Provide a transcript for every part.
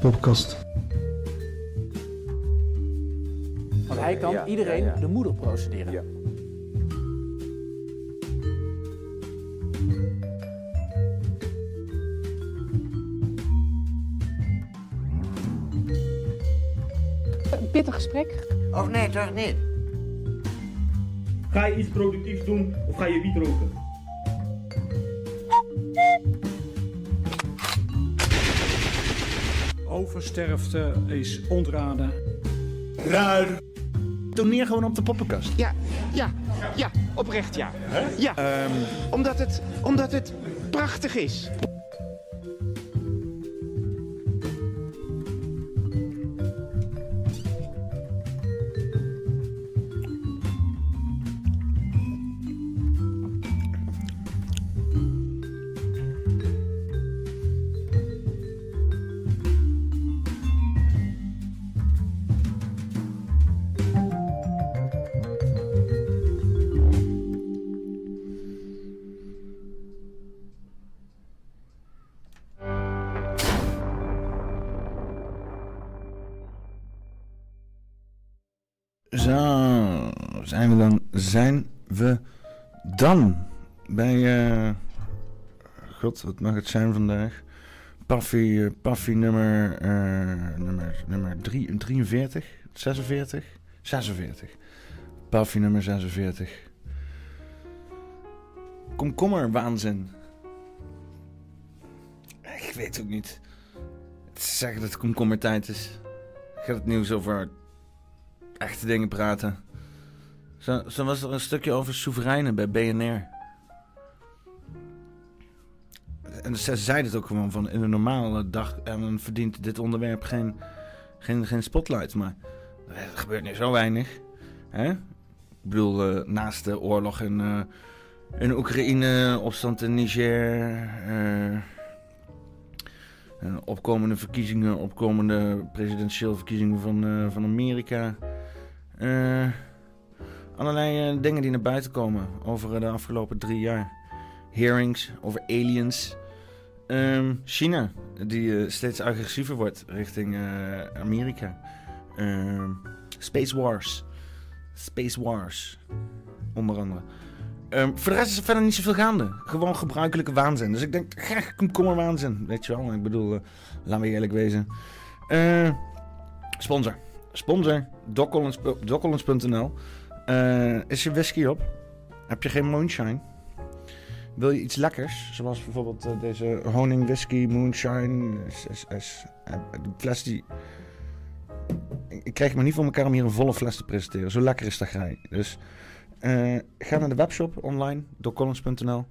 Poppenkast. Want hij kan Ja, iedereen ja, ja. de moeder procederen. Ja. Een pittig gesprek. Of nee, toch niet? Ga je iets productiefs doen of ga je wiet roken? Oversterfte is ontraden. Toneer gewoon op de poppenkast. Ja, ja, ja, oprecht ja. Ja, omdat, het, omdat het prachtig is. We dan, zijn we dan bij, eh, god, wat mag het zijn vandaag? Paffy, eh, Paffy nummer, eh, nummer, nummer drie, 43, 46, 46. Paffy nummer 46. Komkommer waanzin. Ik weet ook niet. Ze zeggen dat het komkommertijd is. Gaat het nieuws over echte dingen praten. Zo, zo was er een stukje over soevereinen bij BNR. En ze zeiden het ook gewoon van in een normale dag en dan verdient dit onderwerp geen, geen, geen spotlight. Maar er gebeurt nu zo weinig. Hè? Ik bedoel, eh, naast de oorlog in, eh, in Oekraïne, opstand in Niger, eh, en opkomende verkiezingen, opkomende presidentiële verkiezingen van, eh, van Amerika. Eh, allerlei eh, dingen die naar buiten komen over eh, de afgelopen drie jaar. Hearings over aliens. Ehm, China, die eh, steeds agressiever wordt richting Amerika. Ehm, Space Wars. Space Wars. Onder andere. Ehm, voor de rest is er verder niet zoveel gaande. Gewoon gebruikelijke waanzin. Dus ik denk, graag komkommer waanzin. Weet je wel, ik bedoel, laten we eerlijk wezen. Sponsor. Sponsor, doccollins- doccollins.nl. Eh, is je whisky op? Heb je geen moonshine? Wil je iets lekkers? Zoals bijvoorbeeld eh, deze honing whisky moonshine. Is, is, eh, de fles die... Ik krijg maar niet voor elkaar om hier een volle fles te presenteren. Zo lekker is dat grij. Dus ga naar de webshop online, doccollins.nl.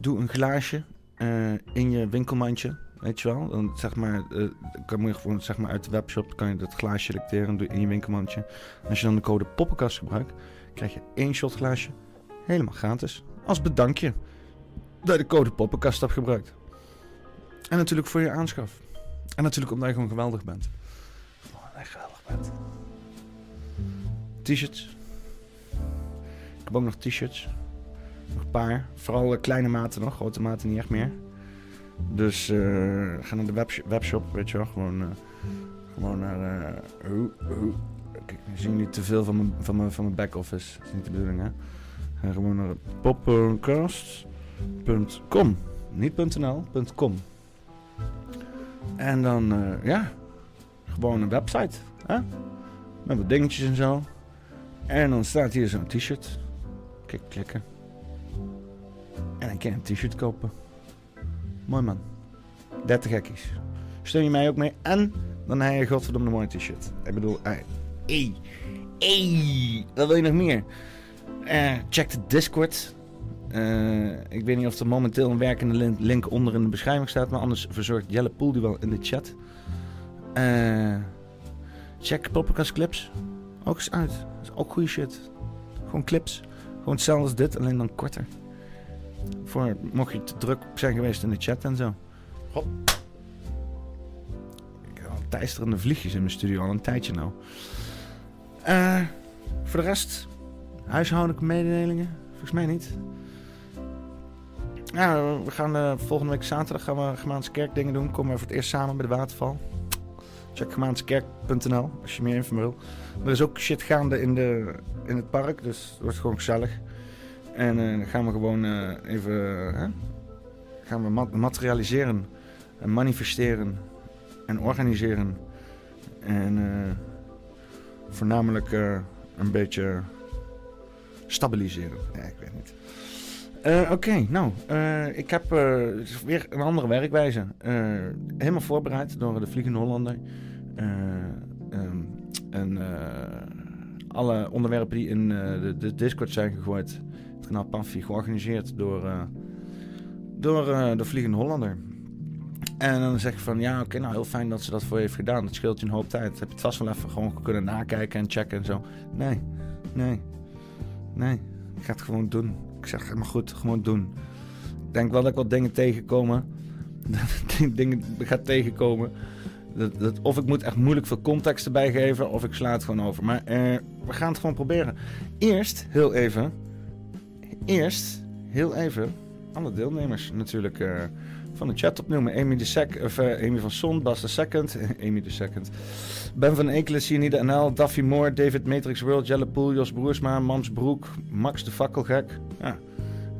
Doe een glaasje in je winkelmandje. Weet je wel? Dan zeg maar, eh, kan je gewoon zeg maar uit de webshop kan je dat glaasje selecteren in je winkelmandje. Als je dan de code poppenkast gebruikt, krijg je één shot glaasje helemaal gratis. Als bedankje dat je de code poppenkast hebt gebruikt. En natuurlijk voor je aanschaf. En natuurlijk omdat je gewoon geweldig bent. Gewoon echt geweldig bent. T-shirts. Ik heb ook nog t-shirts. Nog een paar. Vooral eh, kleine maten nog. Grote maten niet echt meer. Dus eh, ga naar de websh- webshop, weet je wel. Gewoon, eh, gewoon naar... eh. Kijk, nu zien jullie te veel van mijn, van mijn, van mijn back-office. Dat is niet de bedoeling, hè. Ga gewoon naar poppenkast.com. Niet .nl. En dan, ja... Gewoon een website, hè. Met wat dingetjes en zo. En dan staat hier zo'n t-shirt. Kijk, klikken. En dan kan je een t-shirt kopen. Mooi man. 30 gekkies. Steun je mij ook mee. En dan heb je godverdomme mooi t-shirt. Ik bedoel, eh, ey, ey, wat wil je nog meer? Eh, check de Discord. Eh, ik weet niet of er momenteel een werkende lin- link onder in de beschrijving staat. Maar anders verzorgt Jelle Poel die wel in de chat. Check Poppenkast Clips. Ook eens uit. Dat is ook goede shit. Gewoon clips. Gewoon hetzelfde als dit, alleen dan korter. Voor, mocht je te druk zijn geweest in de chat en zo. Hop. Ik heb al teisterende vliegjes in mijn studio al een tijdje nou. Eh, voor de rest, huishoudelijke mededelingen? Volgens mij niet. Ja, we gaan eh, volgende week zaterdag gaan we Gemaanse Kerk dingen doen. Komen we voor het eerst samen bij de waterval. Check gemaanskerk.nl als je meer info wil. Er is ook shit gaande in, de, in het park, dus het wordt gewoon gezellig. En eh, dan gaan we gewoon eh, even gaan we ma- materialiseren en manifesteren en organiseren. En eh, voornamelijk een beetje stabiliseren. Ja, ik weet niet. Oké, nou, ik heb weer een andere werkwijze. Helemaal voorbereid door de Vliegende Hollander. Eh, ehm, en alle onderwerpen die in de, de Discord zijn gegooid, kanaal Paffy, georganiseerd door, eh, door eh, de Vliegende Hollander. En dan zeg je van, ja, oké, nou heel fijn dat ze dat voor je heeft gedaan. Dat scheelt je een hoop tijd. Heb je het vast wel even gewoon kunnen nakijken en checken en zo. Nee, nee, nee. Ik ga het gewoon doen. Ik zeg, helemaal goed, gewoon doen. Ik denk wel dat ik wat dingen tegenkomen. Ik dingen ga tegenkomen. Dat, dat, of ik moet echt moeilijk veel context erbij geven, of ik sla het gewoon over. Maar eh, we gaan het gewoon proberen. Eerst, heel even. Eerst, heel even. Alle deelnemers natuurlijk eh, van de chat opnoemen. Amy, de sec, of, eh, van Son, Bas de Second. Amy de Second. Ben van Ekelen, Cyanide NL, Daffy Moore, David Matrix World, Jelle Poel, Jos Broersma, Mams Broek, Max de Fakkelgek. Ja.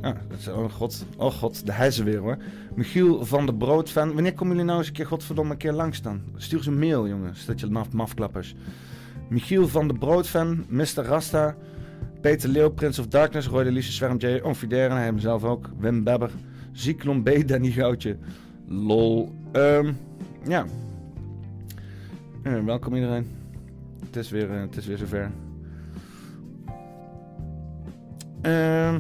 Ja, dat is, oh god, oh god, de hijzen weer hoor. Michiel van de Broodfan. Wanneer komen jullie nou eens een keer godverdomme een keer langs dan? Stuur ze een mail jongens, dat je naf mafklappers. Michiel van de Broodfan, Mr. Rasta, Peter Leeuw, Prince of Darkness, Roy de Liese, Zwerm J, Onfideren, hij ook, Wim Bebber, Zyklon B, Danny Goutje, lol. Ehm, ja. Welkom iedereen. Het is weer, eh, het is weer zover. Ehm...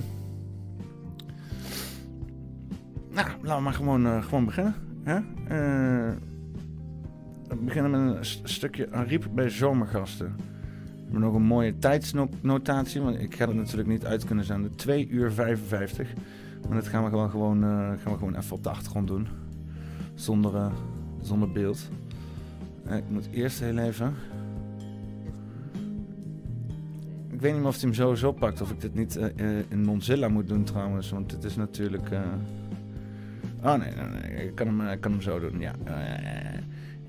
Nou, laten we maar gewoon, eh, gewoon beginnen. Hè? Eh, we beginnen met een st- stukje Ariep bij zomergasten. Hebben nog een mooie tijdsnotatie, want ik ga het natuurlijk niet uit kunnen zenden. 2 uur 55. Maar dat gaan we gewoon, gewoon, eh, gaan we gewoon even op de achtergrond doen. Zonder, eh, zonder beeld. Eh, ik moet eerst heel even... Ik weet niet of hij hem sowieso pakt. Of ik dit niet in Mozilla moet doen trouwens. Want dit is natuurlijk... Oh nee, nee, nee, ik kan hem, ik kan hem zo doen. Ja,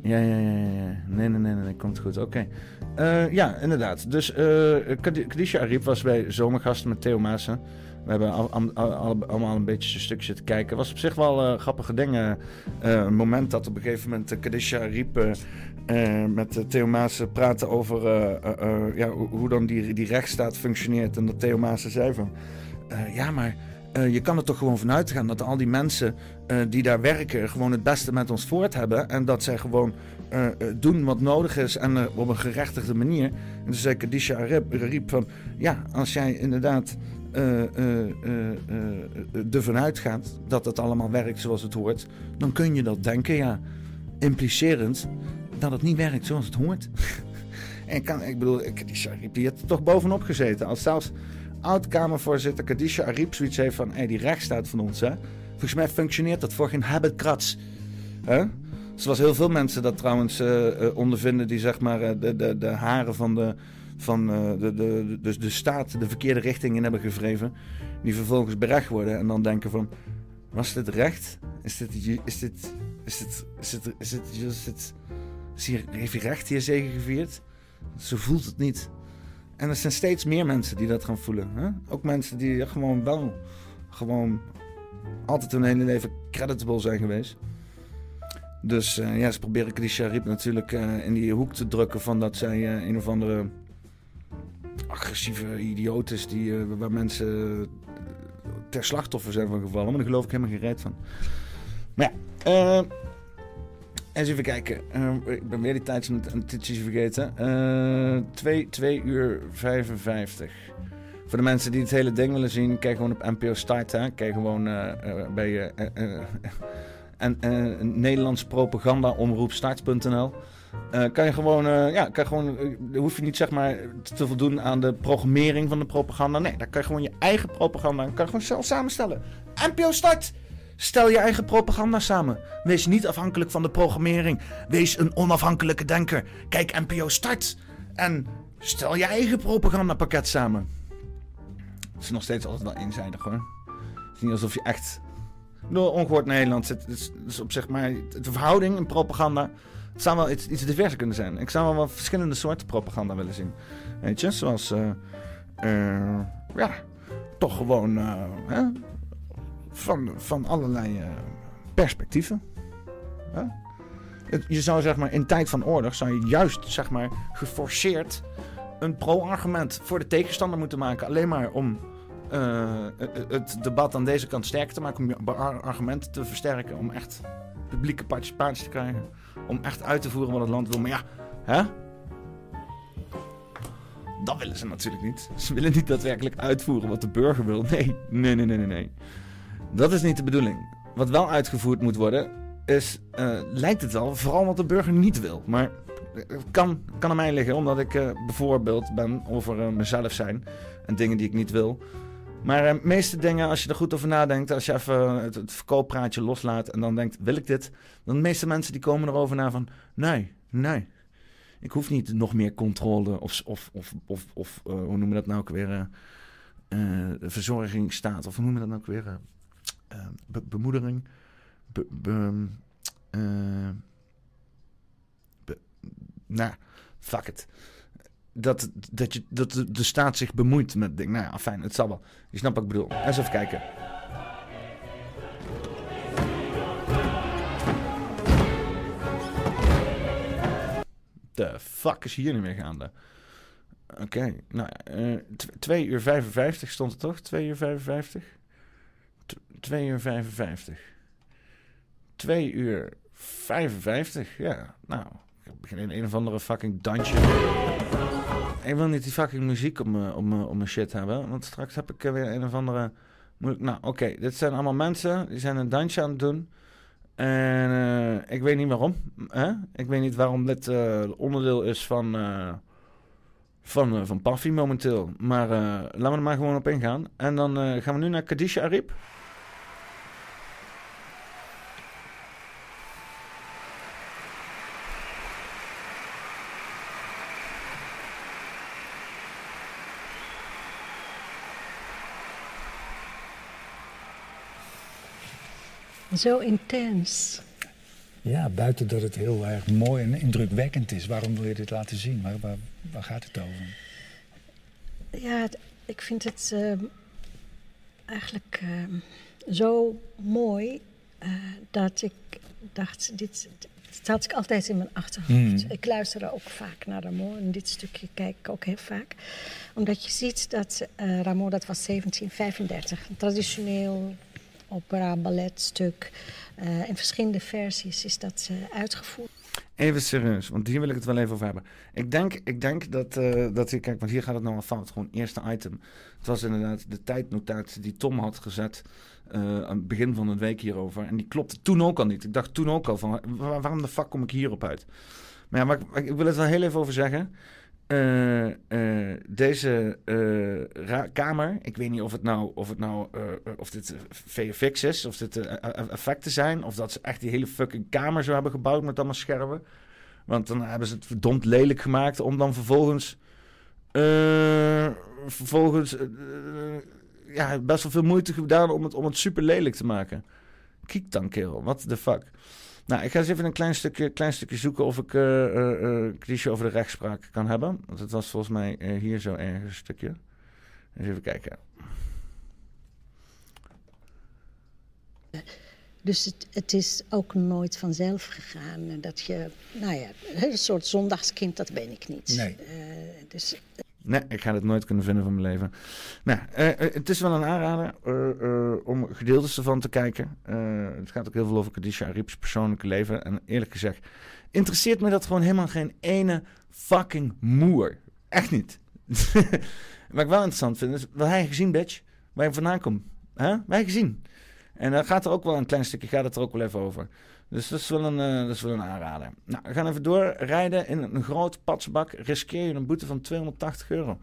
ja, ja, ja. Ja. Nee, nee, nee, nee, komt goed. Oké. Eh, ja, inderdaad. Dus eh Kadi- Kadisha Ariep was bij Zomergasten met Theo Maassen. We hebben al, al- al- allemaal een beetje een stukje te kijken. Was op zich wel eh, grappige dingen. Eh, een moment dat op een gegeven moment uh, Kadisha eh, eh, met eh, Theo Maassen praatte over eh, eh, eh, ja, hoe, dan die, die rechtsstaat functioneert. En dat Theo Maassen zei van... eh, ja, maar eh, je kan er toch gewoon vanuit gaan dat al die mensen eh, die daar werken gewoon het beste met ons voort hebben. En dat zij gewoon eh, doen wat nodig is en op een gerechtigde manier. En toen zei Kadisha Ariep, Ariep van, ja, als jij inderdaad ervan uitgaat dat het allemaal werkt zoals het hoort, dan kun je dat denken, ja. Implicerend dat het niet werkt zoals het hoort. en kan, ik bedoel, Kadisha Ariep, die had er toch bovenop gezeten. Als zelfs oud-Kamervoorzitter Kadisha Ariep zoiets heeft van... Hey, die rechtsstaat van ons, hè. Volgens mij functioneert dat voor geen habitkrats. Hè? Zoals heel veel mensen dat trouwens eh, eh, ondervinden... die zeg maar eh, de, de, de haren van, de, van de, de, de, de staat de verkeerde richting in hebben gevreven... die vervolgens berecht worden en dan denken van... Was dit recht? Is dit... Is dit... Is dit... Is. Is. Is is hier, heeft hij recht hier gevierd? Zo voelt het niet. En er zijn steeds meer mensen die dat gaan voelen. Hè? Ook mensen die gewoon wel... Gewoon altijd hun hele leven creditable zijn geweest. Dus eh, ja, ze proberen Kadisha Ariep natuurlijk eh, in die hoek te drukken van dat zij eh, een of andere agressieve idioot is die, waar mensen ter slachtoffer zijn van gevallen. Maar daar geloof ik helemaal geen reet van. Maar ja, eens even kijken. Eh, ik ben weer die tijdsnotities vergeten. Eh 2, 2 uur 55. Voor de mensen die het hele ding willen zien, kijk gewoon op NPO Start. Hè. Kijk gewoon eh, eh, bij eh, en, Nederlands propaganda omroep start.nl. Kan je gewoon, ja, kan gewoon, hoef je niet zeg maar te voldoen aan de programmering van de propaganda. Nee, daar kan je gewoon je eigen propaganda, kan je gewoon zelf samenstellen. NPO Start! Stel je eigen propaganda samen. Wees niet afhankelijk van de programmering. Wees een onafhankelijke denker. Kijk NPO Start. En stel je eigen propagandapakket samen. Het is nog steeds altijd wel eenzijdig hoor. Het is niet alsof je echt Door ongehoord Nederland zit is, op zeg maar de verhouding in propaganda. Het zou wel iets, iets diverser kunnen zijn. Ik zou wel verschillende soorten propaganda willen zien. Weet je, zoals eh, eh, ja, toch gewoon eh, hè, van, van allerlei eh, perspectieven. Je zou zeg maar in tijd van oorlog zou je juist zeg maar geforceerd een pro-argument voor de tegenstander moeten maken. Alleen maar om eh, het, debat aan deze kant sterker te maken. Om je ar- argumenten te versterken. Om echt publieke participatie te krijgen. Om echt uit te voeren wat het land wil. Maar ja, hè? Dat willen ze natuurlijk niet. Ze willen niet daadwerkelijk uitvoeren wat de burger wil. Nee, nee, nee, nee, nee. Dat is niet de bedoeling. Wat wel uitgevoerd moet worden, is, eh, lijkt het wel, vooral wat de burger niet wil. Maar het kan, kan aan mij liggen, omdat ik eh, bijvoorbeeld ben over eh, mezelf zijn en dingen die ik niet wil. Maar de meeste dingen, als je er goed over nadenkt, als je even het, het verkooppraatje loslaat en dan denkt, wil ik dit? Dan de meeste mensen die komen erover na van, nee, nee. Ik hoef niet nog meer controle of, of, of, of, of eh, hoe noemen we dat nou ook weer, eh, eh, verzorgingsstaat, of hoe noemen we dat nou ook weer, eh, eh, be- bemoedering, be, be- eh, be- nou, fuck it. Dat, dat, je, dat de, staat zich bemoeit met dingen. Nou ja, fijn, het zal wel. Je snapt wat ik bedoel. Eens even kijken. De fuck is hier nu weer gaande? Oké, nou ja, eh, 2 uur 55 stond het toch? 2 uur 55? 2 uur 55. 2 uur 55, ja. Nou, ik begin in een of andere fucking dansje. Ik wil niet die fucking muziek om, me- om mijn shit hebben, want straks heb ik weer een of andere... Nou, oké, dit zijn allemaal mensen, die zijn een dansje aan het doen. En eh, ik weet niet waarom. Hè? Ik weet niet waarom dit eh, onderdeel is van, eh van, van Paffy momenteel. Maar laten we er maar gewoon op ingaan. En dan gaan we nu naar Kadisha Arip. Zo intens. Ja, buiten dat het heel erg mooi en indrukwekkend is. Waarom wil je dit laten zien? Waar, waar, waar gaat het over? Ja, ik vind het ehm, eigenlijk ehm, zo mooi eh, dat ik dacht, dit, dit had ik altijd in mijn achterhoofd. Hmm. Ik luister ook vaak naar Rameau en dit stukje kijk ik ook heel vaak. Omdat je ziet dat eh Rameau, dat was 1735, een traditioneel opera, balletstuk. Eh in verschillende versies is dat eh, uitgevoerd. Even serieus, want hier wil ik het wel even over hebben. Ik denk, ik denk dat, eh dat hier, kijk, want hier gaat het nou al fout. Gewoon eerste item. Het was inderdaad de tijdnotatie die Tom had gezet aan het begin van de week hierover. En die klopte toen ook al niet. Ik dacht toen ook al van, waar- waarom de fuck kom ik hierop uit? Maar ja, maar ik wil het wel heel even over zeggen. Eh, eh, deze eh, kamer, ik weet niet of het nou, of, het nou of dit VFX is, of dit effecten zijn, of dat ze echt die hele fucking kamer zo hebben gebouwd met allemaal schermen. Want dan hebben ze het verdomd lelijk gemaakt om dan vervolgens, vervolgens, ja, best wel veel moeite gedaan om het, om het super lelijk te maken. Kiek dan, kerel, what the fuck. Nou, ik ga eens even een klein stukje, klein stukje zoeken of ik eh eh eh, cliché over de rechtspraak kan hebben. Want het was volgens mij eh, hier zo ergens een stukje. Eens even kijken. Dus het, het is ook nooit vanzelf gegaan. Dat je, nou ja, een soort zondagskind, dat ben ik niet. Nee. Eh, dus Nee, ik ga het nooit kunnen vinden van mijn leven. Nou, eh, eh, het is wel een aanrader eh, om gedeeltes ervan te kijken. Het gaat ook heel veel over Arip's persoonlijke leven. En eerlijk gezegd, interesseert me dat gewoon helemaal geen ene fucking moer. Echt niet. Wat ik wel interessant vind, is wat hij gezien, bitch. Waar je vandaan komt. Hè? Wij gezien. En dan gaat er ook wel een klein stukje, gaat het er ook wel even over. Dus dat is wel een, eh, dat is wel een aanrader. Nou, we gaan even doorrijden in een groot patsbak. Riskeer je een boete van 280 euro.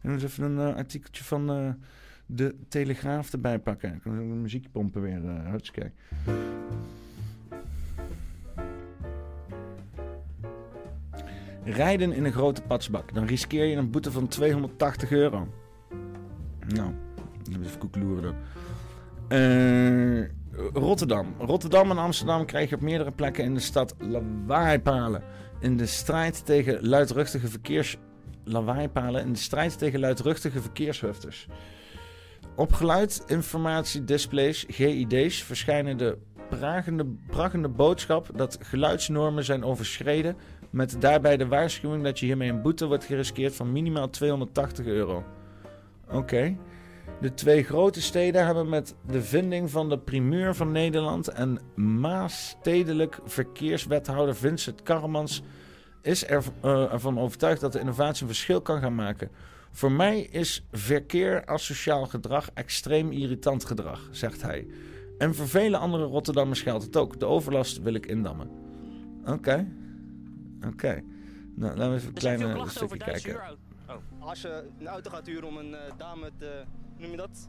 En eens even een eh, artikeltje van eh, de Telegraaf erbij pakken. Ik kan een muziekje pompen weer. Uh, hartstikke. Rijden in een grote patsbak. Dan riskeer je een boete van 280 euro. Nou, even koekloeren dan. Eh, Rotterdam. Rotterdam en Amsterdam krijgen op meerdere plekken in de stad lawaaipalen. In de strijd tegen luidruchtige verkeers... In de strijd tegen luidruchtige verkeershufters. Op geluidinformatiedisplays, GID's, verschijnen de pragende, boodschap dat geluidsnormen zijn overschreden... met daarbij de waarschuwing dat je hiermee een boete wordt geriskeerd van minimaal 280 euro. Oké. De twee grote steden hebben met de vinding van de primeur van Nederland en Maasstedelijk verkeerswethouder Vincent Karremans is er, eh, ervan overtuigd dat de innovatie een verschil kan gaan maken. Voor mij is verkeer asociaal gedrag extreem irritant gedrag, zegt hij. En voor vele andere Rotterdammers geldt het ook. De overlast wil ik indammen. Oké. Oké. Nou, laten we even een kleine stukje kijken. Als je een auto gaat huren om een eh, dame te, noem je dat,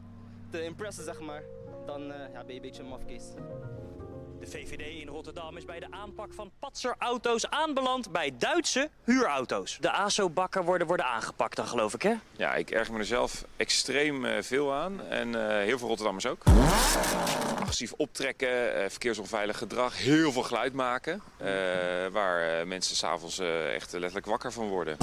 te impressen, zeg maar, dan eh, ja, ben je een beetje een mafkees. De VVD in Rotterdam is bij de aanpak van patserauto's aanbeland bij Duitse huurauto's. De ASO-bakken worden, worden aangepakt dan geloof ik hè? Ja, ik erger me er zelf extreem eh, veel aan. En eh, heel veel Rotterdammers ook. Agressief optrekken, eh, verkeersonveilig gedrag, heel veel geluid maken. eh, waar eh, mensen s'avonds eh echt letterlijk wakker van worden.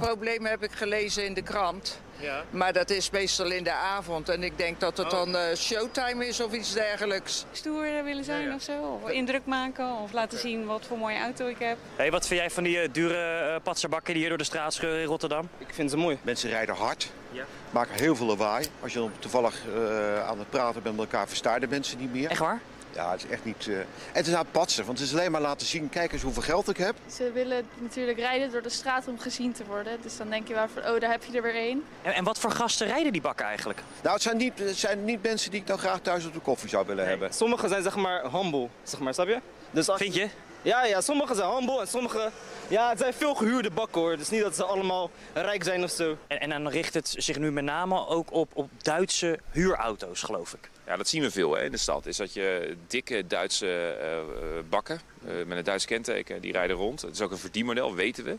Problemen heb ik gelezen in de krant. Ja. Maar dat is meestal in de avond. En ik denk dat het dan eh, showtime is of iets dergelijks. Stoer willen zijn of zo. Of indruk maken. Of laten zien wat voor mooie auto ik heb. Hey, wat vind jij van die eh, dure eh, patserbakken die hier door de straat scheuren in Rotterdam? Ik vind ze mooi. Mensen rijden hard, Ja. maken heel veel lawaai. Als je dan toevallig eh, aan het praten bent met elkaar, verstaan de mensen niet meer. Echt waar? Ja, het is echt niet... eh, En het is aan het patsen, want het is alleen maar laten zien, kijk eens hoeveel geld ik heb. Ze willen natuurlijk rijden door de straat om gezien te worden. Dus dan denk je wel van, oh daar heb je er weer één. En, en wat voor gasten rijden die bakken eigenlijk? Nou, het zijn niet, het zijn niet mensen die ik dan graag thuis op de koffie zou willen hebben. Sommigen zijn zeg maar humble, zeg maar, snap je? Dus als Vind je? Ja, ja, sommigen zijn humble en sommigen... Ja, het zijn veel gehuurde bakken hoor. Dus niet dat ze allemaal rijk zijn of zo. En, en dan richt het zich nu met name ook op, op Duitse huurauto's geloof ik. Ja, dat zien we veel hè, in de stad. Is dat je dikke Duitse eh, eh, bakken eh, met een Duits kenteken, die rijden rond. Het is ook een verdienmodel, weten we.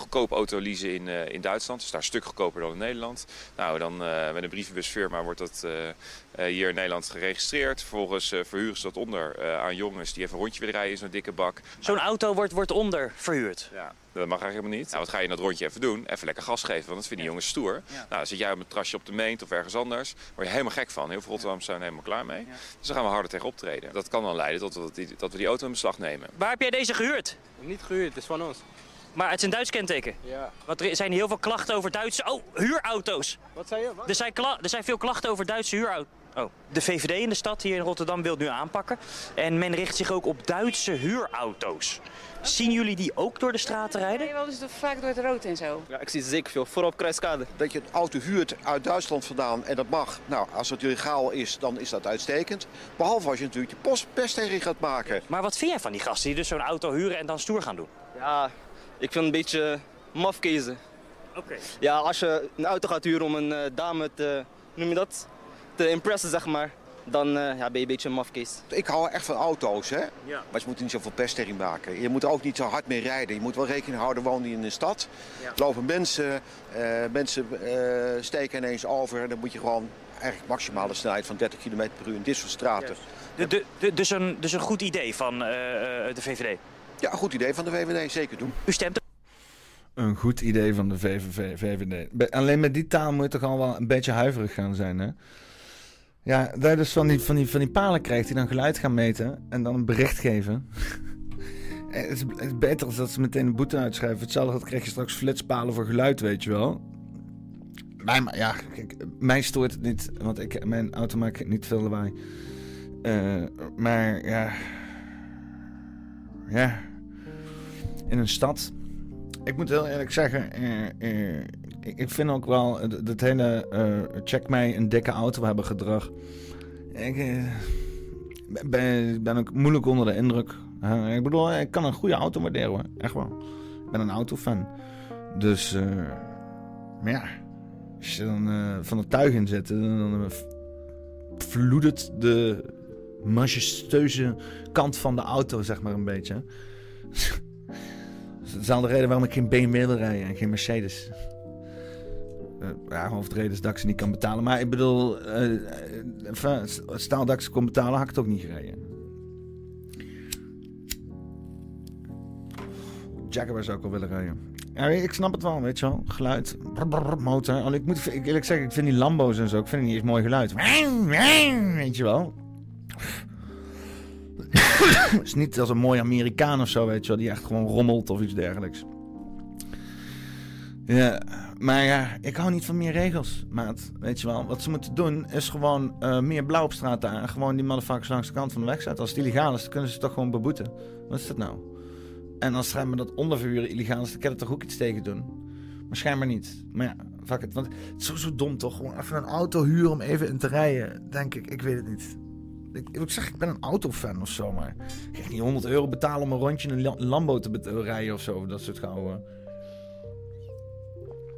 Goedkoop auto leasen in, eh, in Duitsland, dus daar een stuk goedkoper dan in Nederland. Nou, dan eh, met een brievenbusfirma wordt dat eh, eh, hier in Nederland geregistreerd. Vervolgens eh, verhuren ze dat onder eh, aan jongens die even een rondje willen rijden in zo'n dikke bak. Zo'n auto wordt, wordt onder verhuurd. Ja, dat mag eigenlijk helemaal niet. Nou, wat ga je in dat rondje even doen? Even lekker gas geven, want dat vinden die jongens stoer. Nou, dan zit jij op een trasje op de meent of ergens anders. Word je helemaal gek van. Heel veel Rotterdammers zijn er helemaal klaar mee. Dus dan gaan we harder tegen optreden. Dat kan dan leiden tot dat we die auto in beslag nemen. Waar heb jij deze gehuurd? Niet gehuurd, het is van ons. Maar het is een Duits kenteken. Ja. Want er zijn heel veel klachten over Duitse... Oh, huurauto's. Wat zei je? Wat? Er zijn, kla- er zijn veel klachten over Duitse huurauto's. Oh. De VVD in de stad hier in Rotterdam wil het nu aanpakken. En men richt zich ook op Duitse huurauto's. Zien jullie die ook door de straten rijden? Nee, wel dus vaak door het rood en zo. Ja, ik zie ze zeker veel. Vooral op Kruiskade. Dat je een auto huurt uit Duitsland vandaan en dat mag. Nou, als het legaal is, dan is dat uitstekend. Behalve als je natuurlijk je post pest tegen gaat maken. Maar wat vind jij van die gasten die dus zo'n auto huren en dan stoer gaan doen? Ja, ik vind het een beetje mafkezen. Oké. Ja, als je een auto gaat huren om een eh, dame te, noem je dat, te impressen, zeg maar, dan eh, ja, ben je een beetje een mafkees. Ik hou echt van auto's, hè. Ja. Maar je moet er niet zoveel pest tegen maken. Je moet er ook niet zo hard mee rijden. Je moet wel rekening houden, woon je in een stad. Ja. Lopen mensen, eh, mensen eh, steken ineens over. Dan moet je gewoon eigenlijk maximale snelheid van 30 km per uur in dit soort straten. De, de, de- dus, een, dus een goed idee van de VVD. Ja, goed idee van de VVD, zeker doen. U stemt Een goed idee van de VVV, VVD. Alleen met die taal moet je toch al wel een beetje huiverig gaan zijn, hè? Ja, dat je dus van die, van, die, van die palen krijgt die dan geluid gaan meten en dan een bericht geven. Eh, het, is, het is beter als dat ze meteen een boete uitschrijven. Hetzelfde dat krijg je straks flitspalen voor geluid, weet je wel. Mij, maar ja, kijk, mij stoort het niet, want ik, mijn auto maakt niet veel lawaai. Eh, maar ja... Ja... In een stad ik moet heel eerlijk zeggen, eh, eh, ik, vind ook wel het hele eh, check mij een dikke auto hebben gedrag. Ik ben, ben ook moeilijk onder de indruk. Ik bedoel, ik kan een goede auto waarderen echt wel. Ik ben een autofan. Dus, maar ja, als je dan van het tuig in zit, dan, vloedert de majestueuze kant van de auto, zeg maar een beetje. Is dezelfde reden waarom ik geen BMW wil rijden en geen Mercedes. eh, ja, hoofdreden is dat ik ze niet kan betalen. Maar ik bedoel, ze kon betalen, had ik het ook niet gereden. Jaguar zou ik wel willen rijden. Ja, ik snap het wel, weet je wel. Geluid, motor. Ik moet eerlijk zeggen, ik vind die Lambo's en zo, ik vind die niet eens mooi geluid. Weet je wel. Het is niet als een mooi Amerikaan of zo, weet je wel, die echt gewoon rommelt of iets dergelijks. Ja, maar ja, ik hou niet van meer regels, maat. Weet je wel, wat ze moeten doen is gewoon eh, meer blauw op straat daar. Gewoon die motherfuckers langs de kant van de weg zetten. Als het illegaal is, dan kunnen ze toch gewoon beboeten. Wat is dat nou? En als schijnbaar dat onderverhuren illegaal is, dan kan er toch ook iets tegen doen? Maar niet. Maar ja, fuck it. Want het is sowieso dom toch? Gewoon even een auto huren om even in te rijden. Denk ik, ik weet het niet. Ik, ik zeg, ik ben een autofan of zo, maar ik niet 100 euro betalen om een rondje in een Lambo te rijden of zo. Dat soort gouden.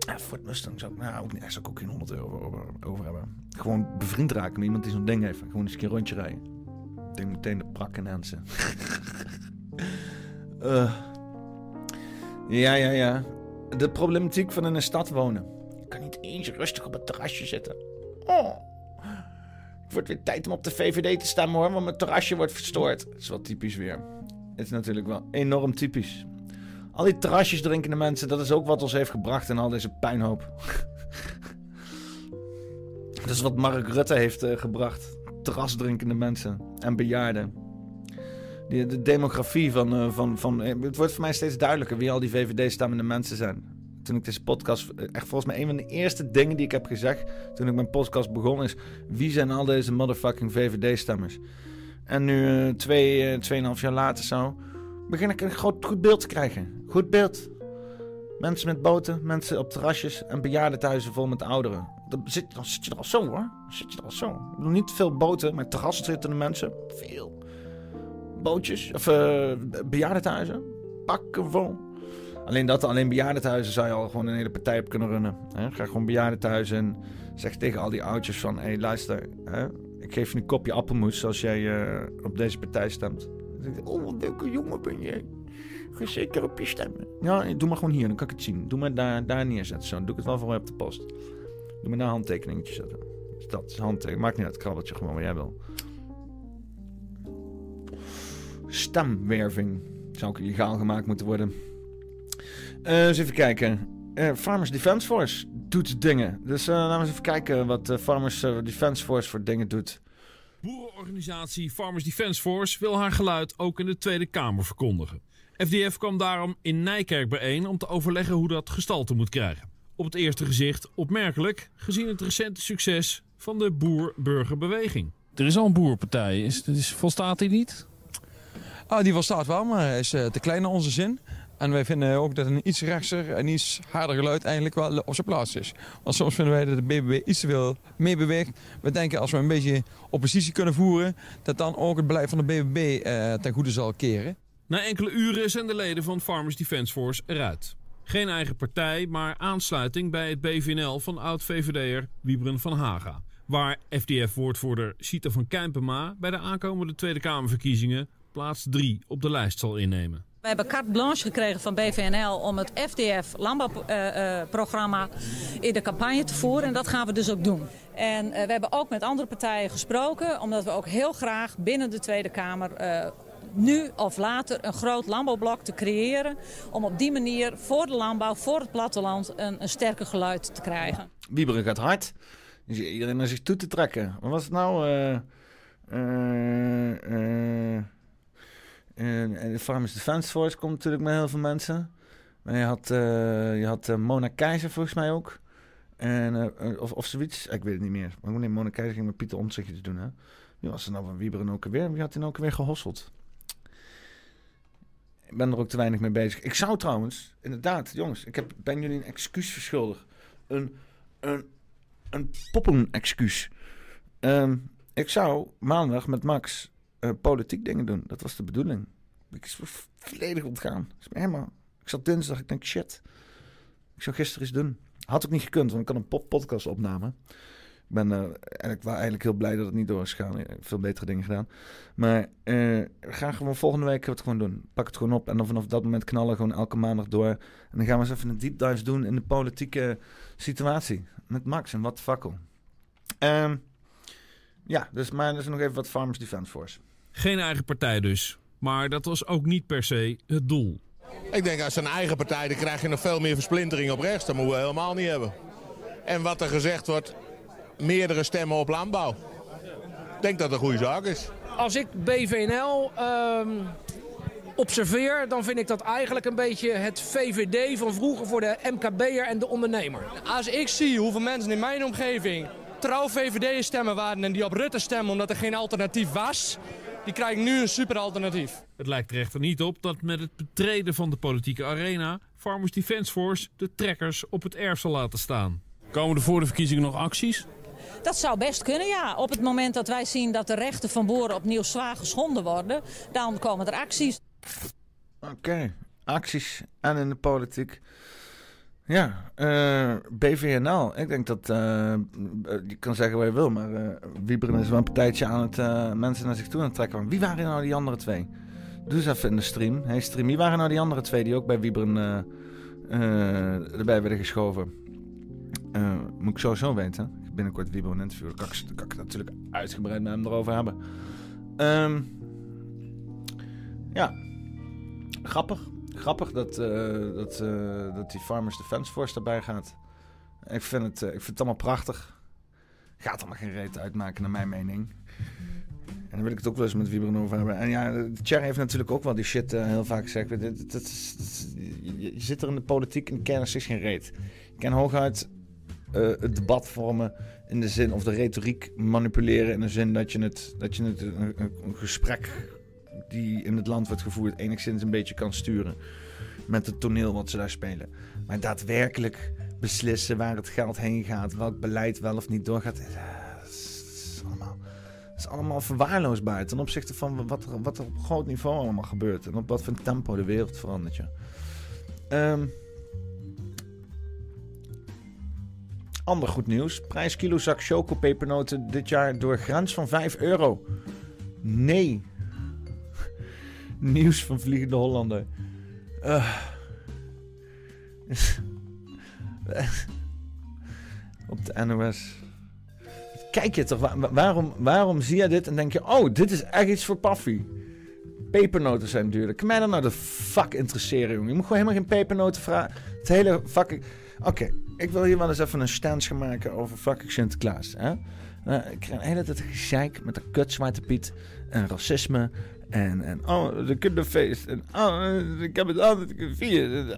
Ja, Ford Mustang zou ik, nou, ook niet, zou ik ook geen 100 euro over, hebben. Gewoon bevriend raken met iemand die zo'n ding heeft. Gewoon eens een keer rondje rijden. Ik denk meteen de prakken mensen. Eh. ja, ja, ja. De problematiek van in een stad wonen. Je kan niet eens rustig op het terrasje zitten. Oh. Wordt weer tijd om op de VVD te stemmen hoor, want mijn terrasje wordt verstoord. Dat is wel typisch weer. Het is natuurlijk wel enorm typisch. Al die terrasjes drinkende mensen, dat is ook wat ons heeft gebracht in al deze puinhoop. dat is wat Mark Rutte heeft eh, gebracht. Terrasdrinkende mensen en bejaarden. Die, de demografie van, eh, van, van... eh, Het wordt voor mij steeds duidelijker wie al die VVD-stemmende mensen zijn. Toen ik deze podcast... eh, Echt volgens mij een van de eerste dingen die ik heb gezegd... toen ik mijn podcast begon is... Wie zijn al deze motherfucking VVD-stemmers? En nu, eh, twee, eh, tweeënhalf jaar later zo... begin ik een groot, goed beeld te krijgen. Goed beeld. Mensen met boten, mensen op terrasjes... en bejaardenthuizen vol met ouderen. Dan zit, zit je er al zo hoor. Dan zit je er al zo. Ik bedoel, niet veel boten, maar terrassen zittende mensen. Veel bootjes of uh, bejaardentehuizen. Pakken vol. Alleen dat, alleen bejaardentehuizen zou je al gewoon een hele partij op kunnen runnen. Hè? Ga gewoon bejaardentehuizen en zeg tegen al die oudjes van... Hé, hey, luister, hè? ik geef je een kopje appelmoes als jij uh, op deze partij stemt. Oh, wat leuke jongen ben jij. Ga zeker op je stemmen. Ja, doe maar gewoon hier, dan kan ik het zien. Doe maar daar, daar neerzetten. Zo, doe ik het wel voor je op de post. Doe maar daar handtekeningetje zetten. Dus dat is handtekening. Maakt niet uit, krabbeltje gewoon wat jij wil. Stemwerving zou ook illegaal gemaakt moeten worden. Uh, eens even kijken. Uh, Farmers Defence Force doet dingen. Dus uh, laten we eens even kijken wat Farmers Defence Force voor dingen doet. Boerenorganisatie Farmers Defence Force wil haar geluid ook in de Tweede Kamer verkondigen. FDF kwam daarom in Nijkerk bijeen om te overleggen hoe dat gestalte moet krijgen. Op het eerste gezicht opmerkelijk, gezien het recente succes van de boer-burgerbeweging. Er is al een boerpartij, is, is, volstaat die niet? Ah, die volstaat wel, maar hij is uh, te klein naar onze zin. En wij vinden ook dat een iets rechtser en iets harder geluid eigenlijk wel op zijn plaats is. Want soms vinden wij dat de BBB iets te veel meebeweegt. We denken als we een beetje oppositie kunnen voeren, dat dan ook het beleid van de BBB uh, ten goede zal keren. Na enkele uren zijn de leden van Farmers Defence Force eruit. Geen eigen partij, maar aansluiting bij het BVNL van oud-VVD'er Wiebren van Haga. Waar FDF-woordvoerder Sita van Kijmpema bij de aankomende Tweede Kamerverkiezingen plaats 3 op de lijst zal innemen. We hebben carte blanche gekregen van BVNL om het FDF landbouwprogramma uh, in de campagne te voeren. En dat gaan we dus ook doen. En uh, we hebben ook met andere partijen gesproken, omdat we ook heel graag binnen de Tweede Kamer nu of later een groot landbouwblok te creëren. Om op die manier voor de landbouw, voor het platteland, een, een sterker geluid te krijgen. Wieberen gaat hard. Dus iedereen naar zich toe te trekken. Wat was het nou? Uh, en, de Farmers Defence Force komt natuurlijk met heel veel mensen. Maar je had, uh, je had uh, Mona Keizer volgens mij ook. En, uh, of, of zoiets. Ik weet het niet meer. Maar nee, Mona Keizer ging met Pieter Omtzigt doen. Hè? Wie was er nou van Wieberen ook alweer? Wie had hij ook alweer gehosseld? Ik ben er ook te weinig mee bezig. Ik zou trouwens, inderdaad, jongens, ik heb, ben jullie een excuus verschuldigd. Een, een, een poppen-excuus. Um, ik zou maandag met Max uh, politiek dingen doen. Dat was de bedoeling. Ik is volledig ontgaan. Is me helemaal... Ik zat dinsdag, ik denk shit. Ik zou gisteren eens doen. Had ook niet gekund, want ik had een podcast opname. ben er eigenlijk, wel eigenlijk heel blij dat het niet door is gegaan. Ik heb Veel betere dingen gedaan. Maar eh, we gaan gewoon volgende week het gewoon doen. Pak het gewoon op en dan vanaf dat moment knallen gewoon elke maandag door. En dan gaan we eens even een deep dive doen in de politieke situatie. Met Max en wat fakkel. Ehm ja, dus maar dus nog even wat Farmers Defence Force. Geen eigen partij dus. Maar dat was ook niet per se het doel. Ik denk als een eigen partij, dan krijg je nog veel meer versplintering op rechts. Dat moeten we helemaal niet hebben. En wat er gezegd wordt, meerdere stemmen op landbouw. Ik denk dat dat een goede zaak is. Als ik BVNL ehm, observeer, dan vind ik dat eigenlijk een beetje het VVD van vroeger voor de MKB'er en de ondernemer. Als ik zie hoeveel mensen in mijn omgeving trouw VVD stemmen waren en die op Rutte stemmen omdat er geen alternatief was, die krijgen nu een super alternatief. Het lijkt er echter niet op dat met het betreden van de politieke arena Farmers Defence Force de trekkers op het erf zal laten staan. Komen er voor de verkiezingen nog acties? Dat zou best kunnen, ja. Op het moment dat wij zien dat de rechten van boeren opnieuw zwaar geschonden worden, dan komen er acties. Oké, acties en in de politiek. Ja, eh, BVNL. Ik denk dat, eh, je kan zeggen wat je wil, maar eh Wieberen is wel een partijtje aan het eh, mensen naar zich toe aan trekken. Wie waren nou die andere twee? Doe eens even in de stream. Hey stream, wie waren nou die andere twee die ook bij Wieberen eh, eh, erbij werden geschoven? Eh, moet ik sowieso weten. Binnenkort Wieberen interview. Dan kan ik, dan kan ik het natuurlijk uitgebreid met hem erover hebben. Ehm, ja, grappig. Grappig dat, eh, dat, eh, dat die Farmers Defence Force erbij gaat. Ik vind, het, eh, ik vind het allemaal prachtig. Gaat allemaal geen reet uitmaken, naar mijn mening. En dan wil ik het ook wel eens met Wieberen over hebben. En ja, Thierry heeft natuurlijk ook wel die shit heel vaak gezegd. Is- je, zit er in de politiek en de is geen reet. Je kan hooguit het debat vormen in de zin, of de retoriek manipuleren in de zin dat je het, dat je het een gesprek die in het land wordt gevoerd enigszins een beetje kan sturen. Met het toneel wat ze daar spelen. Maar daadwerkelijk beslissen waar het geld heen gaat, welk beleid wel of niet doorgaat. eh, Dat is allemaal, is allemaal verwaarloosbaar ten opzichte van wat er, wat op groot niveau allemaal gebeurt. En op wat voor tempo de wereld verandert. Ja. Ehm, ander goed nieuws. Prijs kilo zak chocopepernoten dit jaar door grens van 5 euro. Nee. Nieuws van Vliegende Hollander. Eh. Op de NOS. Kijk je toch, wa- wa- waarom, waarom zie je dit en denk je... Oh, dit is echt iets voor Paffy. Pepernoten zijn duurder. Kan mij dan nou de fuck interesseren, jongen? Je moet gewoon helemaal geen pepernoten vragen. Het hele fucking... Oké, ik wil hier wel eens even een stance maken over fucking Sinterklaas. Hè? Eh, ik krijg een hele tijd gezeik met de kut Zwarte Piet en racisme. En, en oh, de kinderfeest. En oh, ik heb het altijd gevierd.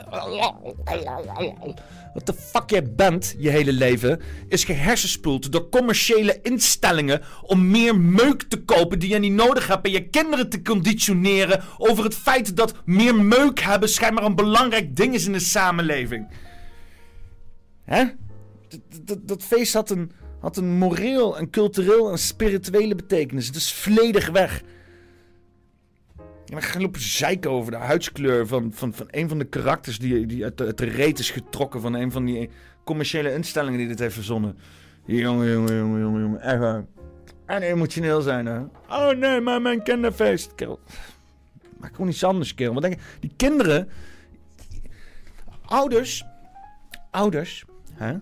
Wat de fuck jij bent, je hele leven, is gehersenspoeld door commerciële instellingen om meer meuk te kopen die je niet nodig hebt en je kinderen te conditioneren over het feit dat meer meuk hebben schijnbaar een belangrijk ding is in de samenleving. Hè? Dat, feest had een, had een moreel, en cultureel en spirituele betekenis. Is volledig weg. En dan lopen zeiken over de huidskleur van, van, van een van de karakters die, die uit, de, reet is getrokken van een van die commerciële instellingen die dit heeft verzonnen. Jongen, jongen, jongen, jongen, jongen. Echt. En emotioneel zijn, hè. Oh nee, maar mijn kinderfeest. Kerel. Maak gewoon iets anders, kerel. Wat denk je? Die kinderen... Ouders... Ouders... Hè?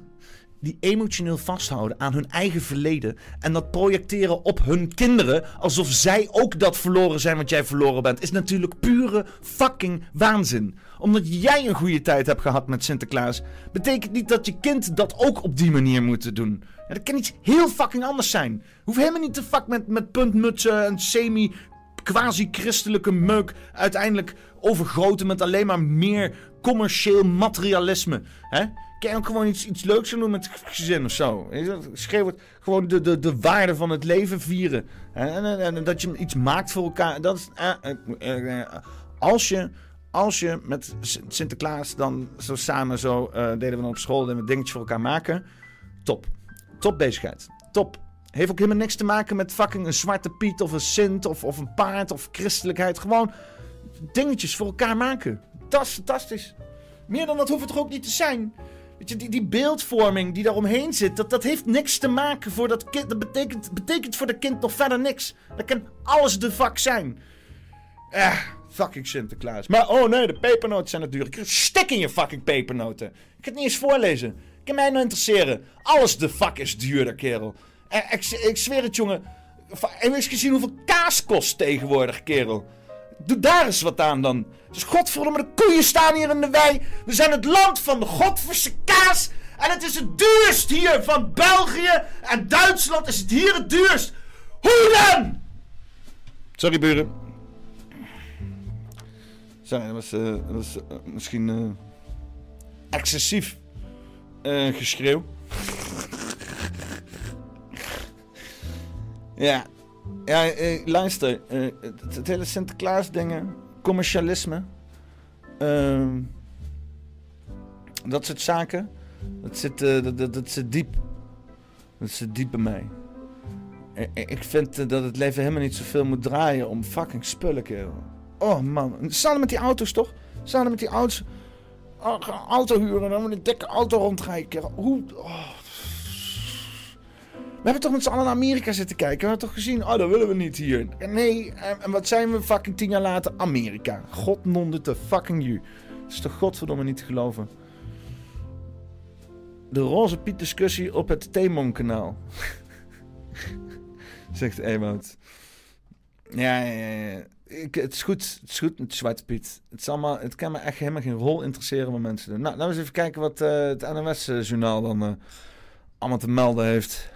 Die emotioneel vasthouden aan hun eigen verleden en dat projecteren op hun kinderen alsof zij ook dat verloren zijn wat jij verloren bent, is natuurlijk pure fucking waanzin. Omdat jij een goede tijd hebt gehad met Sinterklaas, betekent niet dat je kind dat ook op die manier moet doen. Dat kan iets heel fucking anders zijn. Hoeft helemaal niet te fuck met, met puntmutsen en semi quasi-christelijke meuk uiteindelijk overgroten met alleen maar meer commercieel materialisme. Hè? Kan ook gewoon iets, iets leuks doen met gezin of zo? Schreeuw het gewoon de, de, de waarde van het leven vieren. En, en, en- en dat je iets maakt voor elkaar. Dat eh, eh, eh, als, je, als je met Sint- Sinterklaas dan zo samen zo deden we dan op school deden we dingetjes voor elkaar maken. Top. Top bezigheid. Top. Heeft ook helemaal niks te maken met fucking een zwarte piet of een sint of, of een paard of christelijkheid. Gewoon dingetjes voor elkaar maken. Dat is fantastisch. Meer dan dat hoeft het er ook niet te zijn. Die, die beeldvorming die daaromheen zit, dat, dat heeft niks te maken voor dat kind. Dat betekent, betekent voor dat kind nog verder niks. Dat kan alles de fuck zijn. Eh, fucking Sinterklaas. Maar oh nee, de pepernoten zijn. Ik stik in je fucking pepernoten. Ik kan het niet eens voorlezen. Kan mij nou interesseren. Alles de fuck is duurder, kerel. Eh, ik, ik zweer het, jongen. Heb je eens gezien hoeveel kaas kost tegenwoordig, kerel? Doe daar eens wat aan dan. Dus godverdomme, de koeien staan hier in de wei. We zijn het land van de godverse kaas. En het is het duurst hier van België en Duitsland is het hier het duurst. Hoe dan? Sorry, buren. Sorry, dat was, eh, eh, misschien eh, excessief geschreeuw. ja, ja luister. het, het hele Sinterklaas dingen, commercialisme, ehm, dat soort zaken, dat zit, eh, dat, dat, dat zit diep. Dat zit diep bij mij. Ik vind eh, dat het leven helemaal niet zoveel moet draaien om fucking spullen, kerel. Oh man, samen met die auto's toch? Samen met die auto's. Auto huren en dan met een dikke auto rondrijden, kerel. Hoe... oh. We hebben toch met z'n allen naar Amerika zitten kijken. We hebben toch gezien, oh, dat willen we niet hier. Nee, en, wat zijn we fucking tien jaar later? Amerika. God nonde te fucking you. Dat is toch godverdomme niet te geloven. De Roze Piet discussie op het Theemon kanaal. Zegt Ewout. Ja, ja, ja, het is goed, het is goed met Zwarte Piet. Het, het kan me echt helemaal geen rol interesseren wat mensen doen. Nou, laten we eens even kijken wat eh, het NOS-journaal dan eh, allemaal te melden heeft.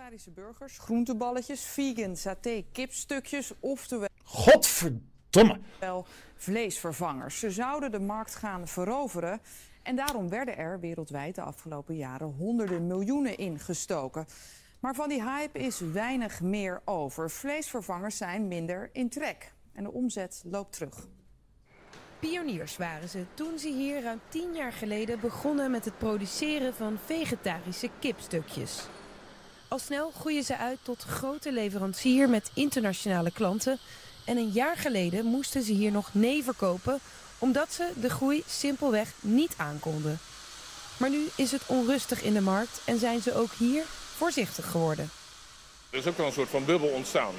Vegetarische burgers, groenteballetjes, vegan saté, kipstukjes, oftewel Godverdomme! vleesvervangers. Ze zouden de markt gaan veroveren. En daarom werden er wereldwijd de afgelopen jaren honderden miljoenen ingestoken. Maar van die hype is weinig meer over. Vleesvervangers zijn minder in trek. En de omzet loopt terug. Pioniers waren ze toen ze hier ruim tien jaar geleden begonnen met het produceren van vegetarische kipstukjes. Al snel groeien ze uit tot grote leverancier met internationale klanten. En een jaar geleden moesten ze hier nog nee verkopen, omdat ze de groei simpelweg niet aankonden. Maar nu is het onrustig in de markt en zijn ze ook hier voorzichtig geworden. Er is ook wel een soort van bubbel ontstaan.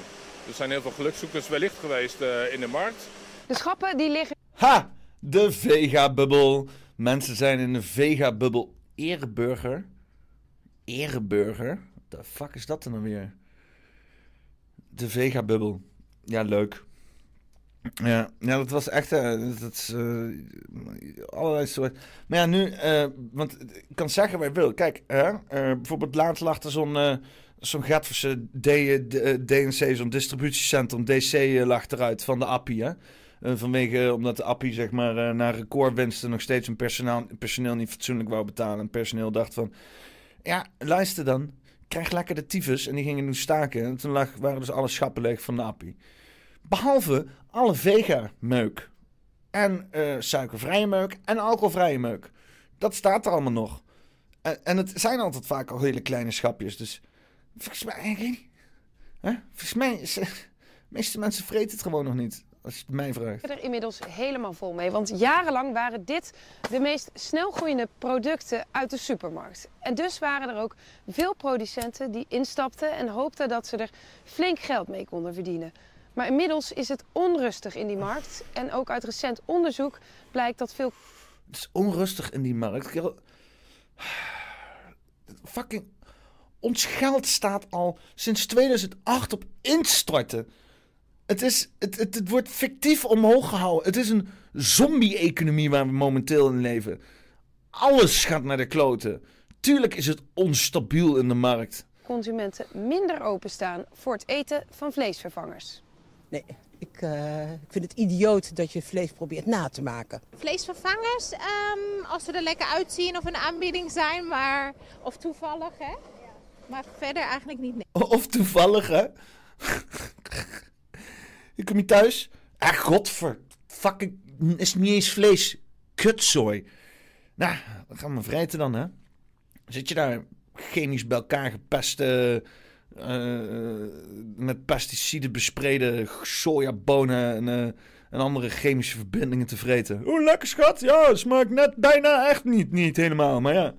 Er zijn heel veel gelukzoekers wellicht geweest eh, in de markt. De schappen die liggen Ha! De Vega-bubbel. Mensen zijn in de Vega-bubbel ereburger. Ereburger? The fuck is dat dan nou weer? De Vega-bubbel. Ja, leuk. Ja, ja, dat was echt. eh, dat is, eh, allerlei soorten. Maar ja, nu. eh, want ik kan zeggen wat je wil. Kijk, bijvoorbeeld laatst lag er zo'n. zo'n Gatverse DNC, zo'n distributiecentrum, DC lag eruit van de Appie. Hè? Vanwege, omdat de Appie zeg maar naar recordwinsten nog steeds een personeel, personeel niet fatsoenlijk wou betalen. En personeel dacht van, ja, luister dan, krijg lekker de tyfus. En die gingen nu staken. En toen lag, waren dus alle schappen leeg van de Appie. Behalve alle vega-meuk. En eh, suikervrije meuk en alcoholvrije meuk. Dat staat er allemaal nog. En, en het zijn altijd vaak al hele kleine schapjes. Dus volgens mij. Hè? Volgens mij, is, de meeste mensen vreten het gewoon nog niet. Als je het mij vraagt. er inmiddels helemaal vol mee. Want jarenlang waren dit de meest snelgroeiende producten uit de supermarkt. En dus waren er ook veel producenten die instapten en hoopten dat ze er flink geld mee konden verdienen. Maar inmiddels is het onrustig in die markt. En ook uit recent onderzoek blijkt dat veel Het is onrustig in die markt. Fucking. Ons geld staat al sinds 2008 op instorten. Het, is, het, het, het wordt fictief omhoog gehouden. Het is een zombie-economie waar we momenteel in leven. Alles gaat naar de kloten. Tuurlijk is het onstabiel in de markt. consumenten minder openstaan voor het eten van vleesvervangers. Nee, ik, eh, ik vind het idioot dat je vlees probeert na te maken. Vleesvervangers, ehm, als ze er lekker uitzien of een aanbieding zijn, maar of toevallig, hè? Maar verder eigenlijk niet. Nee. Of toevallig, hè? Ik kom hier thuis. Ah, godver. Fucking. Is niet eens vlees. Kutzooi. Nou, dan gaan we vreten dan, hè? Zit je daar chemisch bij elkaar gepest. eh, eh, met pesticiden bespreden sojabonen en, eh, en andere chemische verbindingen te vreten. Oeh, lekker schat. Ja, smaakt net bijna echt niet, niet helemaal, maar ja.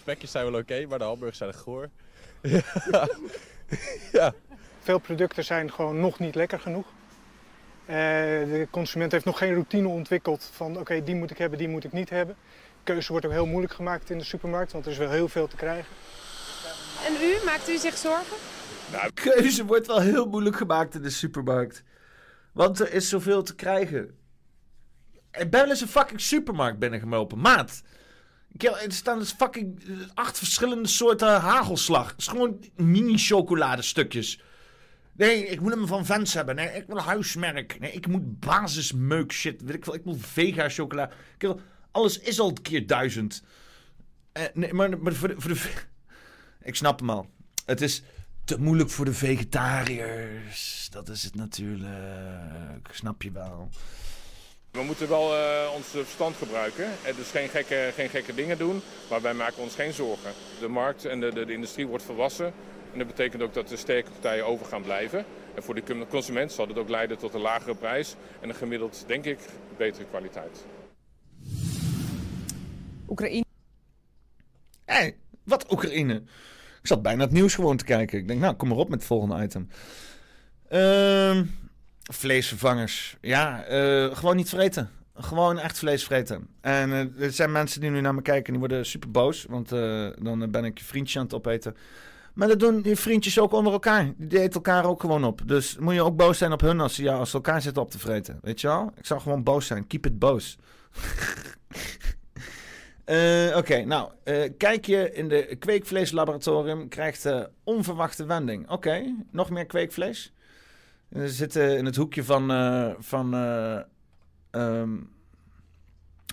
Spekjes zijn wel oké, maar de hamburgers zijn goor. Veel producten zijn gewoon nog niet lekker genoeg. Eh, de consument heeft nog geen routine ontwikkeld van oké, die moet ik hebben, die moet ik niet hebben. Keuze wordt ook heel moeilijk gemaakt in de supermarkt, want er is wel heel veel te krijgen. En u, maakt u zich zorgen? Nou, keuze wordt wel heel moeilijk gemaakt in de supermarkt. Want er is zoveel te krijgen. Ik ben wel eens een fucking supermarkt binnengelopen. Maat. Er staan dus fucking acht verschillende soorten hagelslag. Het is gewoon mini-chocoladestukjes. Nee, ik moet hem van Vens hebben. Nee, ik wil huismerk. Nee, ik moet basismeuk shit. Weet ik, veel. ik wil vega chocola. Alles is al een keer duizend. Eh, nee, maar, maar voor de, voor de... Ik snap hem al. Het is te moeilijk voor de vegetariërs. Dat is het natuurlijk. Snap je wel. We moeten wel eh, ons verstand gebruiken. En dus geen gekke, geen gekke dingen doen. Maar wij maken ons geen zorgen. De markt en de, de, de industrie wordt volwassen. En dat betekent ook dat de sterke partijen over gaan blijven. En voor de consument zal dit ook leiden tot een lagere prijs. En een gemiddeld, denk ik, betere kwaliteit. Oekraïne. Hé, wat Oekraïne? Ik zat bijna het nieuws gewoon te kijken. Ik denk, nou, kom maar op met het volgende item. Ehm, vleesvervangers. Ja, eh, gewoon niet vreten. Gewoon echt vlees vreten. En eh, er zijn mensen die nu naar me kijken en die worden super boos. Want eh, dan ben ik je vriendje aan het opeten. Maar dat doen die vriendjes ook onder elkaar. Die eten elkaar ook gewoon op. Dus moet je ook boos zijn op hun als ze, ja, als ze elkaar zitten op te vreten. Weet je wel? Ik zou gewoon boos zijn. Keep it boos. Eh, Oké, nou, eh, kijk je in de kweekvleeslaboratorium, krijgt eh, onverwachte wending. Oké, nog meer kweekvlees. We zitten in het hoekje van. van ehm,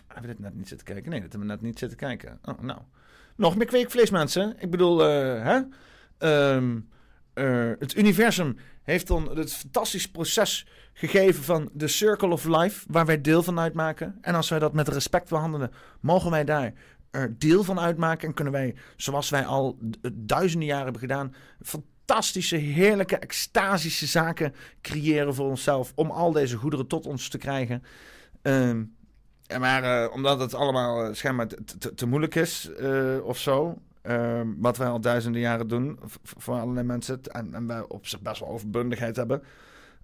hebben we dit net niet zitten kijken? Nee, dat hebben we net niet zitten kijken. Oh, nou. Nog meer kweekvlees, mensen. Ik bedoel, hè? Ehm, eh, het universum heeft dan het fantastische proces gegeven van de Circle of Life, waar wij deel van uitmaken. En als wij dat met respect behandelen, mogen wij daar er deel van uitmaken. En kunnen wij, zoals wij al d- duizenden jaren hebben gedaan, fantastische, heerlijke, extasische zaken creëren voor onszelf. Om al deze goederen tot ons te krijgen. Ehm, maar eh, omdat het allemaal eh, schijnbaar te, moeilijk is eh, of zo. Ehm, wat wij al duizenden jaren doen voor allerlei mensen. En, en wij op zich best wel overbundigheid hebben.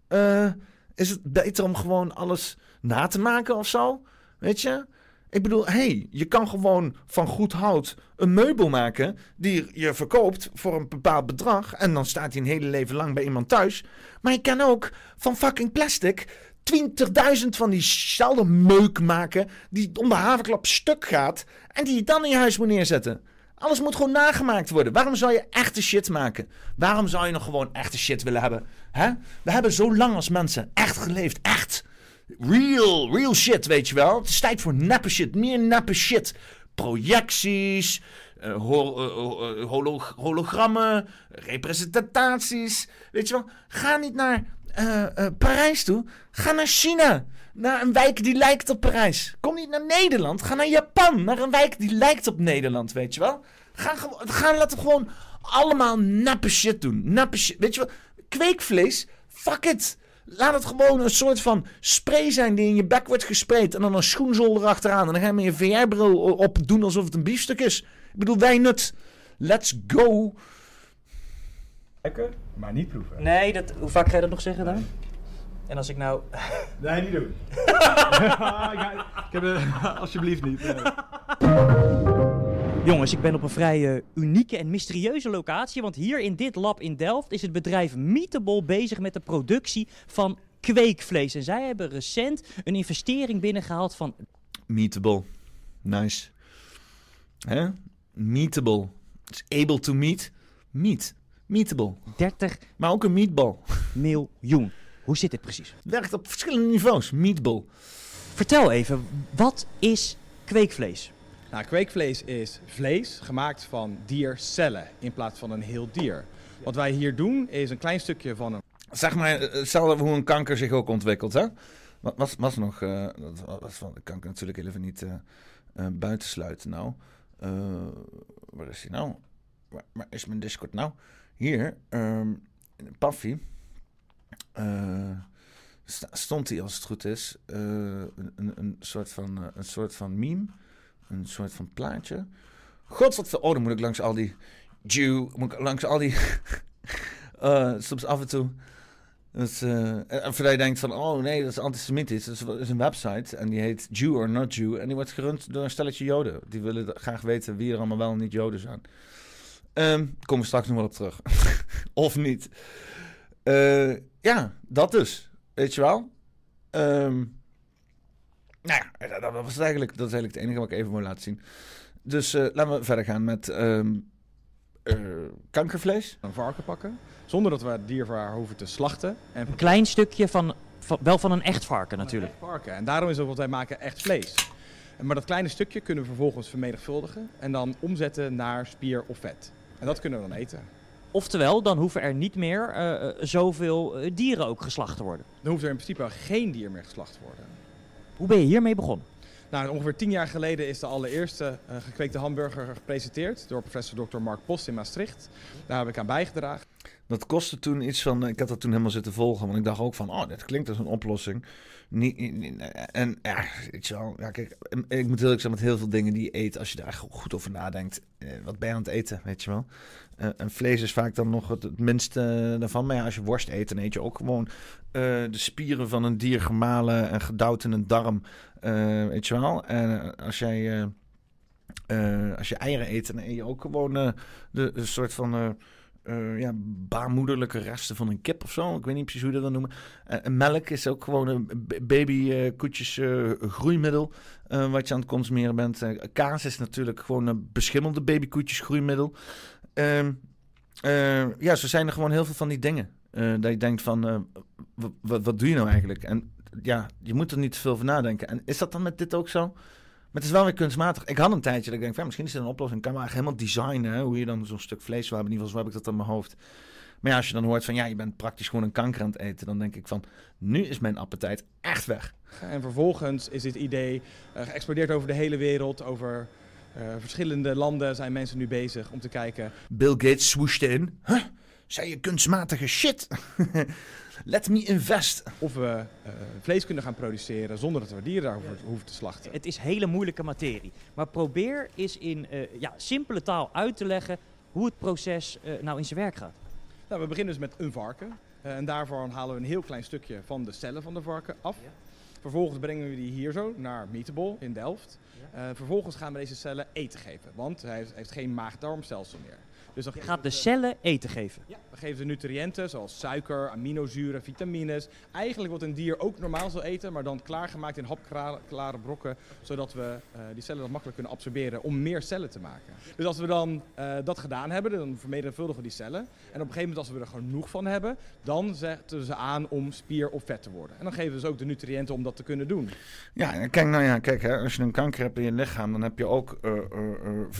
eh, is het beter om gewoon alles na te maken of zo? Weet je? Ik bedoel, hey, je kan gewoon van goed hout een meubel maken die je verkoopt voor een bepaald bedrag. En dan staat hij een hele leven lang bij iemand thuis. Maar je kan ook van fucking plastic 20.000 van diezelfde meuk maken die om de haverklap stuk gaat en die je dan in je huis moet neerzetten. Alles moet gewoon nagemaakt worden. Waarom zou je echte shit maken? Waarom zou je nog gewoon echte shit willen hebben? Hè? We hebben zo lang als mensen echt geleefd. Echt. Real, real shit, weet je wel. Het is tijd voor neppe shit. Meer neppe shit. Projecties, eh, eh, eh, holo- hologrammen, representaties. Weet je wel. Ga niet naar eh, eh, Parijs toe. Ga naar China. Naar een wijk die lijkt op Parijs. Kom niet naar Nederland. Ga naar Japan. Naar een wijk die lijkt op Nederland, weet je wel. Ga, ga laten gewoon allemaal nappe shit doen. Nappe shit. Weet je wel. Kweekvlees. Fuck it. Laat het gewoon een soort van spray zijn die in je bek wordt gespreid. En dan een schoenzol erachteraan. En dan ga je met je VR-bril op doen alsof het een biefstuk is. Ik bedoel, wij nut. Let's go. Maar niet proeven. Nee, dat, hoe vaak ga je dat nog zeggen dan? En als ik nou... Nee, niet doen. Ik heb het, alsjeblieft niet. nee. Jongens, ik ben op een vrij eh, unieke en mysterieuze locatie. Want hier in dit lab in Delft is het bedrijf Meatable bezig met de productie van kweekvlees. En zij hebben recent een investering binnengehaald van... Meatable. Nice. Hè? Meatable. It's able to meet. Meat. Meatable. 30 Maar ook een meatball. Miljoen. Hoe zit dit precies? Werkt op verschillende niveaus. Meatball. Vertel even, wat is kweekvlees? Nou, kweekvlees is vlees gemaakt van diercellen in plaats van een heel dier. Wat wij hier doen is een klein stukje van een Zeg maar, eh, hetzelfde hoe een kanker zich ook ontwikkelt, hè? Wat was, was nog... eh, dat was van de kanker natuurlijk even niet eh eh, buitensluiten nou. Eh, waar is hij nou? Waar, waar is mijn Discord nou? Hier, ehm Paffy. Sta- stond hij, als het goed is, eh, een, een, soort van, eh, een soort van meme. Een soort van plaatje. God, wat veel... Oh, dan moet ik langs al die... Jew, moet ik langs al die... soms af en toe... En voordat je denkt van, oh nee, dat is antisemitisch. Dat is, dat is een website en die heet Jew or Not Jew. En die wordt gerund door een stelletje Joden. Die willen graag weten wie er allemaal wel en niet Joden zijn. Ehm komen we straks nog wel op terug. of niet. Eh, ja, dat dus. Weet je wel? Ehm, nou ja, dat, dat was het eigenlijk. Dat is eigenlijk het enige wat ik even wil laten zien. Dus eh, laten we verder gaan met ehm, eh, kankervlees. Een varken pakken, zonder dat we het dier voor haar hoeven te slachten. En Een klein stukje van, van- wel van een echt varken natuurlijk. varken. En daarom is ook wat wij maken echt vlees. Maar dat kleine stukje kunnen we vervolgens vermenigvuldigen en dan omzetten naar spier of vet. En dat kunnen we dan eten. Oftewel, dan hoeven er niet meer eh, eh, zoveel eh, dieren ook geslacht te worden. Dan hoeft er in principe geen dier meer geslacht te worden. Hoe ben je hiermee begonnen? Nou, ongeveer tien jaar geleden is de allereerste gekweekte hamburger gepresenteerd door professor Dr. Mark Post in Maastricht. Daar heb ik aan bijgedragen. Dat kostte toen iets van. Ik had dat toen helemaal zitten volgen. Want ik dacht ook van. Oh, dit klinkt als een oplossing. En ja, je wel. Ja, kijk, ik moet heel erg zeggen met heel veel dingen die je eet. Als je daar goed over nadenkt. eh, wat ben je aan het eten, weet je wel. Eh, en vlees is vaak dan nog het, minste daarvan. Maar ja, als je worst eet, dan eet je ook gewoon eh, de spieren van een dier gemalen en gedouwd in een darm. eh, weet je wel. En als jij. als je eieren eet, dan eet je ook gewoon de, de soort van. Eh, ja, baarmoederlijke resten van een kip of zo. Ik weet niet precies hoe je dat noemen. En melk is ook gewoon een b- baby eh, eh, groeimiddel wat je aan het consumeren bent. Kaas is natuurlijk gewoon een beschimmelde babykoetjes groeimiddel. Ehm, eh, ja, zo zijn er gewoon heel veel van die dingen. dat je denkt van, wat doe je nou eigenlijk? En ja, je moet er niet te veel over nadenken. En is dat dan met dit ook zo? Maar het is wel weer kunstmatig. Ik had een tijdje dat ik denk, van, misschien is dit een oplossing. Ik kan wel echt helemaal designen hoe je dan zo'n stuk vlees wil hebben. In ieder geval zo heb ik dat in mijn hoofd. Maar ja, als je dan hoort van, ja, je bent praktisch gewoon een kanker aan het eten. Dan denk ik van, nu is mijn appetijt echt weg. En vervolgens is dit idee eh, geëxplodeerd over de hele wereld. Over eh, verschillende landen zijn mensen nu bezig om te kijken. Bill Gates swoeshte in. Huh? Zei je kunstmatige shit? Let me invest. Of we eh, vlees kunnen gaan produceren zonder dat we dieren daarvoor hoeven te slachten. Het is hele moeilijke materie. Maar probeer eens in eh, ja, simpele taal uit te leggen hoe het proces eh, nou in zijn werk gaat. Nou, we beginnen dus met een varken. Eh, en daarvoor halen we een heel klein stukje van de cellen van de varken af. Vervolgens brengen we die hier zo naar Meatable in Delft. Eh, vervolgens gaan we deze cellen eten geven, want hij heeft, heeft geen maag-darmstelsel meer. Dus dan Je gaat de cellen eten geven. Ja, we geven ze nutriënten zoals suiker, aminozuren, vitamines. Eigenlijk wat een dier ook normaal zal eten, maar dan klaargemaakt in hapklare brokken, zodat we eh, die cellen dan makkelijk kunnen absorberen om meer cellen te maken. Dus als we dan eh, dat gedaan hebben, dan vermenigvuldigen we die cellen. En op een gegeven moment als we er genoeg van hebben, dan zetten we ze aan om spier of vet te worden. En dan geven we dus ook de nutriënten om dat te kunnen doen. Ja, en kijk, nou ja, kijk, hè, als je een kanker hebt in je lichaam, dan heb je ook, eh,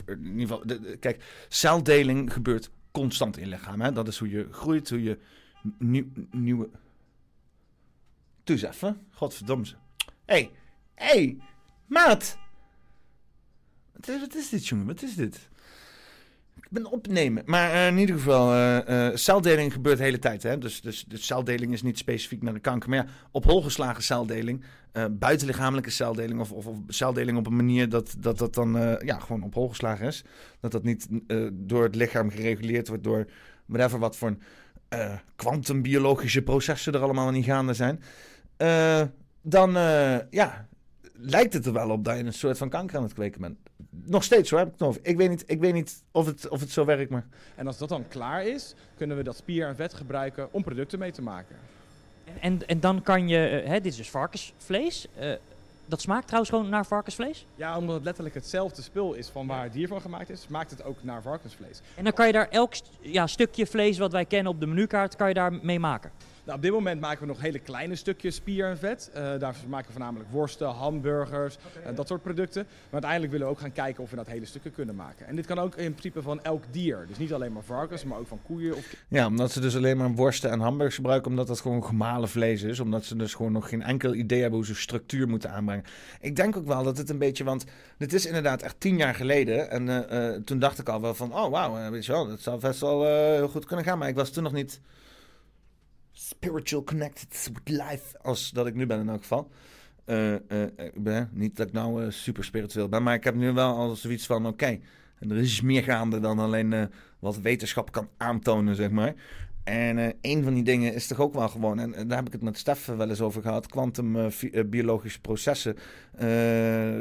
in ieder geval, de, de- kijk, celdeling gebeurt constant in lichaam. Hè? Dat is hoe je groeit, hoe je nieuw, nieuwe... Doe even, godverdomme. Hé, hey, hey, maat! Wat is, wat is dit, jongen, wat is dit? Ik ben opnemen. Maar eh, in ieder geval, eh, celdeling gebeurt de hele tijd. Hè? Dus, dus, dus celdeling is niet specifiek naar de kanker. Maar ja, op holgeslagen celdeling, eh, buitenlichamelijke celdeling... Of, of, of celdeling op een manier dat dat, dat dan ja, gewoon op holgeslagen is. Dat dat niet door het lichaam gereguleerd wordt door whatever wat voor kwantumbiologische processen er allemaal niet gaande zijn. Dan ja, lijkt het er wel op dat je een soort van kanker aan het kweken bent. Nog steeds hoor, heb ik het over. Ik weet niet, ik weet niet of, het, of het zo werkt, maar... En als dat dan klaar is, kunnen we dat spier en vet gebruiken om producten mee te maken. En, en dan kan je, eh, hè, dit is dus varkensvlees. eh, dat smaakt trouwens gewoon naar varkensvlees. Ja, omdat het letterlijk hetzelfde spul is van waar het dier van gemaakt is, maakt het ook naar varkensvlees. En dan kan je daar elk ja, stukje vlees wat wij kennen op de menukaart, kan je daar mee maken. Nou, op dit moment maken we nog hele kleine stukjes spier en vet. Eh, daarvoor maken we voornamelijk worsten, hamburgers, en dat soort producten. Maar uiteindelijk willen we ook gaan kijken of we dat hele stukken kunnen maken. En dit kan ook in principe van elk dier. Dus niet alleen maar varkens, maar ook van koeien of Ja, omdat ze dus alleen maar worsten en hamburgers gebruiken, omdat dat gewoon gemalen vlees is. Omdat ze dus gewoon nog geen enkel idee hebben hoe ze structuur moeten aanbrengen. Ik denk ook wel dat het een beetje, want dit is inderdaad echt tien jaar geleden. En eh, eh, toen dacht ik al wel van, oh wauw, eh, weet je wel, dat zou best wel eh, heel goed kunnen gaan. Maar ik was toen nog niet spiritual connected with life als dat ik nu ben in elk geval. Eh, eh, ik ben, niet dat ik nou eh, super spiritueel ben, maar ik heb nu wel al zoiets van: oké, er is meer gaande dan alleen eh, wat wetenschap kan aantonen, zeg maar. En eh, een van die dingen is toch ook wel gewoon, en, daar heb ik het met Stef wel eens over gehad, kwantumbiologische processen. Eh,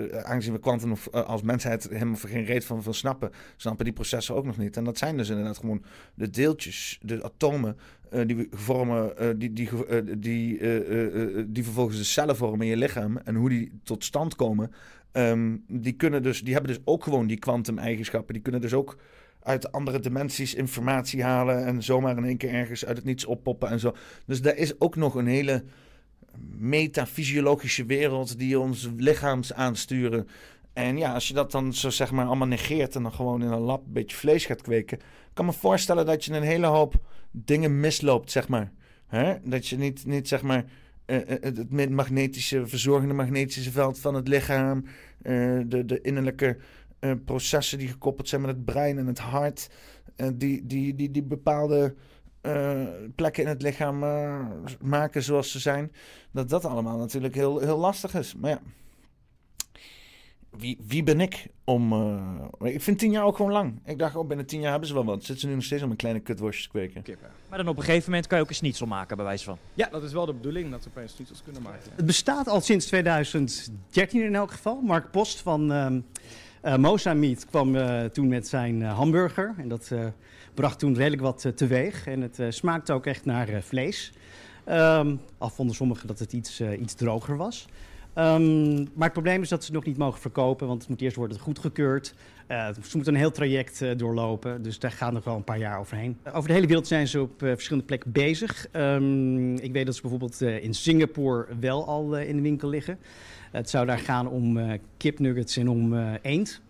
aangezien we kwantum eh, als mensheid helemaal geen reet van, van snappen, snappen die processen ook nog niet. En dat zijn dus inderdaad gewoon de deeltjes, de atomen, eh, die we vormen, eh, die, die, eh, die, eh, eh, eh, die vervolgens de cellen vormen in je lichaam. En hoe die tot stand komen, ehm, die, kunnen dus, die hebben dus ook gewoon die kwantum-eigenschappen. Die kunnen dus ook uit andere dimensies informatie halen en zomaar in één keer ergens uit het niets oppoppen en zo. Dus daar is ook nog een hele metafysiologische wereld die ons lichaams aansturen. En ja, als je dat dan zo zeg maar allemaal negeert en dan gewoon in een lab een beetje vlees gaat kweken, kan me voorstellen dat je een hele hoop dingen misloopt, zeg maar. Dat je niet, niet zeg maar het het magnetische, verzorgende magnetische veld van het lichaam, eh, de, de innerlijke eh, processen die gekoppeld zijn met het brein en het hart, eh, die, die, die, die bepaalde eh, plekken in het lichaam maken zoals ze zijn, dat dat allemaal natuurlijk heel, heel lastig is. Maar ja, wie, wie ben ik om... eh, ik vind tien jaar ook gewoon lang. Ik dacht, oh, binnen tien jaar hebben ze wel wat. Zitten ze nu nog steeds om een kleine kutworstjes kweken? Maar dan op een gegeven moment kan je ook een schnitzel maken, bij wijze van. Ja, dat is wel de bedoeling, dat we opeens schnitzels kunnen maken. Het bestaat al sinds 2013 in elk geval. Mark Post van Meat kwam eh, toen met zijn eh, hamburger. En dat bracht toen redelijk wat teweeg. En het smaakte ook echt naar vlees. Ehm al vonden sommigen dat het iets, iets droger was. Ehm, maar het probleem is dat ze het nog niet mogen verkopen, want het moet eerst worden goedgekeurd. Eh ze moeten een heel traject doorlopen, dus daar gaat nog wel een paar jaar overheen. Over de hele wereld zijn ze op verschillende plekken bezig. Ehm, ik weet dat ze bijvoorbeeld in Singapore wel al in de winkel liggen. Het zou daar gaan om eh, kipnuggets en om eh, eend.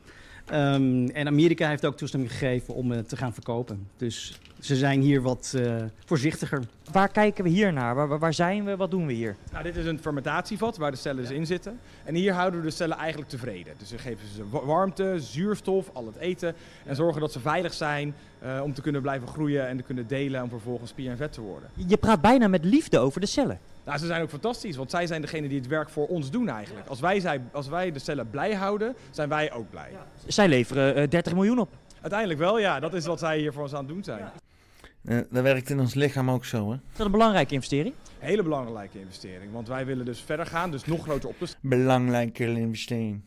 Ehm, en Amerika heeft ook toestemming gegeven om het te gaan verkopen. Dus ze zijn hier wat eh, voorzichtiger. Waar kijken we hier naar? Waar, waar- zijn we? Wat doen we hier? Nou, dit is een fermentatievat waar de cellen dus in zitten. En hier houden we de cellen eigenlijk tevreden. Dus we geven ze wa- warmte, zuurstof, al het eten. En zorgen dat ze veilig zijn eh, om te kunnen blijven groeien en te kunnen delen om vervolgens spier en vet te worden. Je praat bijna met liefde over de cellen. Nou, ze zijn ook fantastisch, want zij zijn degene die het werk voor ons doen eigenlijk. Als wij, zij, als wij de cellen blij houden, zijn wij ook blij. Zij leveren eh, 30 miljoen op. Uiteindelijk wel, ja. Dat is wat zij hier voor ons aan het doen zijn. Eh, dat werkt in ons lichaam ook zo, hè? Is dat een belangrijke investering? Hele belangrijke investering, want wij willen dus verder gaan, dus nog groter op te Belangrijke investering.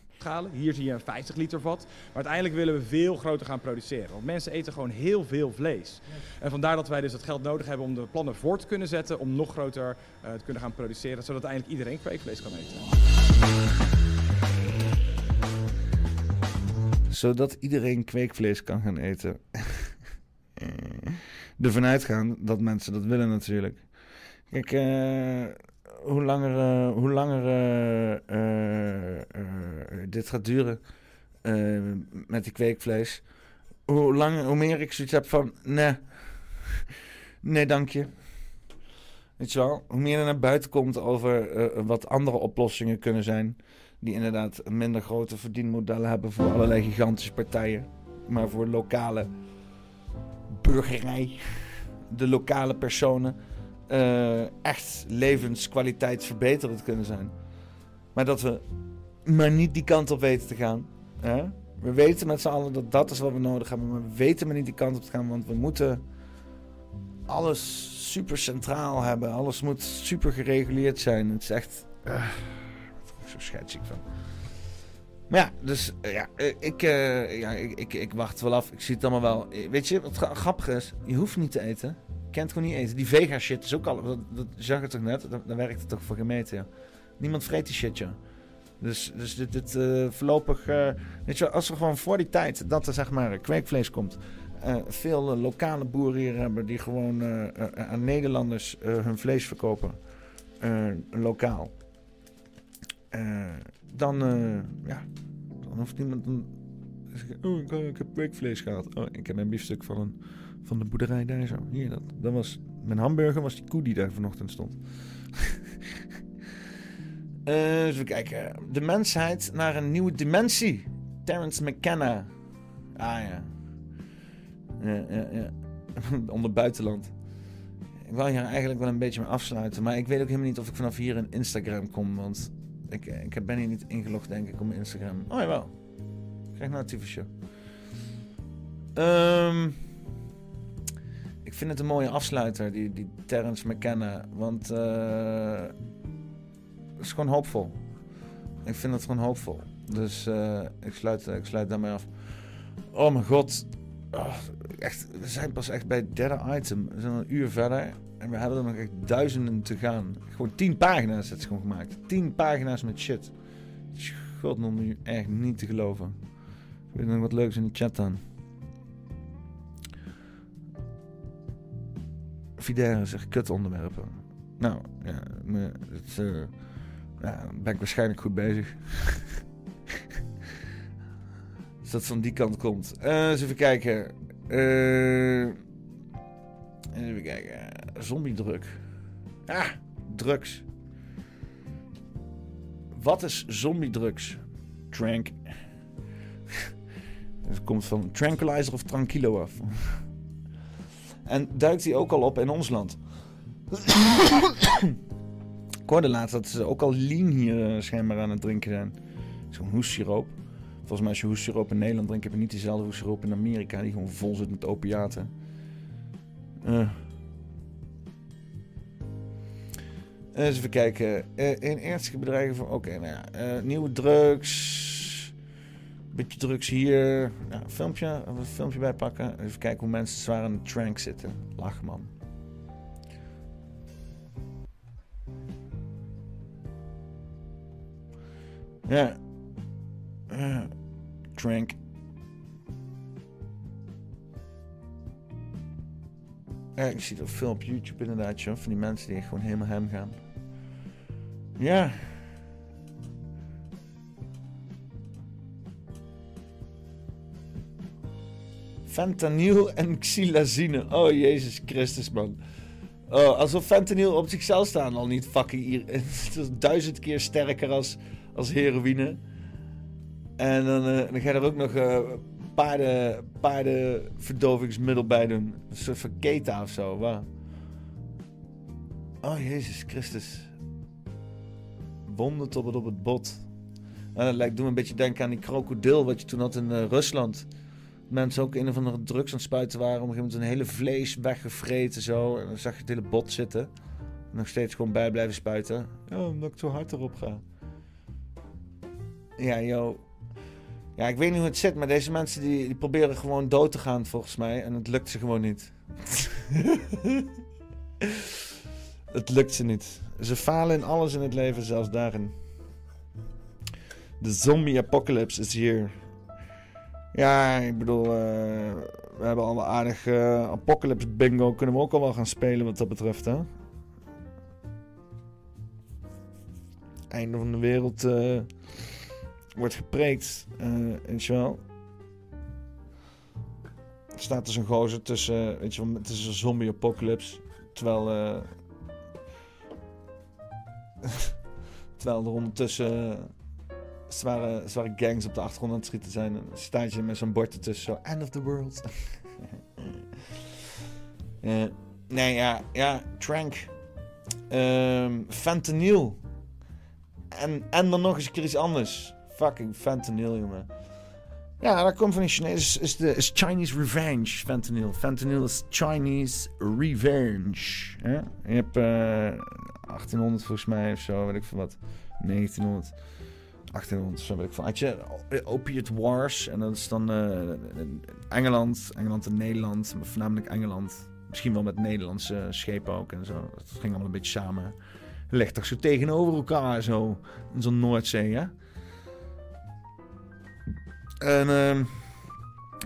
Hier zie je een 50 liter vat, maar uiteindelijk willen we veel groter gaan produceren. Want mensen eten gewoon heel veel vlees. En vandaar dat wij dus het geld nodig hebben om de plannen voor te kunnen zetten, om nog groter eh, te kunnen gaan produceren, zodat uiteindelijk iedereen kweekvlees kan eten. Zodat iedereen kweekvlees kan gaan eten. Ervan uitgaan dat mensen dat willen natuurlijk. Kijk, eh, hoe langer, eh, hoe langer eh, eh, dit gaat duren met die kweekvlees, hoe, langer, hoe meer ik zoiets heb van, nee, nee dank je. Weet je wel, hoe meer er naar buiten komt over wat andere oplossingen kunnen zijn. Die inderdaad minder grote verdienmodellen hebben voor allerlei gigantische partijen. Maar voor lokale burgerij, de lokale personen, eh, echt levenskwaliteit verbeterend kunnen zijn. Maar dat we maar niet die kant op weten te gaan. Hè? We weten met z'n allen dat dat is wat we nodig hebben. Maar we weten maar niet die kant op te gaan. Want we moeten alles super centraal hebben. Alles moet super gereguleerd zijn. Het is echt... ik zo van. Maar ja, dus eh, ja, ik, ja ik, ik, ik wacht wel af. Ik zie het allemaal wel. Weet je, wat gra- grappig is? Je hoeft niet te eten. Kent gewoon niet eten. Die vega shit is ook al... Dat, zag het toch net? Dan, werkt het toch voor gemeten, ja. Niemand vreet die shit, ja. Dus, dus dit, dit eh, voorlopig... eh, weet je, als er gewoon voor die tijd dat er zeg maar kweekvlees komt... eh, veel lokale boeren hier hebben die gewoon aan Nederlanders hun vlees verkopen. lokaal. Dan, ja, dan hoeft niemand... Dan, oh, ik, ik heb kweekvlees gehad. Oh, ik heb een biefstuk van, een, van de boerderij daar zo. Hier, dat, dat was... Mijn hamburger was die koe die daar vanochtend stond. Eh, even kijken. De mensheid naar een nieuwe dimensie. Terence McKenna. Ah ja. Ja, ja, ja. Onder buitenland. Ik wil hier eigenlijk wel een beetje mee afsluiten. Maar ik weet ook helemaal niet of ik vanaf hier in Instagram kom. Want ik, ik ben hier niet ingelogd, denk ik, op mijn Instagram. Oh jawel. Ik krijg nou een show. Ehm, ik vind het een mooie afsluiter, die, die Terrence McKenna. Want eh, het is gewoon hoopvol. Ik vind het gewoon hoopvol. Dus eh, ik, sluit, ik sluit daarmee af. Oh mijn god. Oh, echt, we zijn pas echt bij het derde item. We zijn een uur verder. En we hebben er nog echt duizenden te gaan. Gewoon tien pagina's het gewoon gemaakt. Tien pagina's met shit. God, nog nu echt niet te geloven. Ik weet nog wat leuks in de chat dan. Videre zegt kut onderwerpen. Nou, ja, het, ja, ben ik waarschijnlijk goed bezig. Als dat van die kant komt. Uh, eens even kijken. Uh, even kijken. Zombiedruk. Ah, drugs. Wat is zombiedrugs? Trank. Het komt van tranquilizer of tranquilo af. En duikt die ook al op in ons land? Ik hoorde laatst dat ze ook al lean hier uh, schijnbaar aan het drinken zijn. Zo'n hoessiroop. Volgens mij als je hoessiroop in Nederland drinkt, heb je niet dezelfde hoessiroop in Amerika. Die gewoon vol zit met opiaten. Uh. Eens even kijken. Uh, in ernstige bedrijven van... Oké, okay, nou ja. nieuwe drugs beetje drugs hier. Ja, een filmpje, een filmpje bijpakken. Even kijken hoe mensen zwaar aan de trank zitten. Lach man. Ja. Uh, trank. Ja, ik zie dat veel op YouTube inderdaad, van die mensen die gewoon helemaal hem gaan. Ja. Fentanyl en xylazine. Oh, Jezus Christus, man. Oh, alsof fentanyl op zichzelf staan al niet fucking... Het is duizend keer sterker als, als heroïne. En dan, uh, dan ga je er ook nog uh, paarden, paardenverdovingsmiddel bij doen. Een soort van keta of zo. Wow. Oh, Jezus Christus. Wonden tot het op het bot. En dat lijkt doen een beetje denken aan die krokodil wat je toen had in uh, Rusland mensen ook een of andere drugs aan het spuiten waren. Op een gegeven moment een hele vlees weggevreten zo. En dan zag je het hele bot zitten. En nog steeds gewoon bij blijven spuiten. Ja, omdat ik zo hard erop ga. Ja, joh. Ja, ik weet niet hoe het zit, maar deze mensen die, die proberen gewoon dood te gaan volgens mij. En het lukt ze gewoon niet. het lukt ze niet. Ze falen in alles in het leven, zelfs daarin. De zombie apocalypse is hier. Ja, ik bedoel, uh, we hebben al een aardig uh, Apocalypse Bingo. Kunnen we ook al wel gaan spelen wat dat betreft, hè? Einde van de wereld uh, wordt gepreekt, weet je wel. Er staat dus een gozer tussen, weet je wel, het is een zombie-apocalypse. Terwijl, terwijl er ondertussen zware, zware gangs op de achtergrond aan het schieten zijn. En staat je met zo'n bord ertussen, zo, end of the world. uh, nee, ja, ja, trank. Um, fentanyl. En, en dan nog eens een keer iets anders. Fucking fentanyl, jongen. Ja, dat komt van de Chinees. Is, is Chinese revenge, fentanyl. Fentanyl is Chinese revenge. Ja? Je hebt uh, 1800 volgens mij of zo, weet ik veel wat. 1900. 1800 zo weet ik van. Had je Opiate Wars. En dat is dan uh, Engeland, Engeland en Nederland. Voornamelijk Engeland. Misschien wel met Nederlandse schepen ook en zo. Dat ging allemaal een beetje samen. Ligt toch zo tegenover elkaar zo. In zo'n Noordzee, hè? En uh,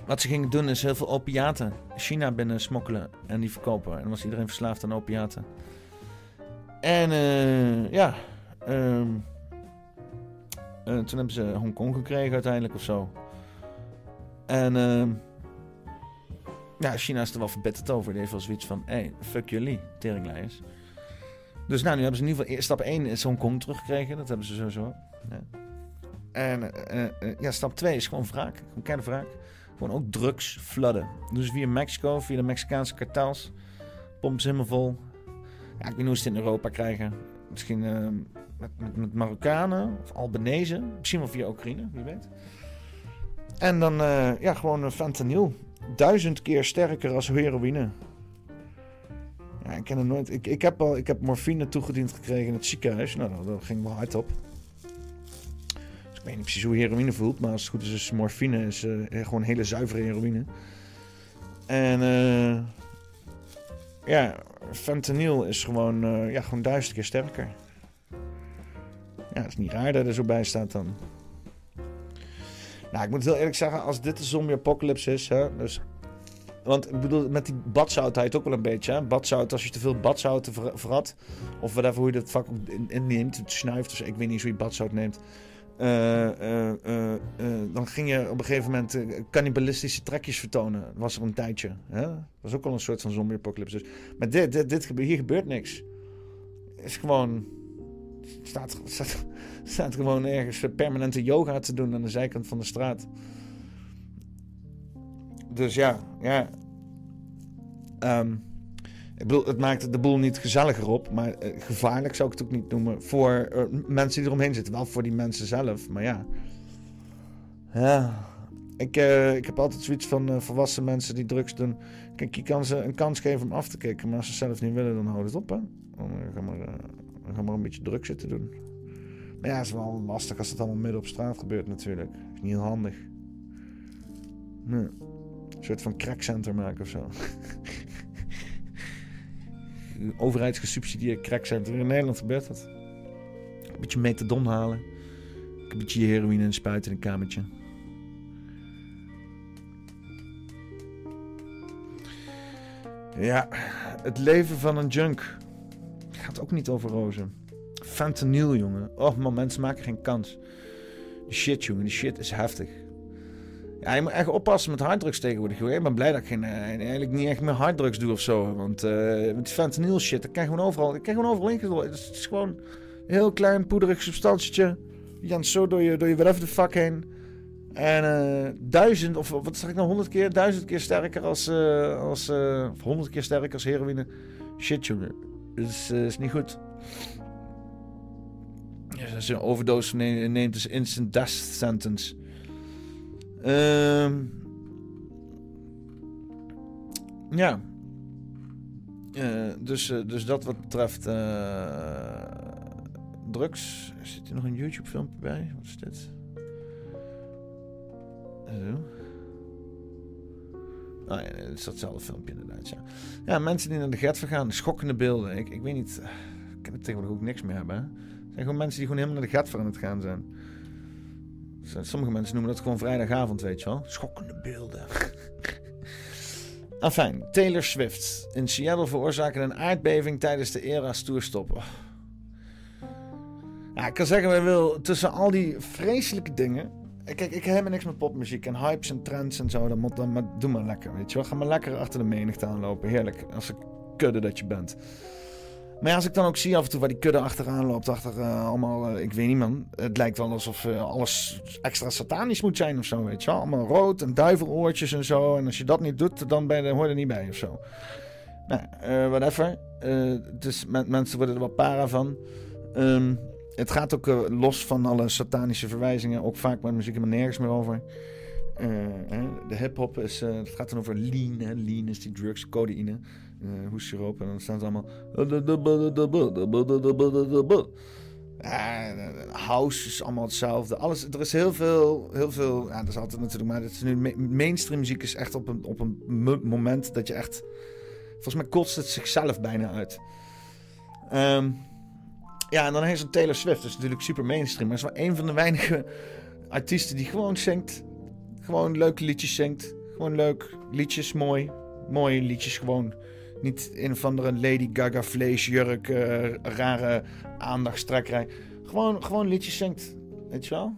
wat ze gingen doen is heel veel opiaten China binnen smokkelen en die verkopen. En dan was iedereen verslaafd aan opiaten. En uh, ja, um, uh, toen hebben ze Hongkong gekregen uiteindelijk of zo. En uh, ja, China is er wel verbitterd over. Die heeft wel zoiets van, hey, fuck jullie, teringlijers. Dus nou, nu hebben ze in ieder geval... Stap 1 is Hongkong teruggekregen. Dat hebben ze sowieso. Ja. En uh, ja, stap 2 is gewoon wraak. Gewoon keiharde wraak. Gewoon ook drugs flooden. Dus via Mexico, via de Mexicaanse kartels. Pompen ze helemaal vol. Ja, ik weet niet hoe ze het in Europa krijgen. Misschien eh, met, met, Marokkanen of Albanese. Misschien wel via Oekraïne, wie weet. En dan eh, ja, gewoon een fentanyl. Duizend keer sterker als heroïne. Ja, ik ken het nooit. Ik, ik, heb al, ik heb morfine toegediend gekregen in het ziekenhuis. Nou, dat, ging wel hard op. Dus ik weet niet precies hoe heroïne voelt. Maar als het goed is, is morfine is, eh, gewoon hele zuivere heroïne. En eh, ja, fentanyl is gewoon, ja, gewoon duizend keer sterker. Ja, het is niet raar dat er zo bij staat dan. Nou, ik moet heel eerlijk zeggen, als dit de zombie apocalypse is, hè, dus... Want ik bedoel, met die badzoutheid ook wel een beetje, hè. Badzout, als je te veel badzout ver- verrat, of whatever, hoe je dat vak inneemt, het snuift, dus ik weet niet hoe je badzout neemt. eh, eh, eh, dan ging je op een gegeven moment cannibalistische trekjes vertonen. Was er een tijdje. Hè? Was ook al een soort van zombie-apocalypse. Dus. Maar dit, dit, dit, hier gebeurt niks. Is gewoon... Staat, staat, staat gewoon ergens permanente yoga te doen aan de zijkant van de straat. Dus ja, ja. Ehm, ik bedoel, het maakt de boel niet gezelliger op, maar eh, gevaarlijk zou ik het ook niet noemen voor eh, mensen die eromheen zitten. Wel voor die mensen zelf, maar ja. Ja, ik, eh, ik heb altijd zoiets van eh, volwassen mensen die drugs doen. Kijk, je kan ze een kans geven om af te kicken, maar als ze zelf niet willen, dan houd het op, hè. Dan eh, ga maar, eh, dan ga maar een beetje drugs zitten doen. Maar ja, het is wel lastig als het allemaal midden op straat gebeurt natuurlijk. is niet heel handig. Een soort van crackcenter maken of zo. Overheidsgesubsidieerd crackcenter. In Nederland gebeurt dat. Een beetje metadon halen. Een beetje heroïne en spuiten in een kamertje. Ja, het leven van een junk gaat ook niet over rozen. Fentanyl, jongen. Oh man, mensen maken geen kans. Die shit, jongen, die shit is heftig. Ja, je moet echt oppassen met harddrugs tegenwoordig. Ik ben blij dat ik geen, eh, eigenlijk niet echt meer harddrugs doe of zo. Want eh, met die fentanyl shit, dat kan je gewoon overal, dat je gewoon overal ingedrukt. Het is gewoon een heel klein poederig substantietje. Gaan zo door je, door je whatever the fuck heen. En eh, duizend, of wat zeg ik nou, honderd keer, duizend keer sterker als, als of honderd keer sterker als heroïne. Shit, jongen. Is, eh, is niet goed. Als je een overdose ne- neemt, is instant death sentence. Ehm ja. Eh, dus, eh, dus dat wat betreft eh, drugs. Zit er nog een YouTube filmpje bij? Wat is dit? Zo. Oh ja, het is datzelfde filmpje inderdaad, ja. Ja, mensen die naar de Getver gaan, schokkende beelden. Ik, ik weet niet, eh, ik kan er tegenwoordig ook niks meer hebben. Het zijn gewoon mensen die gewoon helemaal naar de Getver aan het gaan zijn. Sommige mensen noemen dat gewoon vrijdagavond, weet je wel. Schokkende beelden. Enfin, Taylor Swift. In Seattle veroorzaken een aardbeving tijdens de Eras toerstop. Oh. Ik kan zeggen ik wil. Tussen al die vreselijke dingen. Kijk, ik heb helemaal niks met popmuziek en hypes en trends en zo. Dan moet dan maar, doe maar lekker, weet je wel. Ga maar lekker achter de menigte aanlopen. Heerlijk. Als een kudde dat je bent. Maar ja, als ik dan ook zie af en toe waar die kudde achteraan loopt, achter eh, allemaal, eh, ik weet niet man. Het lijkt wel alsof eh, alles extra satanisch moet zijn of zo, weet je wel. Allemaal rood en duiveloortjes en zo. En als je dat niet doet, dan ben je, hoor je er niet bij of zo. Nou, whatever. Dus men- mensen worden er wel para van. Ehm, het gaat ook eh, los van alle satanische verwijzingen. Ook vaak met muziek helemaal nergens meer over. Eh, de hip-hop is. eh, het gaat dan over lean. Lean is die drugs, codeïne, hoessiroop. En dan staan ze allemaal. House is allemaal hetzelfde. Alles, er is heel veel, heel veel. Ja, dat is altijd natuurlijk. Maar het is nu ma- mainstream muziek is echt op een, op een mo- moment dat je echt. Volgens mij kotst het zichzelf bijna uit. Ehm, ja, en dan heeft ze Taylor Swift. Dat is natuurlijk super mainstream. Maar is wel een van de weinige artiesten die gewoon zingt. Gewoon leuke liedjes zingt. Gewoon leuk. Liedjes, mooi. Mooie liedjes gewoon. Niet een of andere Lady Gaga vleesjurk, eh, rare aandachtstrekkerij. Gewoon, gewoon liedjes zingt. Weet je wel?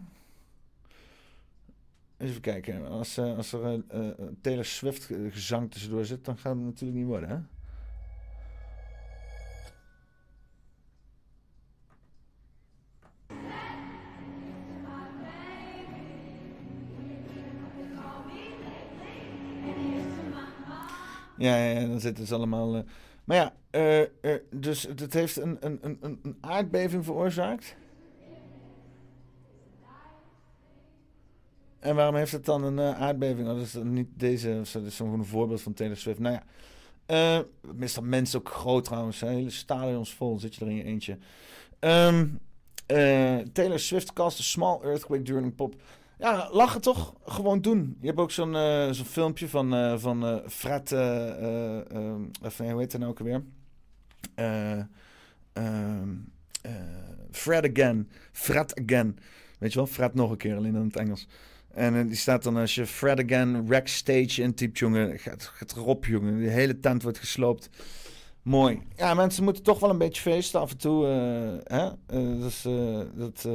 Even kijken. Als, eh, als er eh, eh, Taylor Swift gezang tussendoor zit, dan gaat het natuurlijk niet worden, hè? Ja, ja, dan zitten ze allemaal. eh, Maar ja, eh, eh, dus het heeft een, een, een, een- aardbeving veroorzaakt. En waarom heeft het dan een aardbeving? Oh, dat is niet deze, dat is een voorbeeld van Taylor Swift. Nou ja, meestal mensen ook groot trouwens. Hele stadions vol, zit je er in je eentje. Ehm, eh, Taylor Swift cast a small earthquake during pop. Ja, lachen toch? Gewoon doen. Je hebt ook zo'n eh, zo'n filmpje van, eh, van eh, Fred... eh, ehm, hoe heet hij nou ook alweer? Eh, ehm, eh, Fred Again. Fred Again. Weet je wel? Fred nog een keer, alleen in het Engels. En die staat dan als je Fred Again Wreck Stage intypt, jongen. Gaat, gaat erop, jongen. De hele tent wordt gesloopt. Mooi. Ja, mensen moeten toch wel een beetje feesten af en toe. hè? Dus, dat,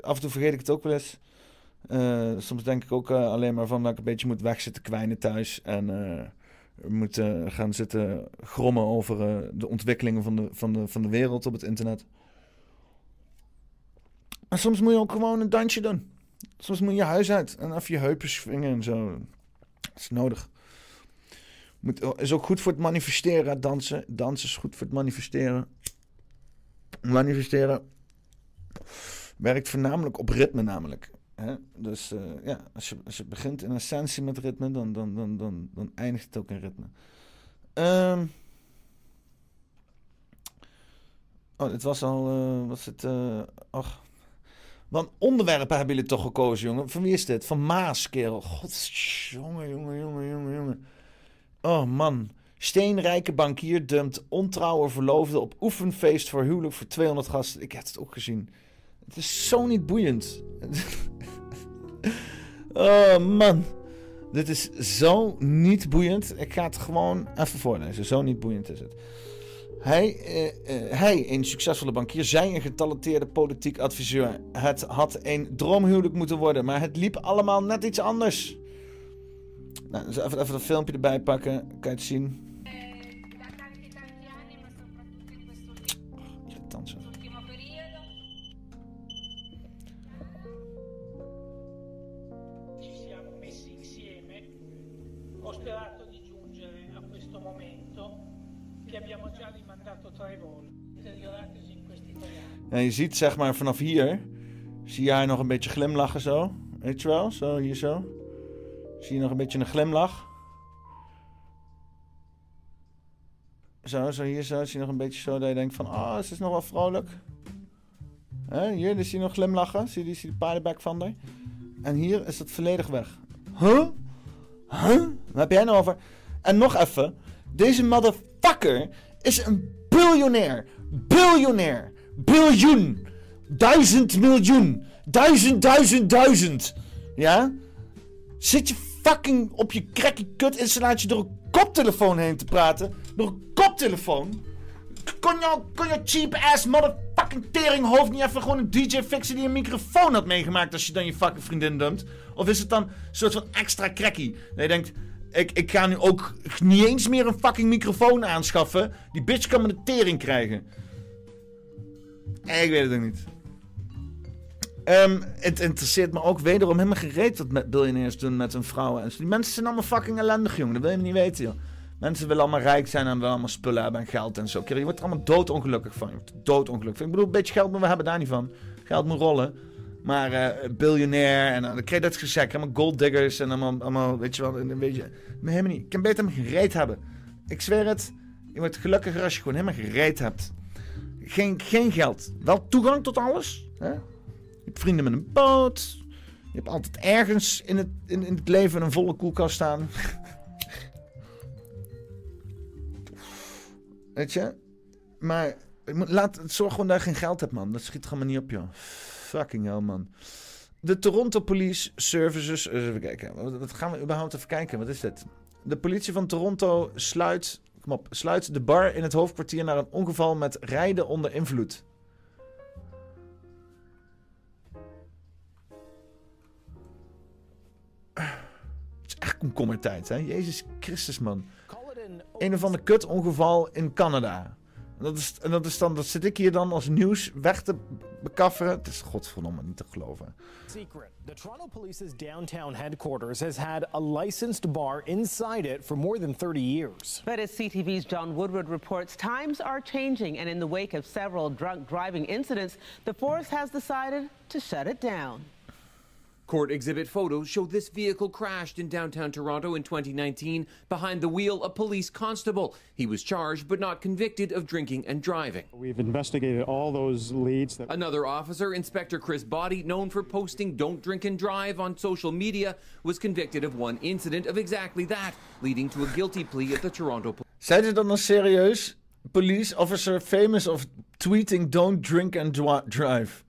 af en toe vergeet ik het ook wel eens. Eh, soms denk ik ook eh, alleen maar van dat ik een beetje moet wegzitten kwijnen thuis. En eh, moet eh, gaan zitten grommen over de ontwikkelingen van de, van, de, van de wereld op het internet. Maar soms moet je ook gewoon een dansje doen. Soms moet je je huis uit en even je heupen swingen en zo. Dat is nodig. Moet, is ook goed voor het manifesteren, dansen. Dansen is goed voor het manifesteren. Manifesteren werkt voornamelijk op ritme namelijk. Hè? Dus eh, ja, als je, als je begint in essentie met ritme, dan, dan, dan, dan, dan eindigt het ook in ritme. Ehm oh, dit was al, eh, was het, ach. Wat onderwerpen hebben jullie toch gekozen, jongen? Van wie is dit? Van Maas, kerel. God, jongen, jongen, jongen, jongen, jongen. Oh, man. Steenrijke bankier dumpt ontrouwe verloofde op oefenfeest voor huwelijk voor 200 gasten. Ik heb het ook gezien. Het is zo niet boeiend. oh, man. Dit is zo niet boeiend. Ik ga het gewoon even voorlezen. Zo niet boeiend is het. Hij, eh, eh, hij, een succesvolle bankier, zei een getalenteerde politiek adviseur. Het had een droomhuwelijk moeten worden, maar het liep allemaal net iets anders. Nou, dus even, even dat filmpje erbij pakken. Kan je het zien? Ja, je ziet zeg maar vanaf hier, zie je haar nog een beetje glimlachen zo. Weet je wel? Zo, hier zo. Zie je nog een beetje een glimlach. Zo, zo hier zo. Zie je nog een beetje zo dat je denkt van, ah, ze is nog wel vrolijk. Hier, dus zie je nog glimlachen. Zie je die, paardenbek van haar. En hier is het volledig weg. Huh? Huh? Wat heb jij nou over? En nog even. Deze motherfucker is een biljonair. Biljonair. Biljoen. Duizend miljoen. Duizend, duizend, duizend. Ja? Zit je fucking op je cracky kut installatie door een koptelefoon heen te praten? Door een koptelefoon? Kon jouw kon jou cheap ass motherfucking teringhoofd niet even gewoon een DJ fixen die een microfoon had meegemaakt als je dan je fucking vriendin dumpt? Of is het dan een soort van extra cracky? Dat je denkt, ik, ik ga nu ook niet eens meer een fucking microfoon aanschaffen. Die bitch kan me de tering krijgen. Eh, Ik weet het ook niet. Ehm, het interesseert me ook wederom helemaal gereed wat met biljonairs doen met hun vrouwen. en zo. Die mensen zijn allemaal fucking ellendig, jongen. Dat wil je niet weten, joh. Mensen willen allemaal rijk zijn en willen allemaal spullen hebben en geld en zo. Je wordt er allemaal doodongelukkig van. Je wordt doodongelukkig. Ik bedoel, een beetje geld, maar we hebben daar niet van. Geld moet rollen. Maar eh biljonair en dan krijg je dat gezegd. Allemaal golddiggers en allemaal, allemaal weet je wel, een beetje... Maar helemaal niet. Ik kan beter hem gereed hebben. Ik zweer het. Je wordt gelukkiger als je gewoon helemaal gereed hebt. Geen, geen geld. Wel toegang tot alles. Hè? Je hebt vrienden met een boot. Je hebt altijd ergens in het, in, in het leven een volle koelkast staan. Weet je? Maar laat, zorg gewoon dat je geen geld hebt, man. Dat schiet gewoon niet op, joh. Fucking hell, man. De Toronto Police Services. Even kijken. Wat gaan we überhaupt even kijken? Wat is dit? De politie van Toronto sluit, kom op, sluit de bar in het hoofdkwartier naar een ongeval met rijden onder invloed. Het is echt komkommertijd, hè? Jezus Christus, man. Een of ander kut ongeval in Canada. En dat, is, en dat is dan, dat zit ik hier dan als nieuws weg te bekafferen. Het is godverdomme niet te geloven. Secret. The Toronto Police's downtown headquarters has had a licensed bar inside it for more than 30 years. But as CTV's John Woodward reports, times are changing, and in the wake of several drunk driving incidents, the force has decided to shut it down. Court exhibit photos show this vehicle crashed in downtown Toronto in 2019. Behind the wheel, a police constable. He was charged but not convicted of drinking and driving. We've investigated all those leads. That Another officer, Inspector Chris Body, known for posting Don't Drink and Drive on social media, was convicted of one incident of exactly that, leading to a guilty plea at the Toronto Police. Zijn ze dan nog serieus? Police officer famous of tweeting don't drink and dri- drive.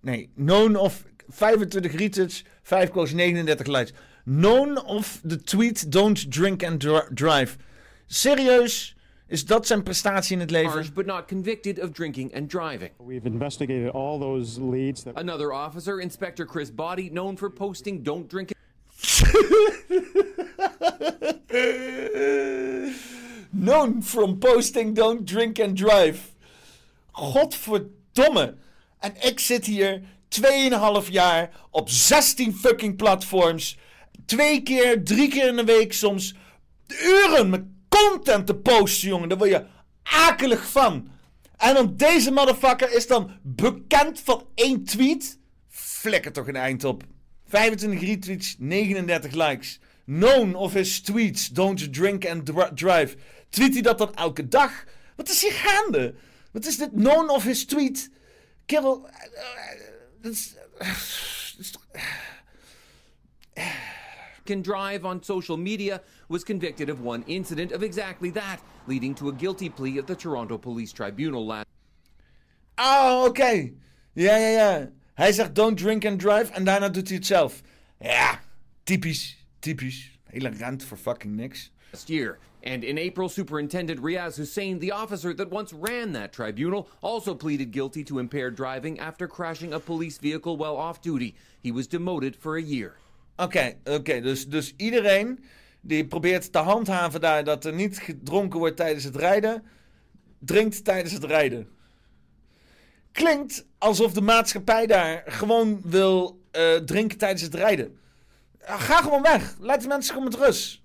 Nee, known of 25 retweets, 5 quotes, 39 likes. Known of the tweet don't drink and dri- drive. Serieus? Is dat zijn prestatie in het leven? Charged but not convicted of drinking and driving. We've investigated all those leads. That Another officer, Inspector Chris Body, known for posting Don't Drink Known from posting don't drink and drive. Godverdomme. En ik zit hier 2,5 jaar op 16 fucking platforms. Twee keer, drie keer in de week soms. Uren met content te posten, jongen. Daar word je akelig van. En dan deze motherfucker is dan bekend van één tweet. Flikker toch een eind op. 25 retweets, 39 likes. Known of his tweets, don't drink and dri- drive. Tweet hij dat dan elke dag? Wat is hier gaande? Wat is dit known of his tweet? Kerel, dat is... dat is toch- can drive on social media was convicted of one incident of exactly that, leading to a guilty plea at the Toronto Police Tribunal last. Oh, ah, okay. Ja, ja, ja. Hij zegt don't drink and drive en daarna doet hij het zelf. Ja, typisch, typisch. Hele rent voor fucking niks. last year. And in April, Superintendent Riaz Hussein, the officer that once ran that tribunal, also pleaded guilty to impaired driving after crashing a police vehicle while off duty. He was demoted for a year. Oké, oké. Dus, dus iedereen die probeert te handhaven daar dat er niet gedronken wordt tijdens het rijden, drinkt tijdens het rijden. Klinkt alsof de maatschappij daar gewoon wil eh, drinken tijdens het rijden. Ga gewoon weg. Laat de mensen gewoon met rust.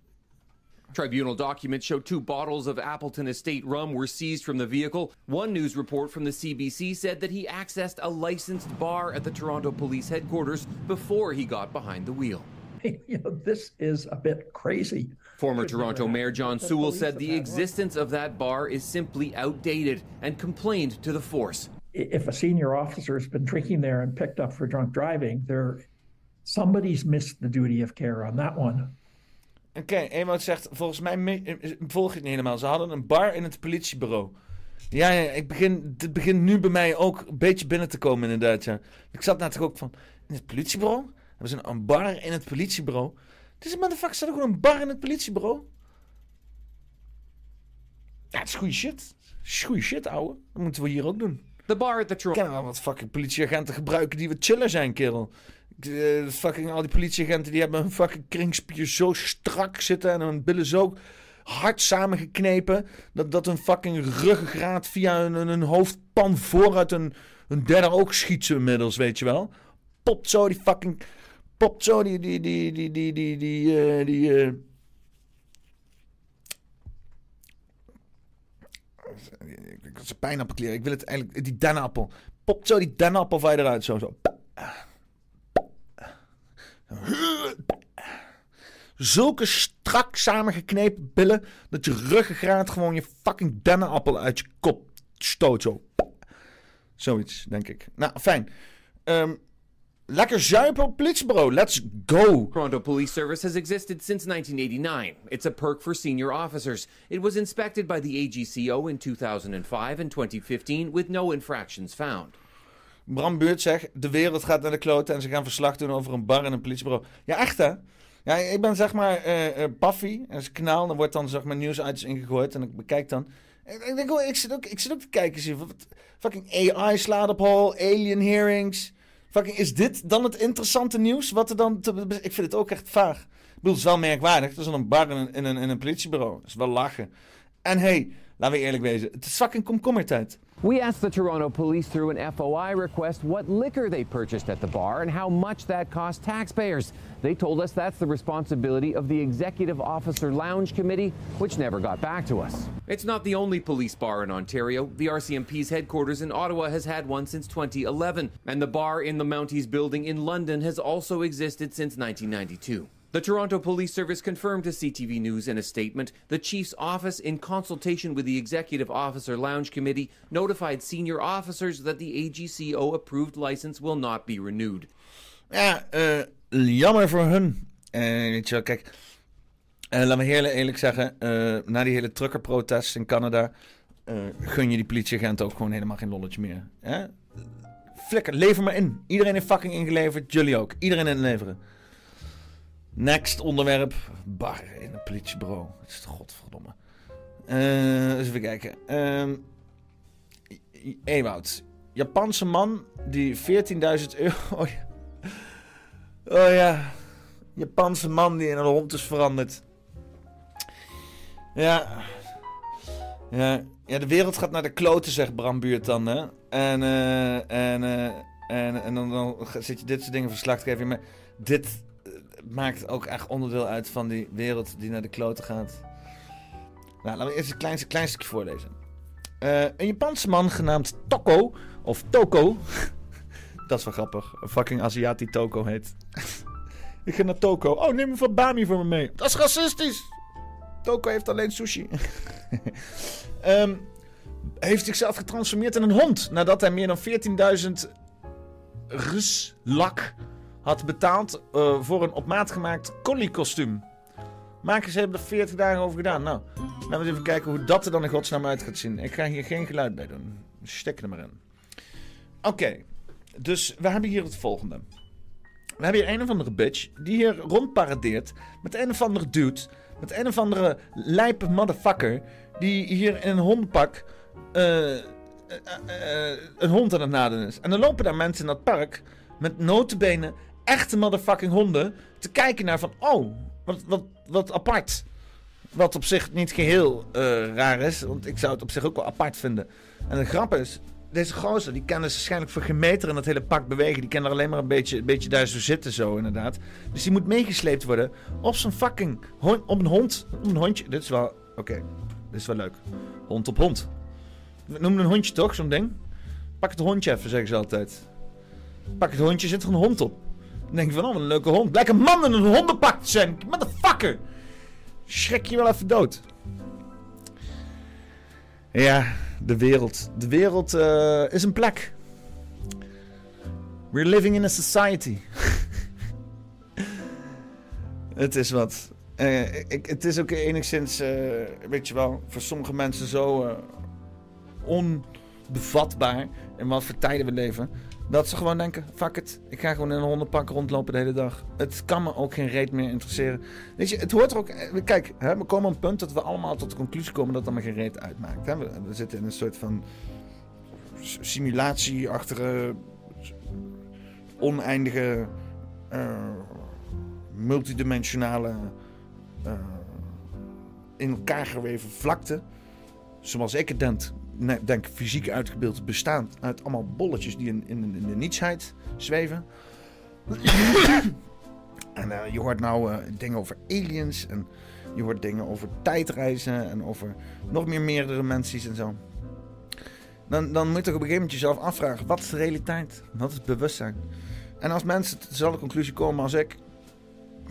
Tribunal documents show two bottles of Appleton Estate rum were seized from the vehicle. One news report from the CBC said that he accessed a licensed bar at the Toronto Police headquarters before he got behind the wheel. you know, this is a bit crazy. Former Toronto Mayor John Sewell said the existence of that bar is simply outdated and complained to the force. If a senior officer has been drinking there and picked up for drunk driving, there somebody's missed the duty of care on that one. Oké, Ewout zegt, volgens mij me- eh, volg je het niet helemaal. Ze hadden een bar in het politiebureau. Ja, ja ik begin, dit begint nu bij mij ook een beetje binnen te komen inderdaad, ja. Ik zat natuurlijk ook van, in het politiebureau? Hebben ze een, een bar in het politiebureau? Deze motherfucker staat ook gewoon een bar in het politiebureau? Ja, het is goede shit. Het is goede shit, ouwe. Dat moeten we hier ook doen. The bar at the Toronto... Ik ken wel wat fucking politieagenten gebruiken die wat chiller zijn, kerel. Eh, fucking al die politieagenten die hebben hun fucking kringspier zo strak zitten en hun billen zo hard samengeknepen dat, dat hun fucking ruggengraat via hun, hun, hoofdpan vooruit hun, hun derde oog schiet inmiddels, weet je wel. Popt zo die fucking... Popt zo die... die, die, die, die, die, die, eh, die eh, Ik had zijn pijnappelkleren. Ik wil het eigenlijk... Die dennenappel. Popt zo die dennenappel van eruit. Zo, zo. Zulke strak samengeknepen billen... dat je ruggengraat gewoon je fucking dennenappel uit je kop stoot. Zo. Zoiets, denk ik. Nou, fijn. Ehm, lekker zuipen op politiebureau. Let's go. Toronto Police Service has existed since 1989. It's a perk for senior officers. It was inspected by the AGCO in 2005 and 2015 with no infractions found. Bram Buurt zegt, de wereld gaat naar de kloten en ze gaan verslag doen over een bar en een politiebureau. Ja, echt hè? Ja, ik ben zeg maar eh eh Paffy, dat is kanaal, dan wordt dan zeg maar nieuwsuitjes ingegooid en ik bekijk dan. Ik, denk, oh, ik, zit ook, ik zit ook te kijken, zie, wat, fucking AI slaat op hol, alien hearings. Fucking, is dit dan het interessante nieuws? Wat er dan te, ik vind het ook echt vaag. Ik bedoel, het is wel merkwaardig. Het is een bar in een, een politiebureau. Dat is wel lachen. En hey, laten we eerlijk wezen, het is fucking komkommertijd. We asked the Toronto police through an FOI request what liquor they purchased at the bar and how much that cost taxpayers. They told us that's the responsibility of the Executive Officer Lounge Committee, which never got back to us. It's not the only police bar in Ontario. The RCMP's headquarters in Ottawa has had one since 2011, and the bar in the Mounties building in London has also existed since 1992. The Toronto Police Service confirmed to CTV News in a statement the Chief's office, in consultation with the Executive Officer Lounge Committee, notified senior officers that the AGCO approved license will not be renewed. Ja, eh, jammer voor hun. Wel, kijk, eh, laat me heel eerlijk zeggen, na die hele truckerprotest in Canada, gun je die politieagent ook gewoon helemaal geen lolletje meer. Hè? Flikker, lever maar in. Iedereen heeft fucking ingeleverd, jullie ook. Iedereen inleveren. Next onderwerp, bar in een politiebureau. Het is godverdomme. Eh eens even kijken. Ewoud. Japanse man die 14.000 euro... Oh ja. Oh ja. Japanse man die in een hond is veranderd. Ja. Ja. Ja, de wereld gaat naar de kloten, zegt Bram Buurt dan, hè. En, eh, en, en, en dan, dan zit je dit soort dingen verslag te geven. Maar dit maakt ook echt onderdeel uit van die wereld die naar de kloten gaat. Nou, laten we eerst een klein, stukje voorlezen. Eh, een Japanse man genaamd Toko, of Toko. Dat is wel grappig. Een fucking Aziat die Toko heet. Ik ga naar Toko. Oh, neem een van Bami voor me mee. Dat is racistisch. Toko heeft alleen sushi. Ehm, heeft zichzelf getransformeerd in een hond. Nadat hij meer dan 14.000 ruslak had betaald eh, voor een op maat gemaakt collie-kostuum. Makers hebben er 40 dagen over gedaan. Nou, laten we eens even kijken hoe dat er dan in godsnaam uit gaat zien. Ik ga hier geen geluid bij doen. Stek er maar in. Oké, dus we hebben hier het volgende. We hebben hier een of andere bitch die hier rondparadeert met een of andere dude, met een of andere lijpe motherfucker die hier in een hondenpak eh, een hond aan het naden is. En dan lopen daar mensen in dat park met notenbenen echte motherfucking honden te kijken naar van oh, wat, wat, wat apart. Wat op zich niet geheel eh, raar is, want ik zou het op zich ook wel apart vinden. En de grap is, deze gozer, die kan dus waarschijnlijk voor geen meter in dat hele pak bewegen. Die kan er alleen maar een beetje, een beetje daar zo zitten, zo inderdaad. Dus die moet meegesleept worden op zo'n fucking op een hond, op een hondje. Dit is wel, oké, dit is wel leuk. Hond op hond. We noemen een hondje toch, zo'n ding? Pak het hondje even, zeggen ze altijd. Pak het hondje, zit er een hond op. Dan denk je van, oh, een leuke hond. Blijkt een man in een hondenpak te zijn. Motherfucker. Schrik je wel even dood. Ja, de wereld. De wereld eh, is een plek. We're living in a society. het is wat. Eh, ik, het is ook enigszins, eh, weet je wel, voor sommige mensen zo onbevatbaar in wat voor tijden we leven. Dat ze gewoon denken, fuck it, ik ga gewoon in een hondenpak rondlopen de hele dag. Het kan me ook geen reet meer interesseren. Weet je, het hoort er ook... eh, Kijk, hè, we komen op een punt dat we allemaal tot de conclusie komen dat het allemaal geen reet uitmaakt. Hè? We, zitten in een soort van s- simulatieachtige, oneindige, eh, multidimensionale, eh, in elkaar geweven vlakte. Zoals ik het denk, denk fysiek uitgebeeld, bestaand uit allemaal bolletjes die in, in, in de nietsheid zweven. en eh, je hoort nou eh, dingen over aliens en je hoort dingen over tijdreizen en over nog meer meerdere dimensies en zo. Dan, dan moet je toch op een gegeven moment jezelf afvragen: wat is de realiteit? Wat is bewustzijn? En als mensen tot dezelfde conclusie komen als ik,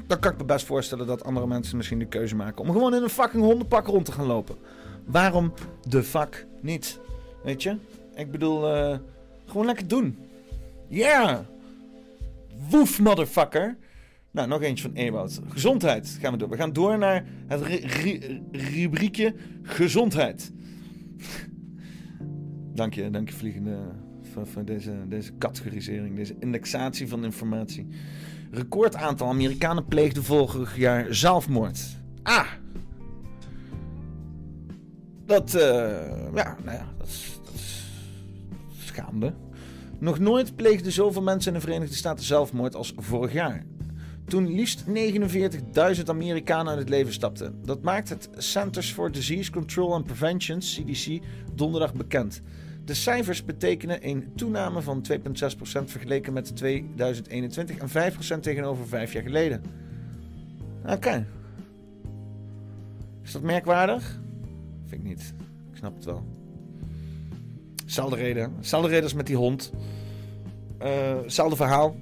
dan kan ik me best voorstellen dat andere mensen misschien de keuze maken om gewoon in een fucking hondenpak rond te gaan lopen. Waarom de fuck niet? Weet je? Ik bedoel, eh, gewoon lekker doen. Yeah! Woef, motherfucker! Nou, nog eentje van Ewout. Gezondheid gaan we door. We gaan door naar het ru- ru- rubriekje gezondheid. dank je, dank je vliegende voor, deze, deze categorisering, deze indexatie van informatie. Record aantal Amerikanen pleegden vorig jaar zelfmoord. Ah! Dat, eh, ja, nou ja, dat is, dat is schande. Nog nooit pleegden zoveel mensen in de Verenigde Staten zelfmoord als vorig jaar. toen liefst 49.000 Amerikanen uit het leven stapten. Dat maakt het Centers for Disease Control and Prevention, CDC, donderdag bekend. De cijfers betekenen een toename van 2,6% vergeleken met 2021 en 5% tegenover vijf jaar geleden. Oké. Is dat merkwaardig? Ik niet. Ik snap het wel. Zelfde reden. Zelfde reden als met die hond. Uh, verhaal.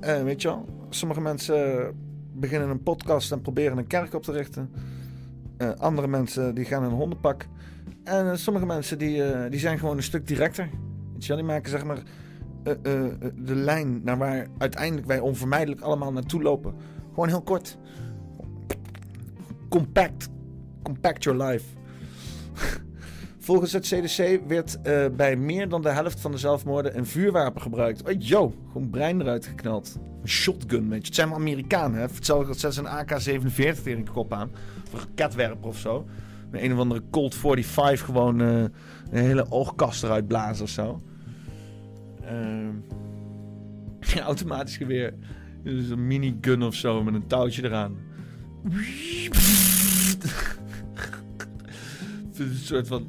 Uh, weet je wel? Sommige mensen beginnen een podcast en proberen een kerk op te richten. Uh, andere mensen die gaan een hondenpak. En sommige mensen die, die zijn gewoon een stuk directer. Weet? Die maken zeg maar de lijn naar waar uiteindelijk wij onvermijdelijk allemaal naartoe lopen. Gewoon heel kort. Compact. Compact your life. Volgens het CDC werd uh, bij meer dan de helft van de zelfmoorden een vuurwapen gebruikt. Oh, yo, gewoon brein eruit geknald. Een shotgun, weet je. Het zijn maar Amerikanen, hè. Hetzelfde dat ze een AK-47 tegen een kop aan. Of een raketwerper of zo. Met een of andere Colt 45 gewoon uh, een hele oogkast eruit blazen of zo. Uh, automatisch geweer. Dus een minigun of zo met een touwtje eraan. een soort van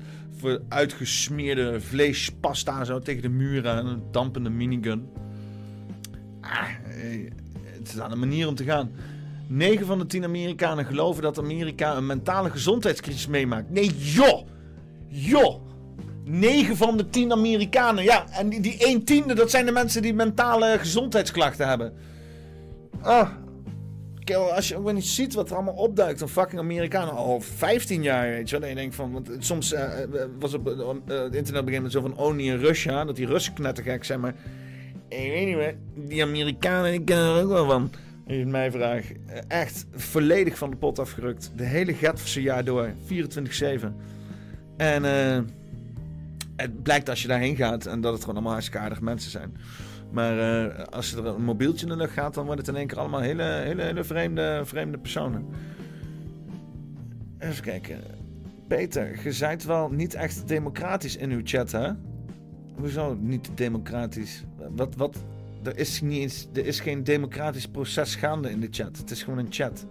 uitgesmeerde vleespasta zo tegen de muur aan. Een dampende minigun. Ah, eh, het is aan een manier om te gaan. 9 van de 10 Amerikanen geloven dat Amerika een mentale gezondheidscrisis meemaakt. Nee, joh! Joh! 9 van de 10 Amerikanen. Ja, en die, die 1 tiende, dat zijn de mensen die mentale gezondheidsklachten hebben. Ah, als je ook niet ziet wat er allemaal opduikt van fucking Amerikanen al 15 jaar, weet je wel. En je denkt van, want soms uh, was op uh, het internet begin zo van Only in Russia, dat die Russen knettergek zijn, maar ik weet niet meer, die Amerikanen, die kennen er ook wel van. Als je mij vraagt, echt volledig van de pot afgerukt. De hele Getverse jaar door, 24-7. En het blijkt als je daarheen gaat en dat het gewoon allemaal hartstikke mensen zijn. Maar uh, als er een mobieltje in de lucht gaat, dan wordt het in één keer allemaal hele, hele, hele vreemde, vreemde personen. Even kijken. Peter, je zijt wel niet echt democratisch in uw chat, hè? Hoezo niet democratisch? Wat, wat? Er is, niet eens, er is geen democratisch proces gaande in de chat. Het is gewoon een chat.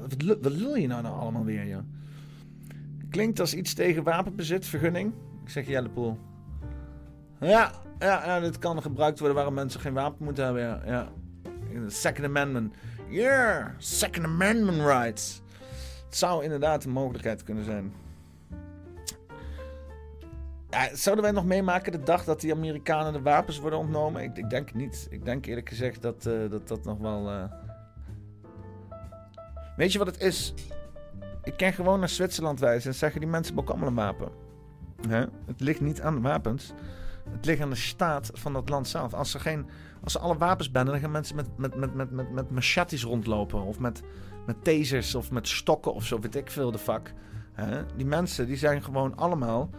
Wat, wat lul je nou, nou allemaal weer, joh? Klinkt als iets tegen wapenbezit, vergunning? Ik zeg Jellepoel. Ja, ja, dit kan gebruikt worden waarom mensen geen wapen moeten hebben. Ja. Second Amendment. Yeah, Second Amendment rights. Het zou inderdaad een mogelijkheid kunnen zijn. Zouden wij nog meemaken de dag dat die Amerikanen de wapens worden ontnomen? Ik, ik denk niet. Ik denk eerlijk gezegd dat uh, dat, dat nog wel. Uh... Weet je wat het is? Ik kan gewoon naar Zwitserland wijzen en zeggen die mensen hebben allemaal een wapen. Het ligt niet aan de wapens. Het ligt aan de staat van dat land zelf. Als ze, geen, als ze alle wapens bannen, dan gaan mensen met, met, met, met, met, met machetes rondlopen. Of met, met tasers of met stokken of zo, weet ik veel de vak. Die mensen die zijn gewoon allemaal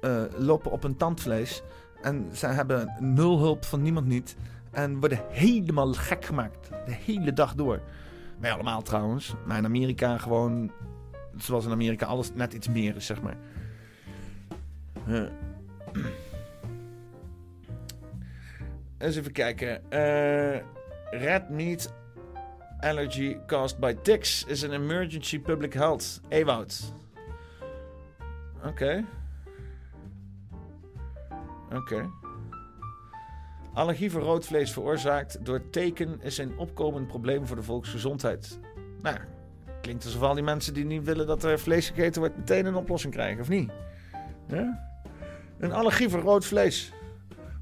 uh, lopen op een tandvlees. En ze hebben nul hulp van niemand niet. En worden helemaal gek gemaakt. De hele dag door. Wij allemaal trouwens. Maar in Amerika gewoon... Zoals in Amerika alles net iets meer is, zeg maar. Uh. Eens even kijken. Uh, red meat allergy caused by ticks is an emergency public health. Ewoud. Oké. Oké. Allergie voor rood vlees veroorzaakt door teken is een opkomend probleem voor de volksgezondheid. Nou, klinkt alsof al die mensen die niet willen dat er vlees gegeten wordt meteen een oplossing krijgen, of niet? Ja? Een allergie voor rood vlees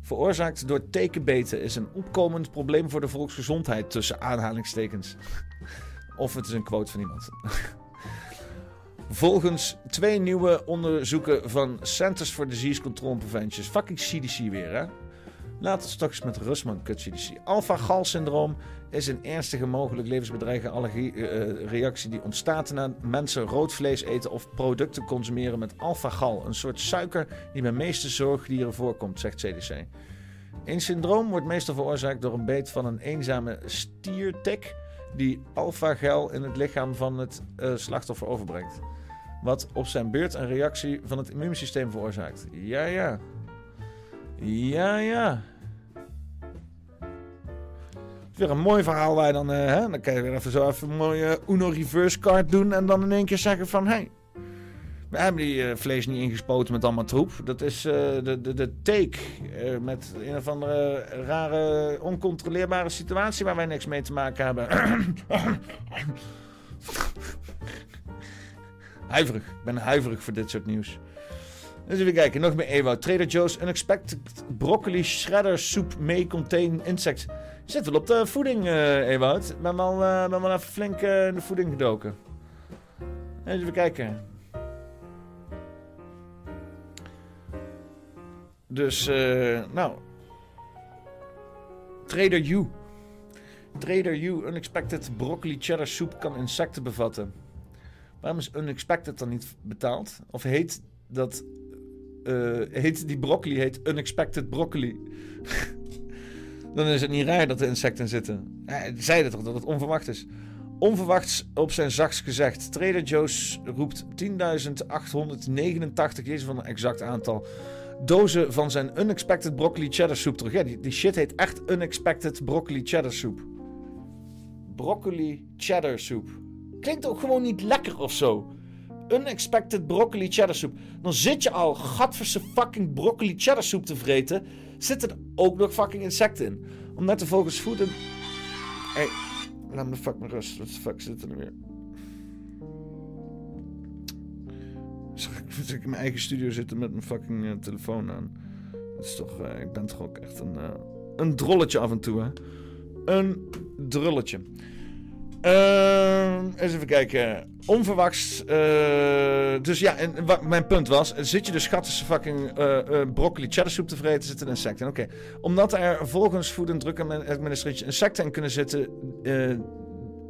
veroorzaakt door tekenbeten is een opkomend probleem voor de volksgezondheid tussen aanhalingstekens. Of het is een quote van iemand. Volgens twee nieuwe onderzoeken van Centers for Disease Control and Prevention. Fucking CDC weer, hè? Laten we straks met Rusman kut CDC. Alpha-gal-syndroom is een ernstige mogelijk levensbedreigende allergiereactie die ontstaat na mensen rood vlees eten of producten consumeren met alpha-gal, een soort suiker die bij meeste zorgdieren voorkomt, zegt CDC. Een syndroom wordt meestal veroorzaakt door een beet van een eenzame stiertek die alpha-gal in het lichaam van het uh, slachtoffer overbrengt. Wat op zijn beurt een reactie van het immuunsysteem veroorzaakt. Ja, ja. Ja, ja. Weer een mooi verhaal waar je dan, eh, hè, dan kan je weer even zo even een mooie Uno reverse card doen en dan in één keer zeggen van, hey, we hebben die eh, vlees niet ingespoten met allemaal troep. Dat is eh, de, de, de take eh, met een of andere rare, oncontroleerbare situatie waar wij niks mee te maken hebben. huiverig. Ik ben huiverig voor dit soort nieuws. Dus even kijken, nog meer Ewout. Trader Joe's Unexpected Broccoli Shredder Soup May Contain Insects. Zit wel op de voeding, eh Ewout. Ben wel, eh, ben wel even flink eh, in de voeding gedoken. Even kijken. Dus, eh, nou. Trader U. Trader U Unexpected Broccoli Cheddar Soup kan insecten bevatten. Waarom is Unexpected dan niet betaald? Of heet dat... heet die broccoli heet Unexpected Broccoli? dan is het niet raar dat er insecten in zitten. Die zeiden toch dat het onverwacht is. Onverwachts op zijn zachts gezegd. Trader Joe's roept 10.889, jezus van een exact aantal, dozen van zijn Unexpected Broccoli Cheddar Soep terug. Ja, die, die shit heet echt Unexpected Broccoli Cheddar Soep. Broccoli Cheddar Soep. Klinkt ook gewoon niet lekker of zo. Unexpected Broccoli Cheddar Soep. Dan zit je al gadverse fucking broccoli cheddar soep te vreten. Zitten er ook nog fucking insecten in. Om net te volgens voeden... Hey, laat me de fuck maar rust. Wat de fuck zit er nu weer? Zeg, ik in mijn eigen studio zitten met mijn fucking eh, telefoon aan. Dat is toch... eh, ik ben toch ook echt een... eh, een drolletje af en toe, hè? Een drulletje. Ehm, eens even kijken. Onverwachts. eh, dus ja, en mijn punt was: zit je dus gatse fucking eh, eh, broccoli cheddar soep te vreten, zitten insecten in. Oké. Omdat er volgens Food and Drug Administration insecten in kunnen zitten,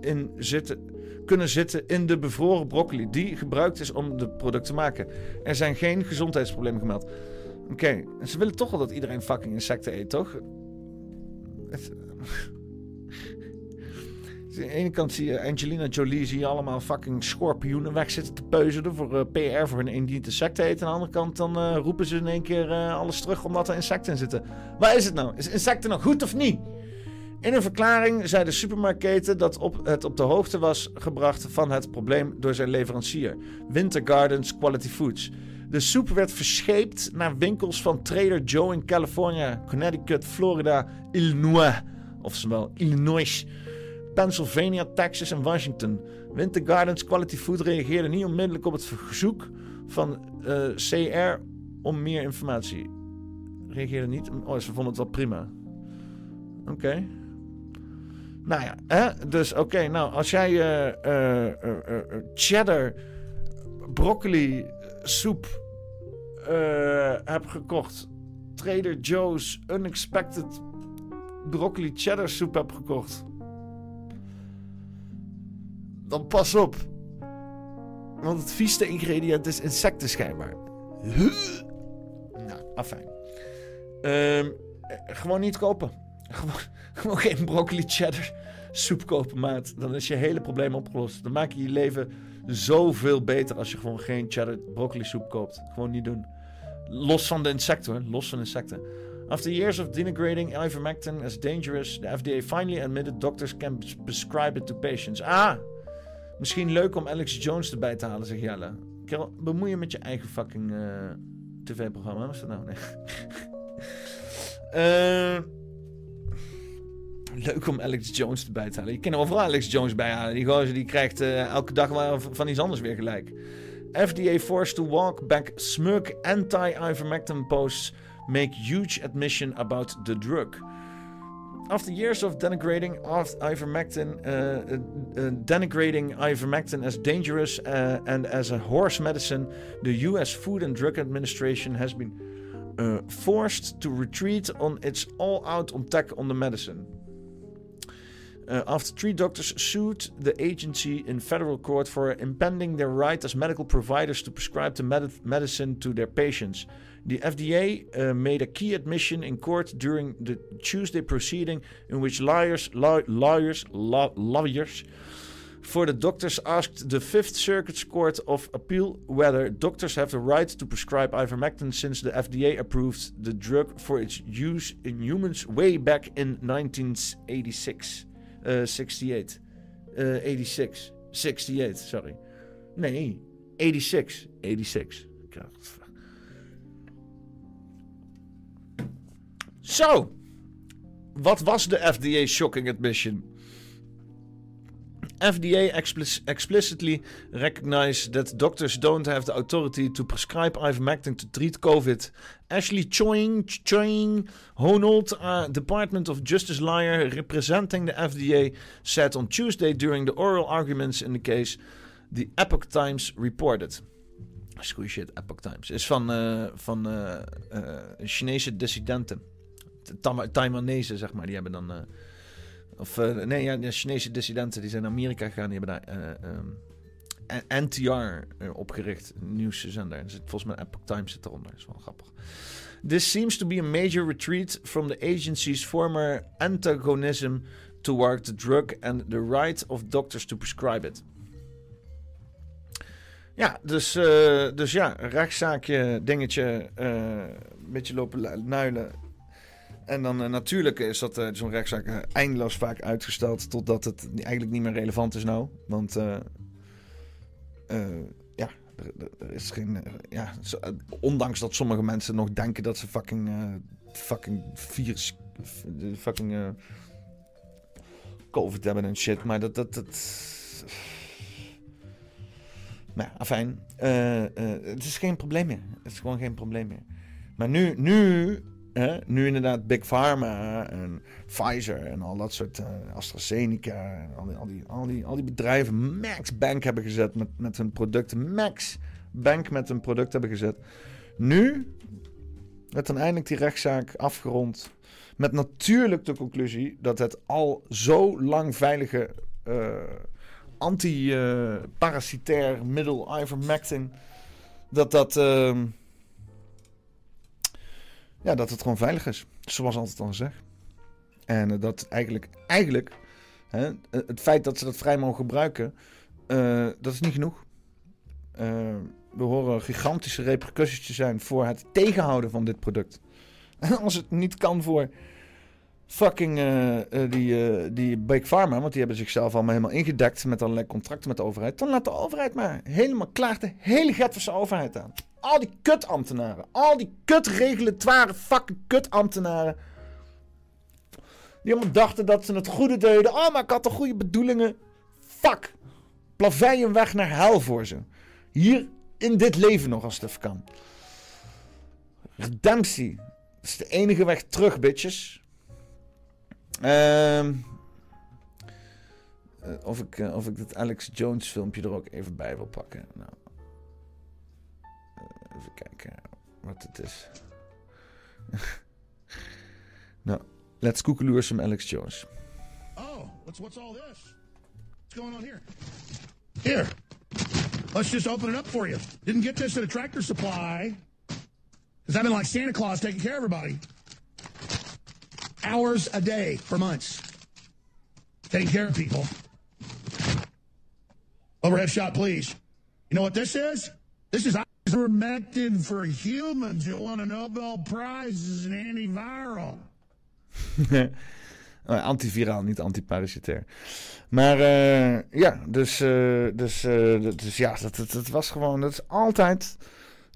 in zitten, kunnen zitten in de bevroren broccoli die gebruikt is om de product te maken. Er zijn geen gezondheidsproblemen gemeld. Oké, ze willen toch wel dat iedereen fucking insecten eet, toch? Aan de ene kant zie je Angelina Jolie, zie je allemaal fucking schorpioenen weg zitten te peuzelen voor eh, PR voor hun een die het insecten eten. Aan de andere kant dan eh, roepen ze in één keer eh, alles terug omdat er insecten in zitten. Waar is het nou? Is insecten nou goed of niet? In een verklaring zei de supermarktketen dat op, het op de hoogte was gebracht van het probleem door zijn leverancier, Winter Gardens Quality Foods. De soep werd verscheept naar winkels van Trader Joe in California, Connecticut, Florida, Illinois, oftewel Illinois, Pennsylvania, Texas en Washington. Winter Gardens Quality Food reageerde niet onmiddellijk op het verzoek van eh, CR om meer informatie. Reageerde niet. Oh, ze vonden het wel prima. Oké. Nou ja, hè? dus oké. nou, als jij eh, cheddar broccoli soep hebt gekocht, Trader Joe's Unexpected broccoli cheddar soep hebt gekocht, dan pas op. Want het vieste ingrediënt is insecten schijnbaar. Nou, afijn. Ehm, eh, gewoon niet kopen. Gewoon, gewoon geen broccoli cheddar soep kopen, maat. Dan is je hele probleem opgelost. Dan maak je je leven zoveel beter als je gewoon geen cheddar broccoli soep koopt. Gewoon niet doen. Los van de insecten. Los van insecten. After years of denigrating ivermectin as dangerous, the FDA finally admitted doctors can prescribe it to patients. Ah, misschien leuk om Alex Jones erbij te halen, zegt Jelle. Kerel, bemoei je met je eigen fucking eh, tv-programma. Wat is dat nou? Eh, leuk om Alex Jones erbij te halen. Je kan overal Alex Jones bij halen. Die gozer die krijgt eh, elke dag van iets anders weer gelijk. FDA forced to walk back smug anti-ivermectin posts make huge admission about the drug. After years of denigrating ivermectin, uh, uh, uh, denigrating ivermectin as dangerous uh, and as a horse medicine, the U.S. Food and Drug Administration has been uh, forced to retreat on its all-out attack on the medicine. Uh, after three doctors sued the agency in federal court for impeding their right as medical providers to prescribe the med- medicine to their patients. The FDA uh, made a key admission in court during the Tuesday proceeding in which lawyers, law- lawyers, law- lawyers for the doctors asked the Fifth Circuit Court of Appeal whether doctors have the right to prescribe ivermectin since the FDA approved the drug for its use in humans way back in 1986. Uh, 68. Uh, 86. 68, sorry. Nee, 86. 86. God. Zo. Wat was de FDA shocking admission? FDA expli- explicitly recognized that doctors don't have the authority to prescribe ivermectin to treat COVID. Ashley Choing, Choing Honold, uh, Department of Justice lawyer representing the FDA, said on Tuesday during the oral arguments in the case, the Epoch Times reported. Goede shit, Epoch Times. Is van, eh, van eh, eh, Chinese dissidenten. Taiwanese, zeg maar. Die hebben dan... eh, of eh, nee, ja, de Chinese dissidenten die zijn naar Amerika gegaan. Die hebben daar eh, ehm, NTR opgericht. Nieuwszender. Er zit, volgens mij Epoch Times zit eronder. Dat is wel grappig. This seems to be a major retreat from the agency's former antagonism toward the drug and the right of doctors to prescribe it. Ja, dus, dus ja, rechtszaakje, dingetje, een beetje lopen nuilen. En dan eh, natuurlijk is dat eh, zo'n rechtszaak eh, eindeloos vaak uitgesteld totdat het eigenlijk niet meer relevant is nou. Want ja, er, is geen... ja, ondanks dat sommige mensen nog denken dat ze fucking, fucking virus... fucking COVID hebben en shit. Maar dat... dat, dat nou, afijn. Het is geen probleem meer. Het is gewoon geen probleem meer. Maar nu, nu, nu inderdaad Big Pharma en Pfizer en al dat soort, eh, AstraZeneca en al die, al, die, al, die, bedrijven Max Bank hebben gezet met, met hun producten. Max Bank met hun product hebben gezet. Nu werd dan eindelijk die rechtszaak afgerond. Met natuurlijk de conclusie dat het al zo lang veilige eh, anti-parasitair middel ivermectin... dat dat... ehm, ja, dat het gewoon veilig is. Zoals altijd al gezegd. En eh, dat eigenlijk, eigenlijk hè, eh, het feit dat ze dat vrij mogen gebruiken, eh, dat is niet genoeg. We horen gigantische repercussies te zijn voor het tegenhouden van dit product. En als het niet kan voor fucking eh, eh, die, eh, die Big Pharma, want die hebben zichzelf allemaal helemaal ingedekt met allerlei contracten met de overheid, dan laat de overheid maar helemaal klaar de hele Getverse overheid aan. Al die kutambtenaren, al die kutregulatoire fucking kutambtenaren, die allemaal dachten dat ze het goede deden. Oh, maar ik had de goede bedoelingen. Fuck. Plavei een weg naar hel voor ze. Hier in dit leven nog als het even kan. Redemptie. Dat is de enige weg terug, bitches. Ehm, eh, of, ik, eh, of ik dat Alex Jones filmpje er ook even bij wil pakken. Nou, eh, even kijken wat het is. nou, let's koekeloer some Alex Jones. Oh, what's what's all this? What's going on here? Here, let's just open it up for you. Didn't get this at a tractor supply because I've been like Santa Claus taking care of everybody. Hours a day for months, taking care of people. Overhead shot, please. You know what this is? This is ivermectin for humans. It won a Nobel Prize as an antiviral. Oh, Antiviraal, niet antiparasitair. Maar eh, ja, dus, eh, dus, dat- dus ja, dat, dat, dat was gewoon, dat is altijd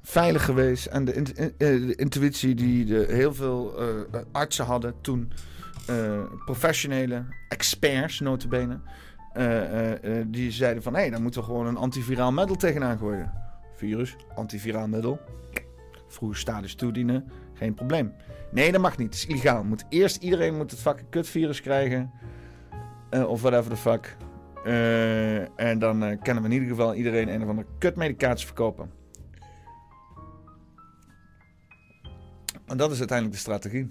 veilig geweest. En eh, de intuïtie die de, heel veel eh, artsen hadden toen, eh, professionele experts notabene, eh, die zeiden van, hé, dan moeten we gewoon een antiviraal middel tegenaan gooien. Virus, antiviraal middel. Vroeger status toedienen, geen probleem. Nee, dat mag niet. Het is illegaal. Moet eerst iedereen moet het fucking kutvirus krijgen. Of whatever the fuck. Eh, en dan eh, kunnen we in ieder geval iedereen een of andere kutmedicatie verkopen. En dat is uiteindelijk de strategie.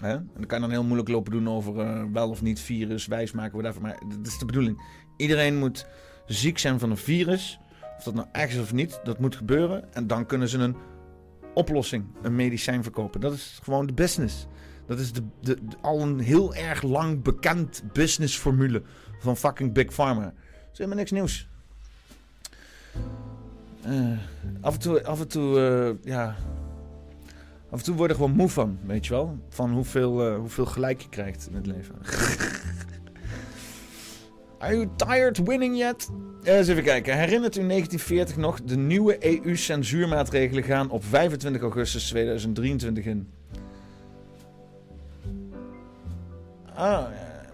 Hè? En dan kan je dan heel moeilijk lopen doen over eh, wel of niet virus, wijsmaken, whatever. Maar dat is de bedoeling. Iedereen moet ziek zijn van een virus. Of dat nou echt is of niet, dat moet gebeuren. En dan kunnen ze een oplossing, een medicijn verkopen. Dat is gewoon de business. Dat is de, de, de- al een heel erg lang bekend businessformule van fucking Big Pharma. Dat is helemaal niks nieuws. Eh, af en toe, af en toe, eh, ja. Af en toe word je er gewoon moe van, weet je wel? Van hoeveel, eh, hoeveel gelijk je krijgt in het leven. Are you tired winning yet? Eens even kijken. Herinnert u 1940 nog? De nieuwe EU-censuurmaatregelen gaan op 25 augustus 2023 in. Ah,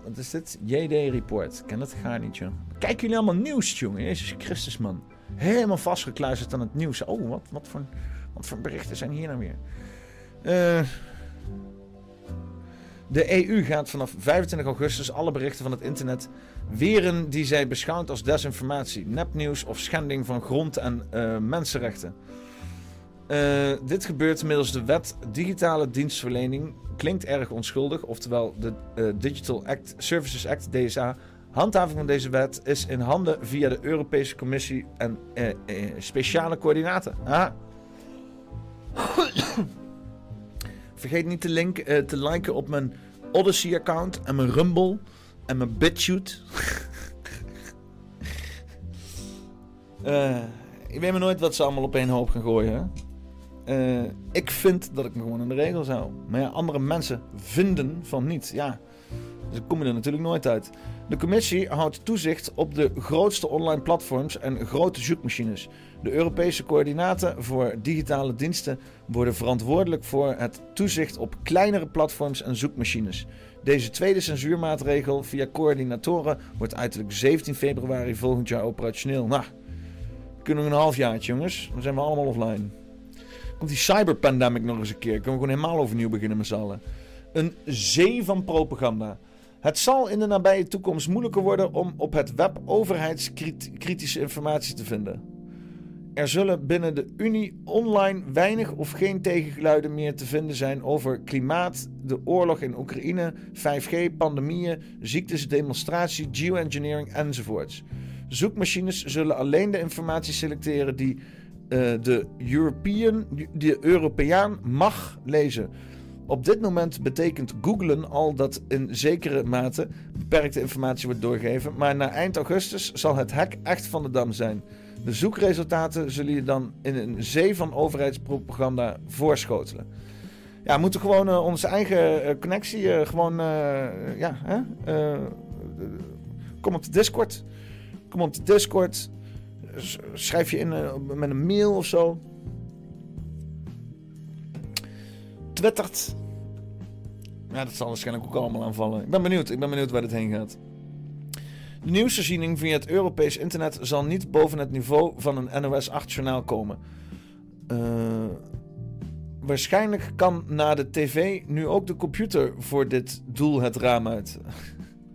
wat is dit? JD-report. Ken dat gaat niet, joh. Kijken jullie allemaal nieuws, jongen? Jezus Christus, man. Helemaal vastgekluisterd aan het nieuws. Oh, wat, wat, voor, wat voor berichten zijn hier nou weer? Eh... De EU gaat vanaf 25 augustus alle berichten van het internet weren die zij beschouwt als desinformatie, nepnieuws of schending van grond- en eh, mensenrechten. Eh, dit gebeurt middels de wet Digitale Dienstverlening. Klinkt erg onschuldig, oftewel de Digital Act, Services Act, DSA. Handhaving van deze wet is in handen via de Europese Commissie en speciale coördinaten. Ah. Vergeet niet de link eh, te liken op mijn Odyssey-account en mijn Rumble en mijn BitChute. Eh, ik weet maar nooit wat ze allemaal op één hoop gaan gooien. Hè? Eh, ik vind dat ik me gewoon aan de regels hou. Maar ja, andere mensen vinden van niet. Ja, dus dan kom je er natuurlijk nooit uit. De commissie houdt toezicht op de grootste online platforms en grote zoekmachines. De Europese coördinaten voor digitale diensten worden verantwoordelijk voor het toezicht op kleinere platforms en zoekmachines. Deze tweede censuurmaatregel via coördinatoren wordt uiterlijk 17 februari volgend jaar operationeel. Nou, we kunnen nog een halfjaartje, jongens. Dan zijn we allemaal offline. Komt die cyberpandemic nog eens een keer. Kunnen we gewoon helemaal overnieuw beginnen met z'n allen. Een zee van propaganda. Het zal in de nabije toekomst moeilijker worden om op het web overheidskritische informatie te vinden. Er zullen binnen de Unie online weinig of geen tegengeluiden meer te vinden zijn over klimaat, de oorlog in Oekraïne, 5G, pandemieën, ziektes, demonstratie, geoengineering enzovoorts. Zoekmachines zullen alleen de informatie selecteren die eh, de, European, de Europeaan mag lezen. Op dit moment betekent googlen al dat in zekere mate beperkte informatie wordt doorgegeven, maar na eind augustus zal het hek echt van de dam zijn. De zoekresultaten zullen je dan in een zee van overheidspropaganda voorschotelen. Ja, we moeten gewoon eh, onze eigen eh, connectie eh, gewoon, ja, hè? kom op de Discord. Kom op de Discord. Schrijf je in met een mail of zo. Twittert. Ja, dat zal waarschijnlijk ook allemaal aanvallen. Ik ben benieuwd. Ik ben benieuwd waar dit heen gaat. De nieuwsvoorziening via het Europees internet zal niet boven het niveau van een NOS 8-journaal komen. Eh, waarschijnlijk kan na de tv nu ook de computer voor dit doel het raam uit.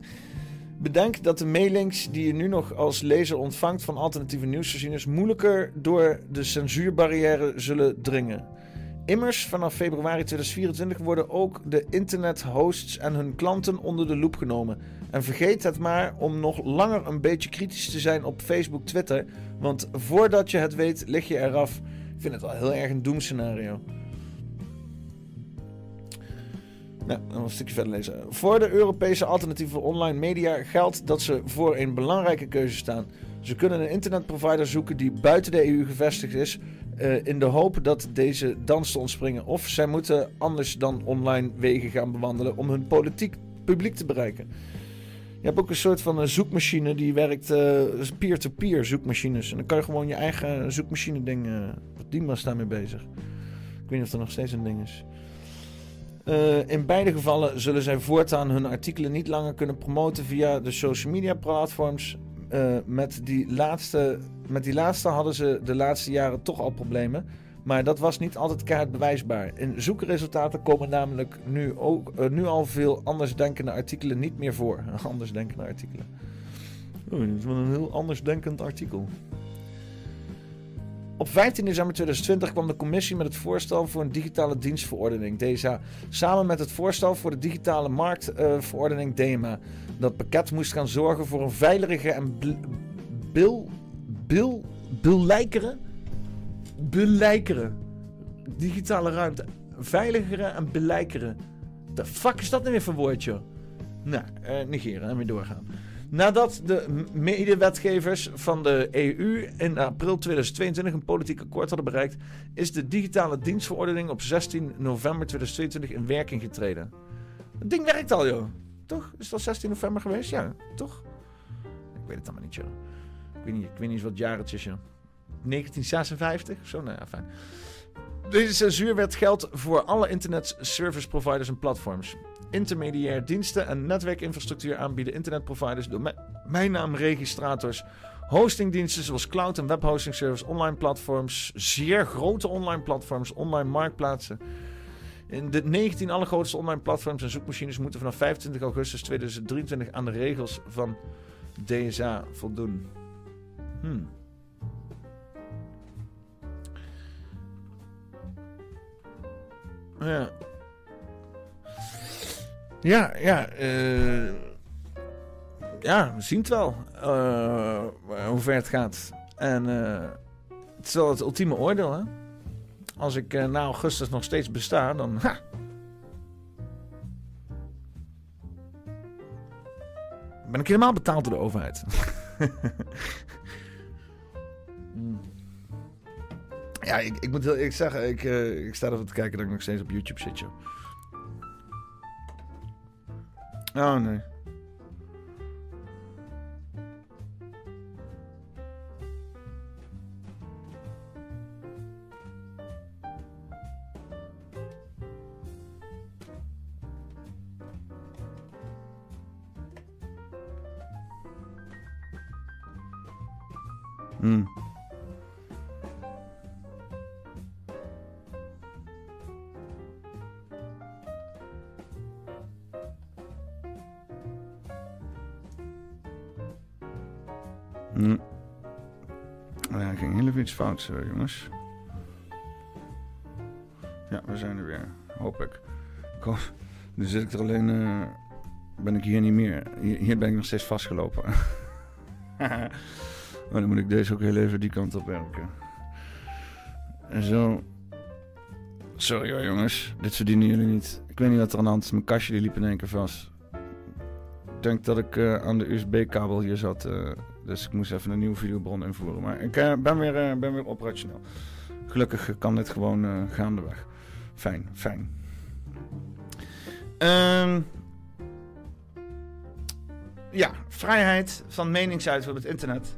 Bedenk dat de mailings die je nu nog als lezer ontvangt van alternatieve nieuwsvoorzieners moeilijker door de censuurbarrière zullen dringen. Immers, vanaf februari 2024 worden ook de internethosts en hun klanten onder de loep genomen. En vergeet het maar om nog langer een beetje kritisch te zijn op Facebook, Twitter. Want voordat je het weet, lig je eraf. Ik vind het wel heel erg een doemscenario. Nou, dan een stukje verder lezen. Voor de Europese alternatieve online media geldt dat ze voor een belangrijke keuze staan. Ze kunnen een internetprovider zoeken die buiten de EU gevestigd is, eh, in de hoop dat deze dans te ontspringen. Of zij moeten anders dan online wegen gaan bewandelen om hun politiek publiek te bereiken. Je hebt ook een soort van een zoekmachine die werkt eh, peer-to-peer zoekmachines. En dan kan je gewoon je eigen zoekmachine ding. eh die was daarmee bezig. Ik weet niet of dat nog steeds een ding is. Eh, in beide gevallen zullen zij voortaan hun artikelen niet langer kunnen promoten via de social media platforms. Eh, met, die laatste, met die laatste hadden ze de laatste jaren toch al problemen. Maar dat was niet altijd keihard bewijsbaar. In zoekresultaten komen namelijk nu, ook, eh, nu al veel andersdenkende artikelen niet meer voor. Andersdenkende artikelen. Oh, dit is wel een heel andersdenkend artikel. Op 15 december 2020 kwam de commissie met het voorstel voor een digitale dienstverordening, DSA, samen met het voorstel voor de digitale marktverordening, DMA. Dat pakket moest gaan zorgen voor een veilige en bl- bil, bil, billijkere, billijkere digitale ruimte. Veiligere en billijkere de fuck is dat nou weer voor woordje? Nou, eh, negeren en weer doorgaan. Nadat de medewetgevers van de EU in april 2022 een politiek akkoord hadden bereikt, is de digitale dienstverordening op 16 november 2022 in werking getreden. Het ding werkt al, joh. Toch? Is dat 16 november geweest? Ja, toch? Ik weet het allemaal niet, joh. Ik weet niet, eens wat jaar het is, joh. 1956 of zo? Nou ja, fijn. Deze censuur werd geld voor alle internet service providers en platforms. Intermediair diensten en netwerkinfrastructuur aanbieden internetproviders, domeinnaamregistrators, hostingdiensten zoals cloud en webhosting service, online platforms, zeer grote online platforms, online marktplaatsen. De 19 allergrootste online platforms en zoekmachines moeten vanaf 25 augustus 2023 aan de regels van DSA voldoen. Hmm. Ja. Ja, ja. eh ja, we zien het wel. eh, hoe ver het gaat. En eh, het is wel het ultieme oordeel, hè. Als ik eh, na augustus nog steeds besta, dan... Ha, ben ik helemaal betaald door de overheid. Ja, ik, ik moet heel eerlijk zeggen, ik, eh, ik sta ervan te kijken dat ik nog steeds op YouTube zit, joh. Oh, nee. Hmm. Hm. Oh ja, ging heel even iets fout, jongens. Ja, we zijn er weer. Hoop ik. Kom, nu zit ik er alleen... eh, ben ik hier niet meer. Hier, hier ben ik nog steeds vastgelopen. maar dan moet ik deze ook heel even die kant op werken. En zo... Sorry hoor, jongens. Dit verdienen jullie niet. Ik weet niet wat er aan de hand is. Mijn kastje liep in één keer vast. Ik denk dat ik eh, aan de USB-kabel hier zat. eh, dus ik moest even een nieuwe videobron invoeren. Maar ik eh, ben, weer, ben weer operationeel. Gelukkig kan dit gewoon gaandeweg. Fijn, fijn. Ehm, ja, vrijheid van meningsuiting op het internet.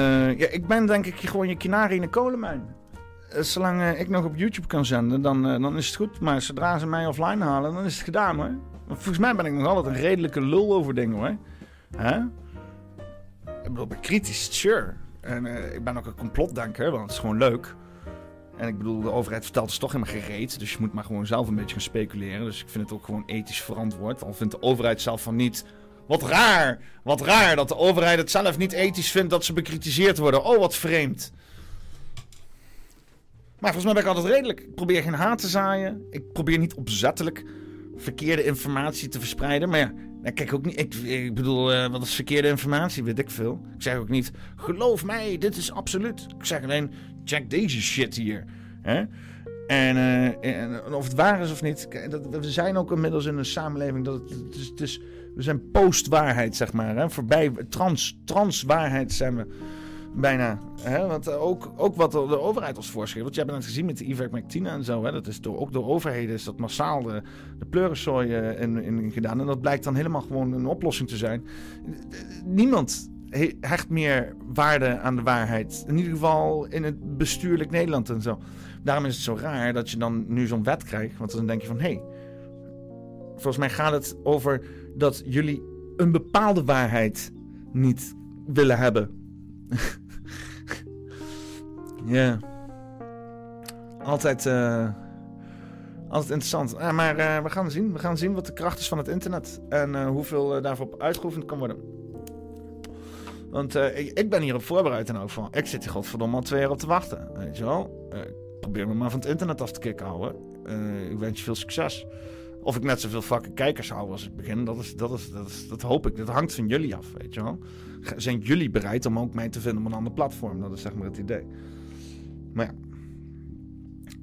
Eh, ja, ik ben denk ik gewoon je kanarie in de kolenmijn. Eh, zolang eh, ik nog op YouTube kan zenden, dan, dan is het goed. Maar zodra ze mij offline halen, dan is het gedaan hoor. Want volgens mij ben ik nog altijd een redelijke lul over dingen hoor. Ik bedoel, ik ben kritisch, sure. En ik ben ook een complotdenker, want het is gewoon leuk. En ik bedoel, de overheid vertelt dus toch helemaal gereed. Dus je moet maar gewoon zelf een beetje gaan speculeren. Dus ik vind het ook gewoon ethisch verantwoord. Al vindt de overheid zelf van niet. Wat raar, wat raar dat de overheid het zelf niet ethisch vindt dat ze bekritiseerd worden. Oh, wat vreemd. Maar volgens mij ben ik altijd redelijk. Ik probeer geen haat te zaaien. Ik probeer niet opzettelijk verkeerde informatie te verspreiden. Maar ja, nou, kijk ook niet. Ik, ik bedoel, eh, wat is verkeerde informatie? Weet ik veel. Ik zeg ook niet, geloof mij, dit is absoluut. Ik zeg alleen, check deze shit hier. Hè? En, eh, of het waar is of niet. we zijn ook inmiddels in een samenleving dat het, het is- we zijn post-waarheid, zeg maar. Hè? Voorbij trans, trans-waarheid zijn we bijna. Hè? Want eh, ook, ook wat de, overheid ons voorschreef. Want je hebt net gezien met de ivermectine en zo. Hè? Dat is door, ook door overheden is dat massaal de, de pleurensooi eh, in, in gedaan. En dat blijkt dan helemaal gewoon een oplossing te zijn. Niemand he- hecht meer waarde aan de waarheid. In ieder geval in het bestuurlijk Nederland en zo. Daarom is het zo raar dat je dan nu zo'n wet krijgt. Want dan denk je van, hé, hey, volgens mij gaat het over dat jullie een bepaalde waarheid niet willen hebben. Ja. Altijd, eh, altijd interessant. Maar eh, we gaan zien. We gaan zien wat de kracht is van het internet. En eh, hoeveel daarvoor uitgeoefend kan worden. Want ik, ik ben hierop voorbereid in elk geval. Ik zit hier godverdomme al twee jaar op te wachten. Weet je wel? Probeer me maar van het internet af te kicken houden. Ik wens je veel succes. Of ik net zoveel fucking kijkers hou als ik begin, dat, is, dat, is, dat, is, dat hoop ik. Dat hangt van jullie af, weet je wel. Zijn jullie bereid om ook mij te vinden op een ander platform? Dat is zeg maar het idee. Maar ja.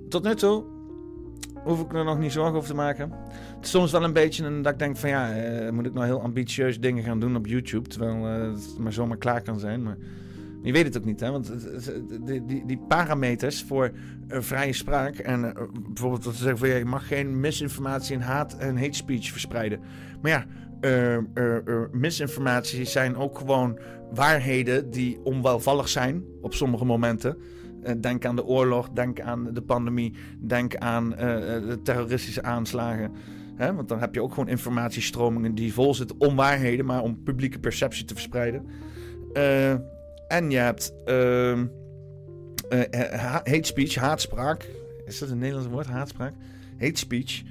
Tot nu toe hoef ik er nog niet zorgen over te maken. Het is soms wel een beetje een, dat ik denk van ja, eh, moet ik nou heel ambitieus dingen gaan doen op YouTube, terwijl eh, het maar zomaar klaar kan zijn. Maar je weet het ook niet, hè? Want die, die, die parameters voor eh, vrije spraak en eh, bijvoorbeeld dat ze zeggen van je mag geen misinformatie en haat en hate speech verspreiden. Maar ja, eh, misinformatie zijn ook gewoon waarheden die onwelvallig zijn op sommige momenten. Denk aan de oorlog, denk aan de pandemie, denk aan de terroristische aanslagen. Hè? Want dan heb je ook gewoon informatiestromingen die vol zitten onwaarheden, maar om publieke perceptie te verspreiden. En je hebt ha- hate speech, haatspraak. Is dat een Nederlands woord, haatspraak? Hate speech.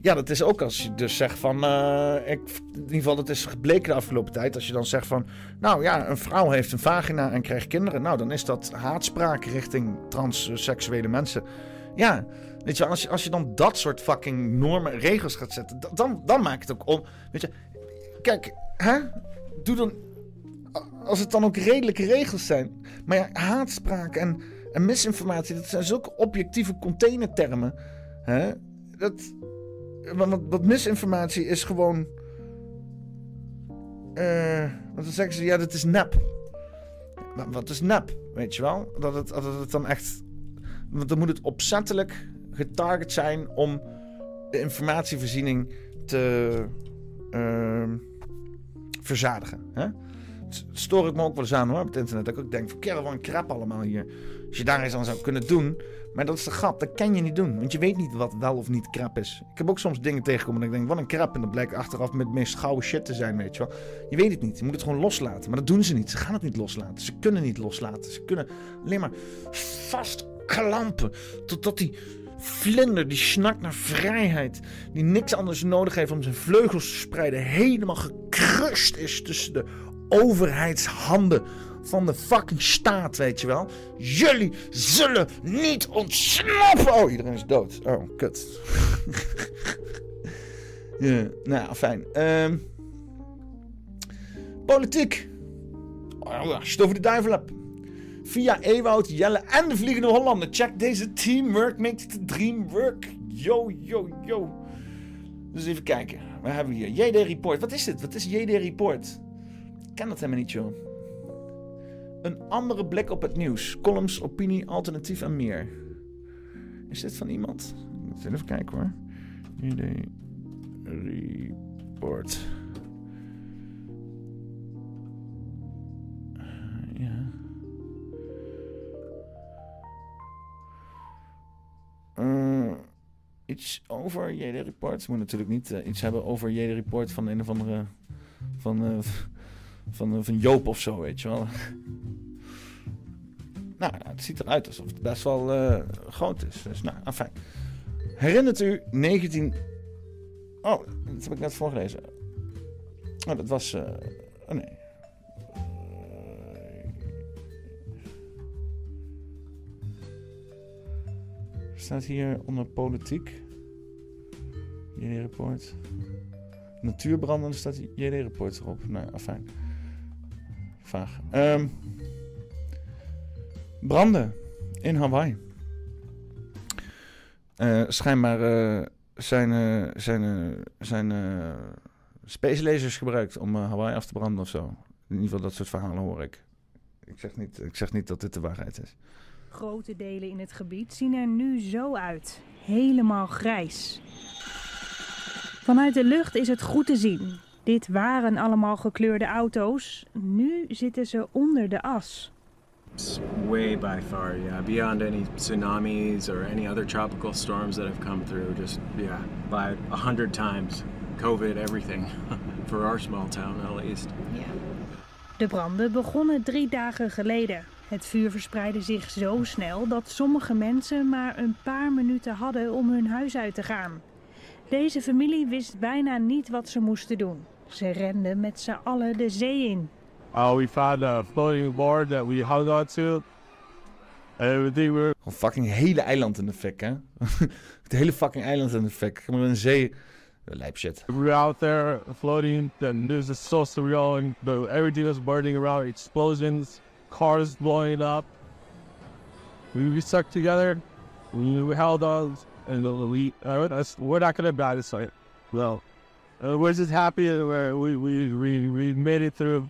Ja, dat is ook als je dus zegt van... eh, in ieder geval, dat is gebleken de afgelopen tijd. Als je dan zegt van... Nou ja, een vrouw heeft een vagina en krijgt kinderen. Nou, dan is dat haatspraak richting transseksuele mensen. Ja, weet je, als je, als je dan dat soort fucking normen, regels gaat zetten... da- Dan, dan maakt het ook om... Weet je, kijk, hè? Doe dan... Als het dan ook redelijke regels zijn. Maar ja, haatspraak en, en misinformatie... Dat zijn zulke objectieve containertermen. Hè? Dat... Want, want misinformatie is gewoon. eh want dan zeggen ze, ja, dat is nep. Wat is nep? Weet je wel? Dat het, dat het dan echt. Want dan moet het opzettelijk getarget zijn om de informatievoorziening te ehm, verzadigen. Hè? Stoor ik me ook wel eens aan hoor op het internet. Dat ik ook denk van een crap allemaal hier. Als je daar eens aan zou kunnen doen. Maar dat is de grap, dat kan je niet doen. Want je weet niet wat wel of niet crap is. Ik heb ook soms dingen tegengekomen dat ik denk, wat een crap. En dat blijkt achteraf met meest gouden shit te zijn, weet je wel. Je weet het niet, je moet het gewoon loslaten. Maar dat doen ze niet, ze gaan het niet loslaten. Ze kunnen niet loslaten. Ze kunnen alleen maar vastklampen. Totdat die vlinder, die snakt naar vrijheid. Die niks anders nodig heeft om zijn vleugels te spreiden. Helemaal gekrust is tussen de overheidshanden van de fucking staat, weet je wel. Jullie zullen niet ontsnappen. Oh, iedereen is dood. Oh, kut. ja, nou, fijn. Ehm, politiek. Oh, over de duivel hebt. Via Ewout, Jelle en de Vliegende Hollander. Check deze teamwork makes the dream work. Yo, yo, yo. Dus even kijken. Waar hebben we hier? JD Report. Wat is dit? Wat is JD Report? Ken dat helemaal niet, joh. Een andere blik op het nieuws. Columns, opinie, alternatief en meer. Is dit van iemand? Ik moet even kijken hoor. JD Report. Ja. Eh, iets over JD Report. Moet natuurlijk niet eh, iets hebben over JD Report van een of andere. van, eh, van, eh, van Joop of zo, weet je wel. nou, het ziet eruit alsof het best wel eh, groot is. Dus, nou, fijn. Herinnert u 19. Oh, dat heb ik net voorgelezen. Oh, dat was. eh, oh nee. Staat hier onder politiek. JD-rapport. Natuurbranden staat JD-rapport erop. Nou, afijn. Vaag. Ehm, branden in Hawaii. Eh, schijnbaar eh, zijn, eh, zijn, eh, zijn eh, space lasers gebruikt om eh, Hawaii af te branden of zo. In ieder geval dat soort verhalen hoor ik. Ik zeg niet, ik zeg niet dat dit de waarheid is. Grote delen in het gebied zien er nu zo uit. Helemaal grijs. Vanuit de lucht is het goed te zien. Dit waren allemaal gekleurde auto's. Nu zitten ze onder de as. It's way by far, yeah, beyond any tsunamis or any other tropical storms that have come through. Just, yeah, by a hundred times. COVID, everything. For our small town, at least. De branden begonnen drie dagen geleden. Het vuur verspreidde zich zo snel dat sommige mensen maar een paar minuten hadden om hun huis uit te gaan. Deze familie wist bijna niet wat ze moesten doen. Ze renden met z'n allen de zee in. Uh, we found a floating board that we hung on to. And everything we Gewoon fucking hele eiland in de fik, hè? het hele fucking eiland in de fik. In een zee. Lijp shit. we were out there floating. Then there's a so surreal, and the, everything was burning around. Explosions, cars blowing up. We, we stuck together. We, we held on and we we're not gonna buy this site. No, uh, we're just happy we we we we made it through.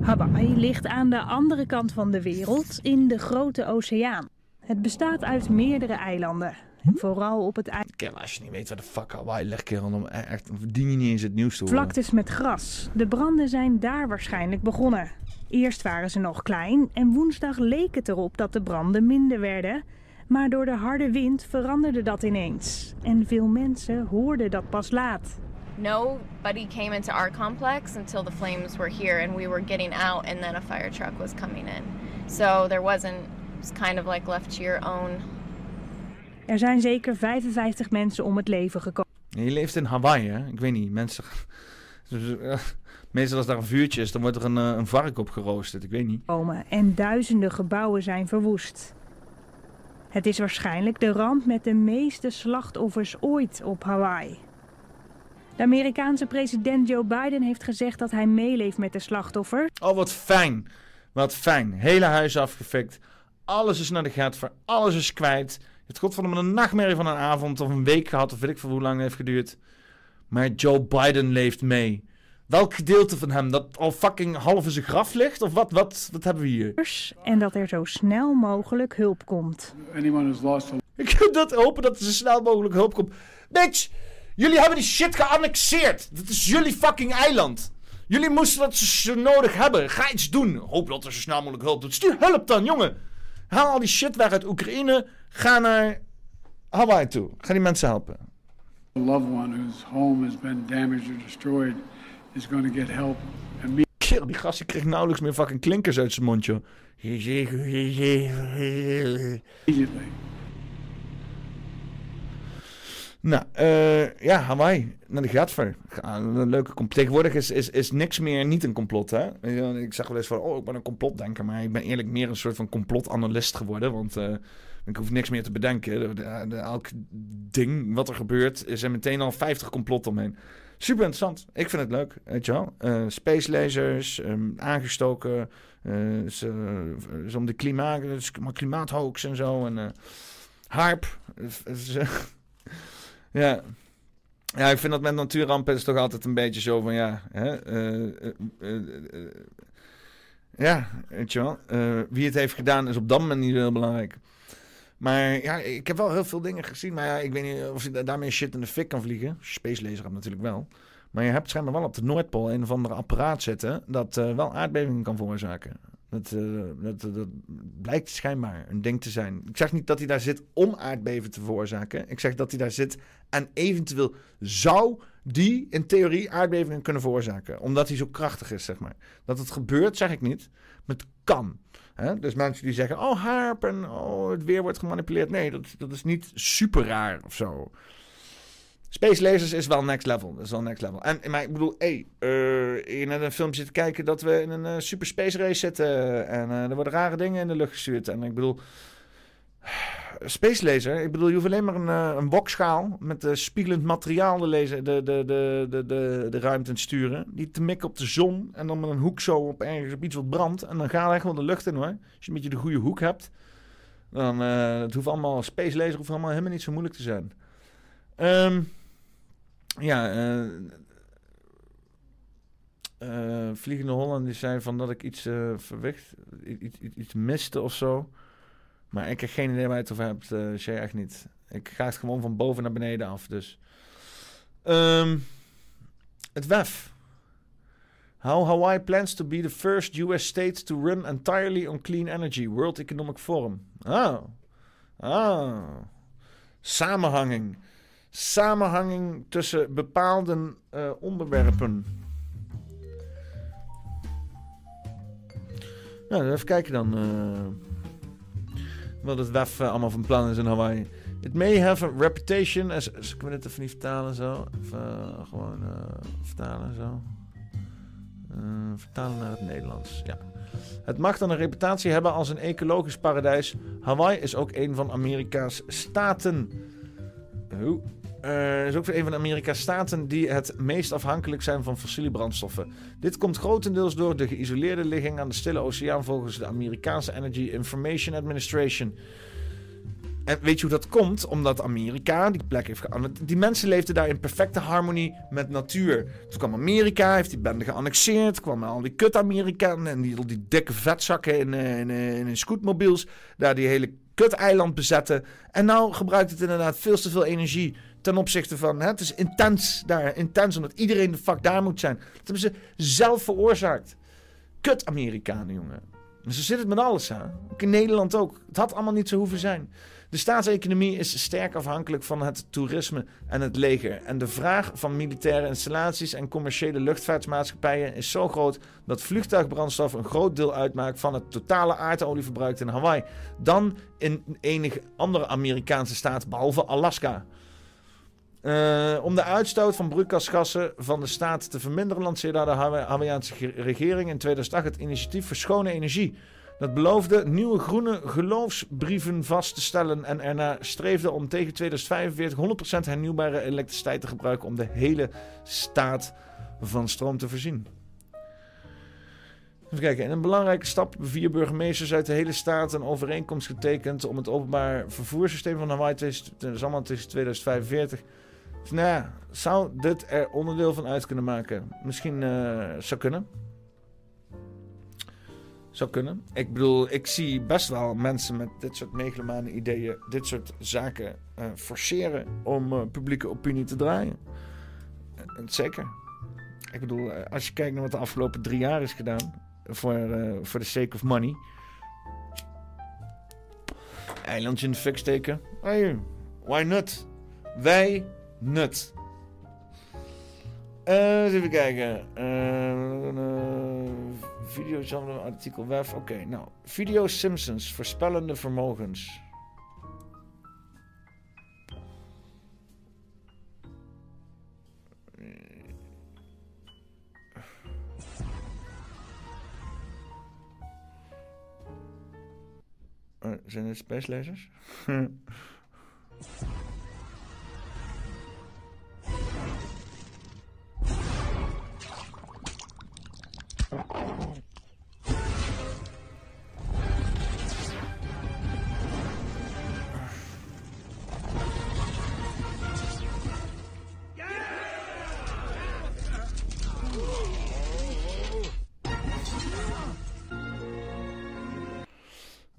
Hawaii ligt aan de andere kant van de wereld, in de grote oceaan. Het bestaat uit meerdere eilanden. En vooral op het eiland. Kerel, als je niet weet waar de fuck Hawaii ligt, kerel, dan e- echt, verdien je niet eens het nieuws te horen. Vlaktes met gras. De branden zijn daar waarschijnlijk begonnen. Eerst waren ze nog klein en woensdag leek het erop dat de branden minder werden. Maar door de harde wind veranderde dat ineens. En veel mensen hoorden dat pas laat. Nobody came into our complex until the flames were here and we were getting out and then a fire truck was coming in. So there wasn't, it was kind of like left to your own. Er zijn zeker 55 mensen om het leven gekomen. Je leeft in Hawaii, hè? Ik weet niet, mensen... Meestal als daar een vuurtje is, dan wordt er een, eh, een vark op geroosterd. Ik weet niet. En duizenden gebouwen zijn verwoest. Het is waarschijnlijk de ramp met de meeste slachtoffers ooit op Hawaii. De Amerikaanse president Joe Biden heeft gezegd dat hij meeleeft met de slachtoffers. Oh, wat fijn. Wat fijn. Hele huis afgefikt. Alles is naar de gat voor. Alles is kwijt. Je hebt godverdomme een nachtmerrie van een avond of een week gehad. Of weet ik veel hoe lang het heeft geduurd. Maar Joe Biden leeft mee. Welk gedeelte van hem? Dat al fucking half in zijn graf ligt? Of wat, wat, wat hebben we hier? En dat er zo snel mogelijk hulp komt. Anyone who's lost Ik wil dat hopen dat er zo snel mogelijk hulp komt. Bitch! Jullie hebben die shit geannexeerd. Dat is jullie fucking eiland. Jullie moesten dat zo nodig hebben. Ga iets doen. Hoop dat er zo snel mogelijk hulp doet. Stuur hulp dan, jongen. Haal al die shit weg uit Oekraïne. Ga naar Hawaii toe. Ga die mensen helpen. A loved one whose home has been damaged or destroyed is going to get help immediately. Kerel, die gast die kreeg nauwelijks meer fucking klinkers uit zijn mond, joh. Nou, eh, ja, Hawaii. Naar de Gatver. Ga- Een leuke complot. Tegenwoordig is, is, is niks meer niet een complot, hè. Ik zeg wel eens van, oh, ik ben een complotdenker. Maar ik ben eerlijk meer een soort van complotanalist geworden. Want eh, ik hoef niks meer te bedenken. De, de- de- elk ding wat er gebeurt, is er meteen al 50 complot omheen. Super interessant. Ik vind het leuk, weet je wel. Eh, space lasers, ehm, aangestoken. ze, ze om de klimaat, klimaathoax en zo. En harp. Ja. Ja, ik vind dat met natuurrampen is toch altijd een beetje zo van ja. Hè, eh, eh, eh, ja, weet je wel. wie het heeft gedaan is op dat moment niet heel belangrijk. Maar ja, ik heb wel heel veel dingen gezien. Maar ja, ik weet niet of je da- daarmee shit in de fik kan vliegen. Space laser natuurlijk wel. Maar je hebt schijnbaar wel op de Noordpool een of ander apparaat zitten. dat wel aardbevingen kan veroorzaken. Dat, eh, dat, dat blijkt schijnbaar een ding te zijn. Ik zeg niet dat hij daar zit om aardbevingen te veroorzaken. Ik zeg dat hij daar zit en eventueel zou die in theorie aardbevingen kunnen veroorzaken. Omdat hij zo krachtig is, zeg maar. Dat het gebeurt, zeg ik niet. Maar het kan. Dus mensen die zeggen, oh harp en oh, het weer wordt gemanipuleerd. Nee, dat, dat is niet super raar of zo. Space lasers is wel next level. Dat is wel next level. En, maar ik bedoel, hé, hey, je net een filmpje zitten kijken dat we in een eh, super space race zitten. En eh, er worden rare dingen in de lucht gestuurd. En ik bedoel, space laser, ik bedoel, je hoeft alleen maar een, een met spiegelend materiaal de, laser, de, de, de, de, de, de ruimte te sturen. Die te mikken op de zon en dan met een hoek zo op ergens op iets wat brandt. En dan gaat er echt wel de lucht in hoor. Als je een beetje de goede hoek hebt. Dan, het hoeft allemaal, space laser hoeft allemaal helemaal niet zo moeilijk te zijn. Ehm, ja, eh, eh, Vliegende Holland die zei van dat ik iets eh verwicht, iets, iets, miste of zo. Maar ik heb geen idee waar je het over hebt, eh Shay, echt niet. Ik ga het gewoon van boven naar beneden af, dus. Ehm, het WEF. How Hawaii plans to be the first US state to run entirely on clean energy. World Economic Forum. Oh. Ah. Samenhanging. Samenhanging tussen bepaalde eh, onderwerpen. Nou, even kijken dan. eh, wat het WEF eh, allemaal van plan is in Hawaii. It may have a reputation as... Kunnen we even niet vertalen zo? Gewoon vertalen zo. Vertalen naar het Nederlands, ja. Het mag dan een reputatie hebben als een ecologisch paradijs. Hawaii is ook een van Amerika's staten. Oeh. Eh, is ook een van de Amerika's staten die het meest afhankelijk zijn van fossiele brandstoffen. Dit komt grotendeels door de geïsoleerde ligging aan de Stille Oceaan volgens de Amerikaanse Energy Information Administration. En weet je hoe dat komt? Omdat Amerika die plek heeft geannexeerd. Die mensen leefden daar in perfecte harmonie met natuur. Toen kwam Amerika, heeft die bende geannexeerd. kwamen al die kut-Amerikanen en die, die dikke vetzakken in, eh, in, in, in scootmobiels. Daar die hele kut-eiland bezetten. En nou gebruikt het inderdaad veel te veel energie ten opzichte van... Hè, het is intens daar, intens, omdat iedereen de fuck daar moet zijn. Dat hebben ze zelf veroorzaakt. Kut-Amerikanen, jongen. zo zit het met alles, hè. Ook in Nederland ook. Het had allemaal niet zo hoeven zijn. De staatseconomie is sterk afhankelijk van het toerisme en het leger. En de vraag van militaire installaties en commerciële luchtvaartmaatschappijen is zo groot dat vliegtuigbrandstof een groot deel uitmaakt van het totale aardolieverbruik in Hawaii. Dan in enige andere Amerikaanse staat, behalve Alaska. Uh, om de uitstoot van broeikasgassen van de staat te verminderen, lanceerde de Hawaïaanse regering in 2008 het initiatief voor schone energie. Dat beloofde nieuwe groene geloofsbrieven vast te stellen en erna streefde om tegen 2045 100% hernieuwbare elektriciteit te gebruiken om de hele staat van stroom te voorzien. Even kijken. In een belangrijke stap hebben vier burgemeesters uit de hele staat een overeenkomst getekend om het openbaar vervoerssysteem van Hawaii, dat is allemaal tussen 2045. Nou ja, zou dit er onderdeel van uit kunnen maken? Misschien uh, zou kunnen. Zou kunnen. Ik bedoel, ik zie best wel mensen met dit soort megalomane ideeën, dit soort zaken uh, forceren om uh, publieke opinie te draaien. Zeker. Ik bedoel, als je kijkt naar wat de afgelopen drie jaar is gedaan voor, voor the sake of money. Eilandje in de fik steken. Hey, why not? Wij nut. Uh, even kijken. Uh, video artikel web. Oké, nou. Video Simpsons, voorspellende vermogens. Zijn het spacelezers?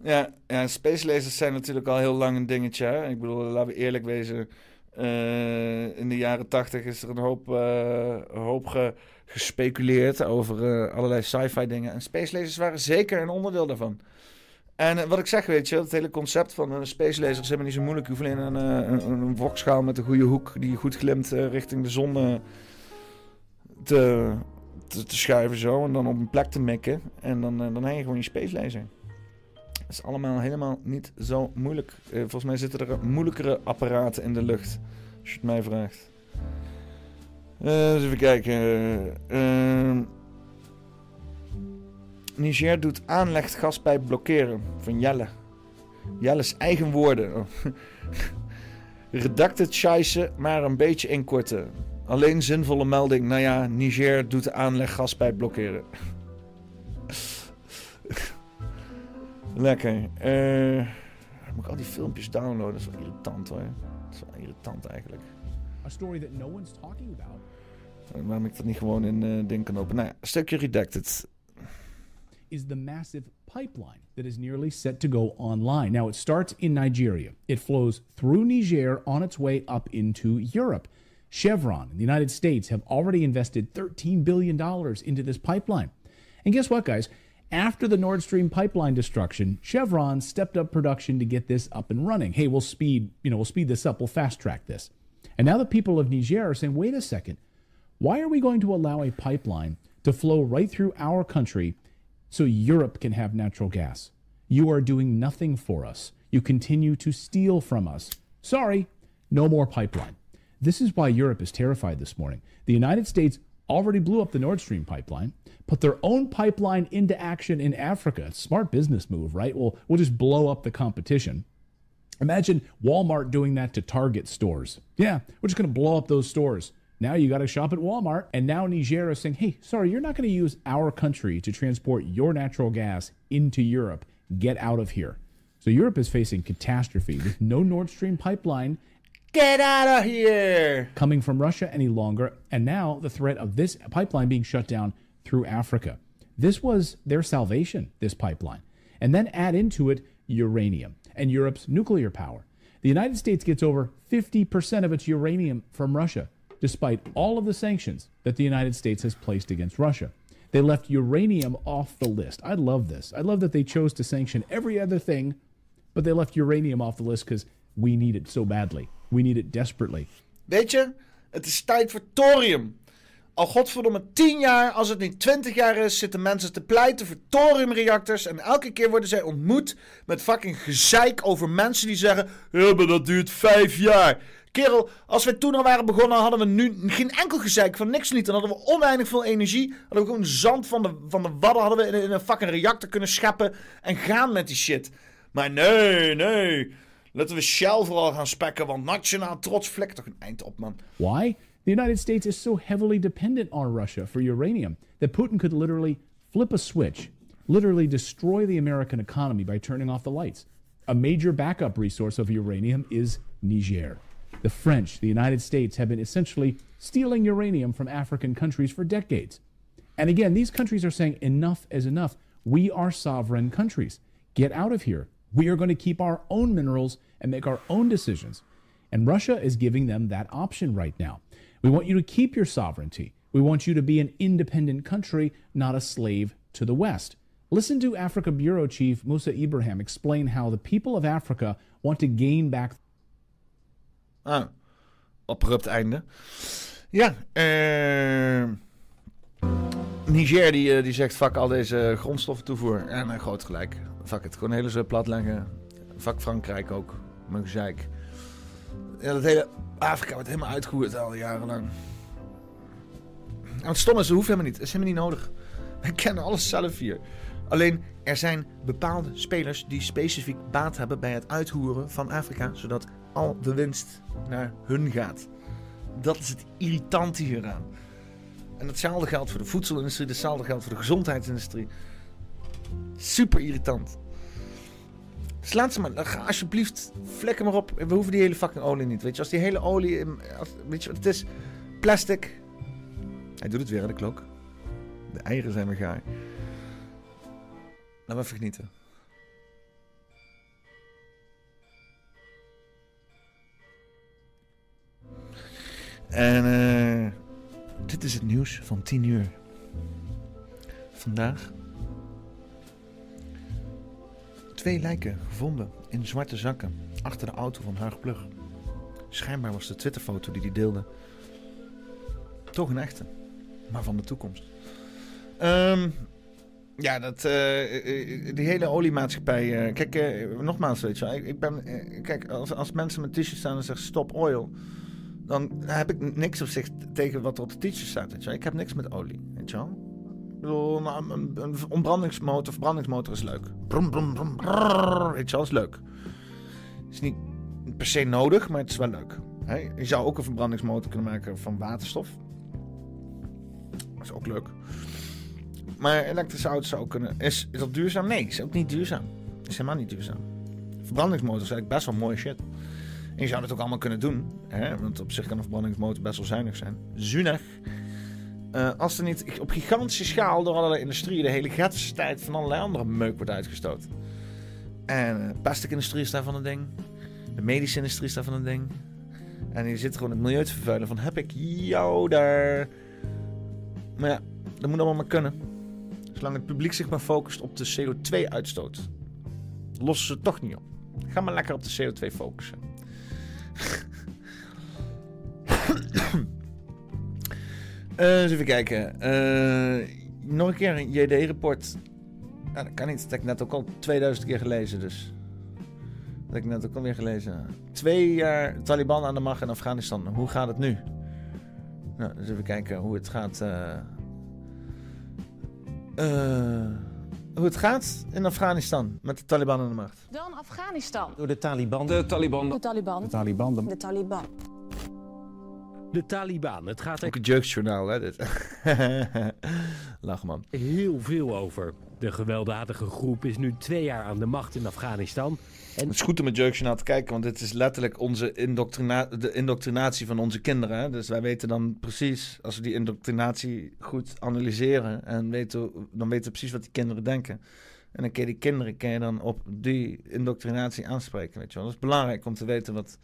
Ja, ja space lasers zijn natuurlijk al heel lang een dingetje. Hè? Ik bedoel, laten we eerlijk wezen. Uh, in de jaren tachtig is er een hoop, uh, hoop ge, gespeculeerd over uh, allerlei sci-fi dingen. En space lasers waren zeker een onderdeel daarvan. En wat ik zeg, weet je, het hele concept van een space laser is helemaal niet zo moeilijk. Je hoeft alleen een, een, wokschaal met een goede hoek die goed glimt richting de zon te, te, schuiven zo. En dan op een plek te mikken. En dan, dan hang je gewoon je space laser. Is allemaal helemaal niet zo moeilijk. Uh, volgens mij zitten er moeilijkere apparaten in de lucht. Als je het mij vraagt. Uh, even kijken. Uh, Niger doet aanleggas bij blokkeren. Van Jelle. Jelle's eigen woorden. Oh. Redacted scheisse, maar een beetje inkorten. Alleen zinvolle melding. Nou ja, Niger doet aanleggas bij blokkeren. Lekker. Uh, moet ik al die filmpjes downloaden? Dat is wel irritant hoor. Dat is wel irritant eigenlijk. A story that no one's talking about. Uh, waarom ik dat niet gewoon in uh, ding kan openen? Nou, een stukje redacted. Is the massive pipeline that is nearly set to go online. Now, it starts in Nigeria. It flows through Niger on its way up into Europe. Chevron and the United States have already invested $13 billion into this pipeline. And guess what, guys? After the Nord Stream pipeline destruction, Chevron stepped up production to get this up and running. Hey, we'll speed, you know, we'll speed this up, we'll fast track this. And now the people of Niger are saying, wait a second, why are we going to allow a pipeline to flow right through our country so Europe can have natural gas? You are doing nothing for us. You continue to steal from us. Sorry, no more pipeline. This is why Europe is terrified this morning. The United States already blew up the Nord Stream pipeline, put their own pipeline into action in Africa. Smart business move, right? Well, we'll just blow up the competition. Imagine Walmart doing that to Target stores. Yeah, we're just going to blow up those stores. Now you got to shop at Walmart. And now Niger is saying, hey, sorry, you're not going to use our country to transport your natural gas into Europe. Get out of here. So Europe is facing catastrophe with no Nord Stream pipeline Get out of here! coming from Russia any longer, and now the threat of this pipeline being shut down through Africa. This was their salvation, this pipeline. And then add into it uranium and Europe's nuclear power. The United States gets over 50% of its uranium from Russia, despite all of the sanctions that the United States has placed against Russia. They left uranium off the list. I love this. I love that they chose to sanction every other thing, but they left uranium off the list because we need it so badly. We need it desperately. Weet je, het is tijd voor thorium. Al godverdomme 10 jaar, als het niet 20 jaar is, zitten mensen te pleiten voor thoriumreactors. En elke keer worden zij ontmoet met fucking gezeik over mensen die zeggen: Ja, maar dat duurt 5 jaar. Kerel, als wij toen al waren begonnen, hadden we nu geen enkel gezeik van niks niet. Dan hadden we oneindig veel energie. Hadden we gewoon zand van de, van de wadden hadden we in, in een fucking reactor kunnen scheppen. En gaan met die shit. Maar nee, nee. Laten we Shell vooral gaan spekken, want nationaal trots vlek toch een eind op, man. Why? The United States is so heavily dependent on Russia for uranium that Putin could literally flip a switch, literally destroy the American economy by turning off the lights. A major backup resource of uranium is Niger. The French, the United States, have been essentially stealing uranium from African countries for decades. And again, these countries are saying enough is enough. We are sovereign countries. Get out of here. We are going to keep our own minerals and make our own decisions. And Russia is giving them that option right now. We want you to keep your sovereignty. We want you to be an independent country, not a slave to the West. Listen to Africa Bureau Chief Musa Ibrahim explain how the people of Africa want to gain back. Ah, abrupt einde. Ja, eh. Niger die, eh, die zegt fuck al deze grondstoffen toevoer. En een groot gelijk. Fuck het, gewoon hele plat leggen. Fuck Frankrijk ook. Mijn gezeik. Ja, dat hele Afrika wordt helemaal uitgevoerd al jarenlang. En het stomme is, ze hoeven helemaal niet. Het is helemaal niet nodig. We kennen alles zelf hier. Alleen, er zijn bepaalde spelers die specifiek baat hebben bij het uithoeren van Afrika, zodat al de winst naar hun gaat. Dat is het irritante hieraan. En hetzelfde geldt voor de voedselindustrie, hetzelfde geldt voor de gezondheidsindustrie. Super irritant. Dus ze maar, ga alsjeblieft, vlekken maar op. We hoeven die hele fucking olie niet. Weet je, als die hele olie, als, weet je het is? Plastic. Hij doet het weer, hè, de klok. De eieren zijn weer gaar. Laten we even genieten. En eh, dit is het nieuws van 10 uur. Vandaag. Twee lijken gevonden in zwarte zakken achter de auto van Huig Plug. Schijnbaar was de Twitterfoto die hij deelde toch een echte, maar van de toekomst. Ehm, ja, dat, eh, die hele oliemaatschappij. eh, kijk, eh, nogmaals, weet je wel. Ik, ik ben, eh, kijk, als, als mensen met t-shirts staan en zeggen stop oil. Dan heb ik niks op zich tegen wat er op de t-shirt staat. Weet je wel. Ik heb niks met olie, weet je. Bedoel, nou, een, een ontbrandingsmotor, verbrandingsmotor is leuk. Brum, brum, brum, brrr, weet je wel, is leuk. Is niet per se nodig, maar het is wel leuk. Je zou ook een verbrandingsmotor kunnen maken van waterstof. Dat is ook leuk. Maar elektrische auto's zou kunnen. Is, is dat duurzaam? Nee, is ook niet duurzaam. Is helemaal niet duurzaam. Verbrandingsmotors is eigenlijk best wel mooie shit. En je zou dat ook allemaal kunnen doen. Hè? Want op zich kan een verbrandingsmotor best wel zuinig zijn. Zuinig. Eh, als er niet op gigantische schaal door allerlei industrieën de hele tijd van allerlei andere meuk wordt uitgestoten. En de plasticindustrie is daarvan een ding. De medische industrie is daarvan een ding. En je zit gewoon het milieu te vervuilen van heb ik jou daar. Maar ja, dat moet allemaal maar kunnen. Zolang het publiek zich maar focust op de CO2-uitstoot, lossen ze toch niet op. Ga maar lekker op de CO2 focussen. Eh, eens even kijken. Eh, nog een keer een JD-rapport. Dat kan niet. Dat heb ik net ook al 2000 keer gelezen, dus. Dat heb ik net ook alweer gelezen. Twee jaar Taliban aan de macht in Afghanistan. Hoe gaat het nu? Nou, dus even kijken hoe het gaat. eh, eh, hoe het gaat in Afghanistan met de Taliban aan de macht. Dan Afghanistan. Door de Taliban. De Taliban. De Taliban. De Taliban. De Taliban. De Taliban. Het gaat er Ook een jeugdjournaal, hè? Dit. Lach man. heel veel over. De gewelddadige groep is nu twee jaar aan de macht in Afghanistan. En Het is goed om het jeugdjournaal te kijken, want dit is letterlijk onze indoctrina de indoctrinatie van onze kinderen. Hè? Dus wij weten dan precies, als we die indoctrinatie goed analyseren, en weten, dan weten we precies wat die kinderen denken. En dan kun je die kinderen kun je dan op die indoctrinatie aanspreken. Weet je wel. Dat is belangrijk om te weten wat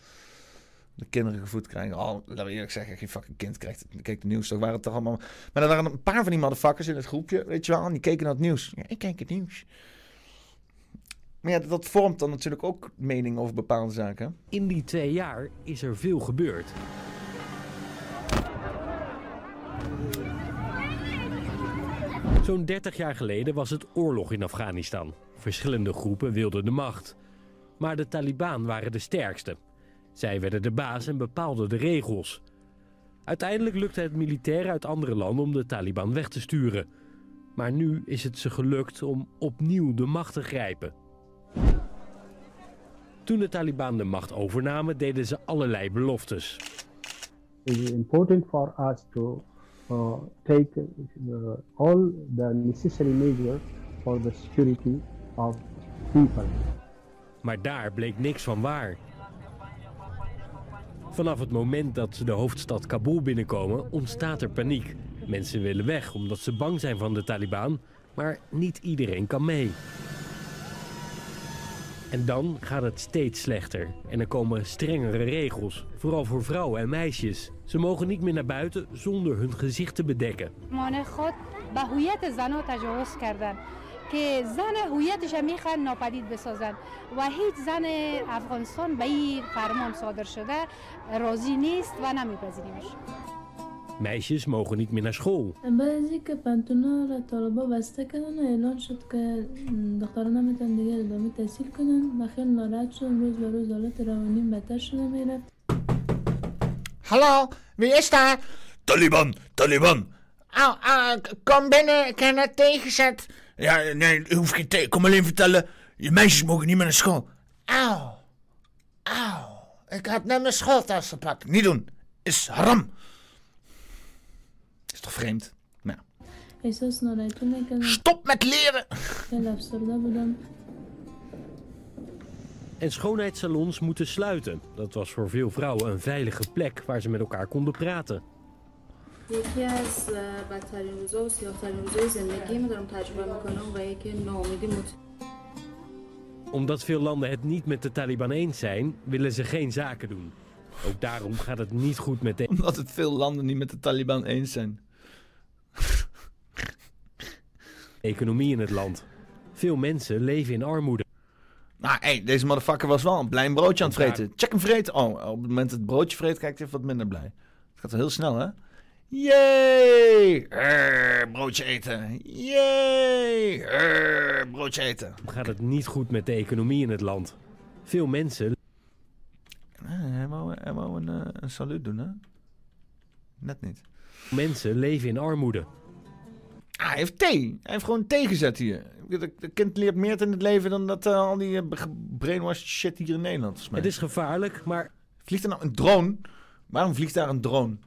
de kinderen gevoed krijgen. Oh, laten we eerlijk zeggen, geen fucking kind krijgt het. Nieuws, toch waren het toch allemaal... Maar er waren een paar van die motherfuckers in het groepje, weet je wel, en die keken naar het nieuws. Ja, ik kijk het nieuws. Maar ja, dat vormt dan natuurlijk ook mening over bepaalde zaken. in die twee jaar is er veel gebeurd. Zo'n 30 jaar geleden was het oorlog in Afghanistan. Verschillende groepen wilden de macht. Maar de Taliban waren de sterkste. Zij werden de baas en bepaalden de regels. Uiteindelijk lukte het militairen uit andere landen om de Taliban weg te sturen. Maar nu is het ze gelukt om opnieuw de macht te grijpen. Toen de Taliban de macht overnamen, deden ze allerlei beloftes. It is important for us to uh, take uh, all the necessary measures for the security of people. Maar daar bleek niks van waar. Vanaf het moment dat ze de hoofdstad Kabul binnenkomen, ontstaat er paniek. Mensen willen weg omdat ze bang zijn van de Taliban, maar niet iedereen kan mee. En dan gaat het steeds slechter. En er komen strengere regels, vooral voor vrouwen en meisjes. Ze mogen niet meer naar buiten zonder hun gezicht te bedekken. که زن هویتش هم می‌خوان ناپدید بسازن و هیچ زن افغانستان به این فرمان صادر شده راضی نیست و نمیپذیریمش Meisjes mogen niet meer naar school. بعضی که پنتونا را طالبا بسته کردن و اعلان شد که دختران نمی‌تونن دیگه ادامه تحصیل کنن و خیلی ناراحت شدم روز به روز حالت روانیم بدتر شده می‌رفت Hallo, wie is daar? Taliban, Taliban. Oh, ah, k- kom Ja, nee, hoef geen te. Kom alleen vertellen. Je meisjes mogen niet meer naar school. Auw. Auw. Ik had net mijn schooltas gepakt. Niet doen. Is haram. Is toch vreemd? Nou. Stop met leren! En schoonheidssalons moeten sluiten. Dat was voor veel vrouwen een veilige plek waar ze met elkaar konden praten. یکی از اه، بدترین روزا و سیاهترین روزای زندگیم دارم تجربه میکنم و یکی ناامیدی مت... Omdat veel landen het niet met de Taliban eens zijn, willen ze geen zaken doen. Ook daarom gaat het niet goed met de Omdat het veel landen niet met de Taliban eens zijn. economie in het land. Veel mensen leven in armoede. Nou, hey, deze motherfucker was wel een blij een broodje aan het vreten. Check hem vreten. Oh, op het moment dat het broodje vreet, kijkt hij even wat minder blij. Het gaat wel heel snel, hè? Yay! Err, broodje eten. Yay! Err, broodje eten. Gaat het niet goed met de economie in het land. Veel mensen Eh, hij wou, hij wou een, eh, een saluut doen, hè? Net niet. Mensen leven in armoede. Ah, hij heeft thee. Hij heeft gewoon thee gezet hier. Het kind leert meer in het leven dan dat eh, al die uh, brainwashed shit hier in Nederland. volgens mij. Het is gevaarlijk, maar... Vliegt er nou een drone? Waarom vliegt daar een drone?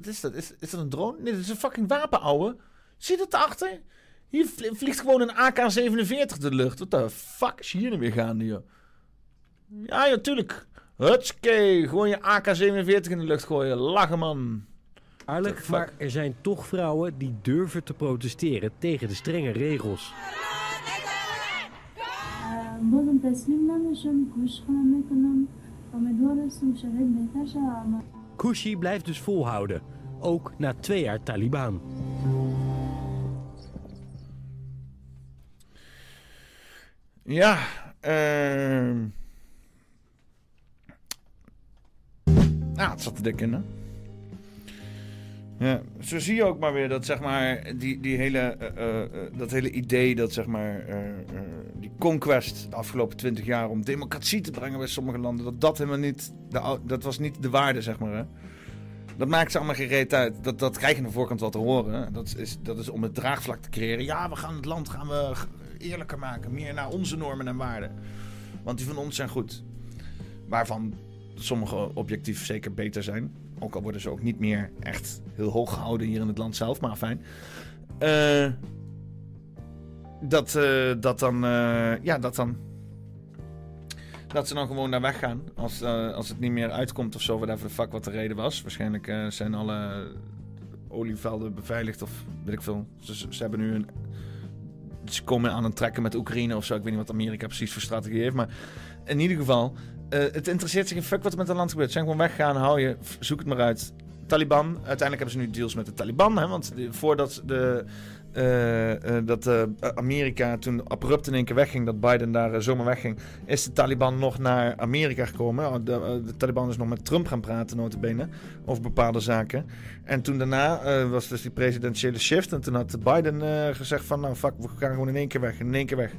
Wat is dat? Is, is dat een drone? Nee, dat is een fucking wapen, ouwe. Zie je dat daarachter? Hier vlie- vliegt gewoon een AK-47 de lucht. Wat de fuck is hier nu weer gaande, joh? Ja, ja, tuurlijk. Hutske, gewoon je AK-47 in de lucht gooien. Lachen, man. Gevaarlijk, maar er zijn toch vrouwen die durven te protesteren tegen de strenge regels. اه، Kushi blijft dus volhouden, ook na twee jaar Taliban. Ja, uh... Nou, het zat er dik in, hè? Ja, zo zie je ook maar weer dat, zeg maar, die, die hele, eh, eh, eh, dat hele idee dat, zeg maar, die conquest de afgelopen twintig jaar om democratie te brengen bij sommige landen, dat dat helemaal niet, de, dat was niet de waarde, zeg maar, hè? Dat maakt ze allemaal geen uit. Dat, dat krijg je aan de voorkant wel te horen. Dat is, dat is om het draagvlak te creëren. Ja, we gaan het land gaan we eerlijker maken. Meer naar onze normen en waarden. Want die van ons zijn goed. Waarvan sommige objectief zeker beter zijn. Ook al worden ze ook niet meer echt heel hoog gehouden hier in het land zelf, maar fijn. Eh, dat, eh, dat dan, eh, ja, dat dan. Dat ze dan gewoon daar weggaan. Als, als het niet meer uitkomt of zo, whatever the fuck wat de reden was. Waarschijnlijk zijn alle olievelden beveiligd of weet ik veel. Ze ze hebben nu een. Ze komen aan het trekken met Oekraïne of zo. Ik weet niet wat Amerika precies voor strategie heeft. Maar in ieder geval, eh, het interesseert zich geen fuck wat er met het land gebeurt. Ze zijn gewoon weggaan, hou je, zoek het maar uit. Taliban, uiteindelijk hebben ze nu deals met de Taliban. Hè, want voordat de, eh, eh, dat eh, Amerika toen abrupt in één keer wegging, dat Biden daar zomaar wegging, is de Taliban nog naar Amerika gekomen. De, eh, de Taliban is nog met Trump gaan praten, notabene, over bepaalde zaken. En toen daarna was dus die presidentiële shift. En toen had Biden gezegd van, nou fuck, we gaan gewoon in één keer weg, in één keer weg.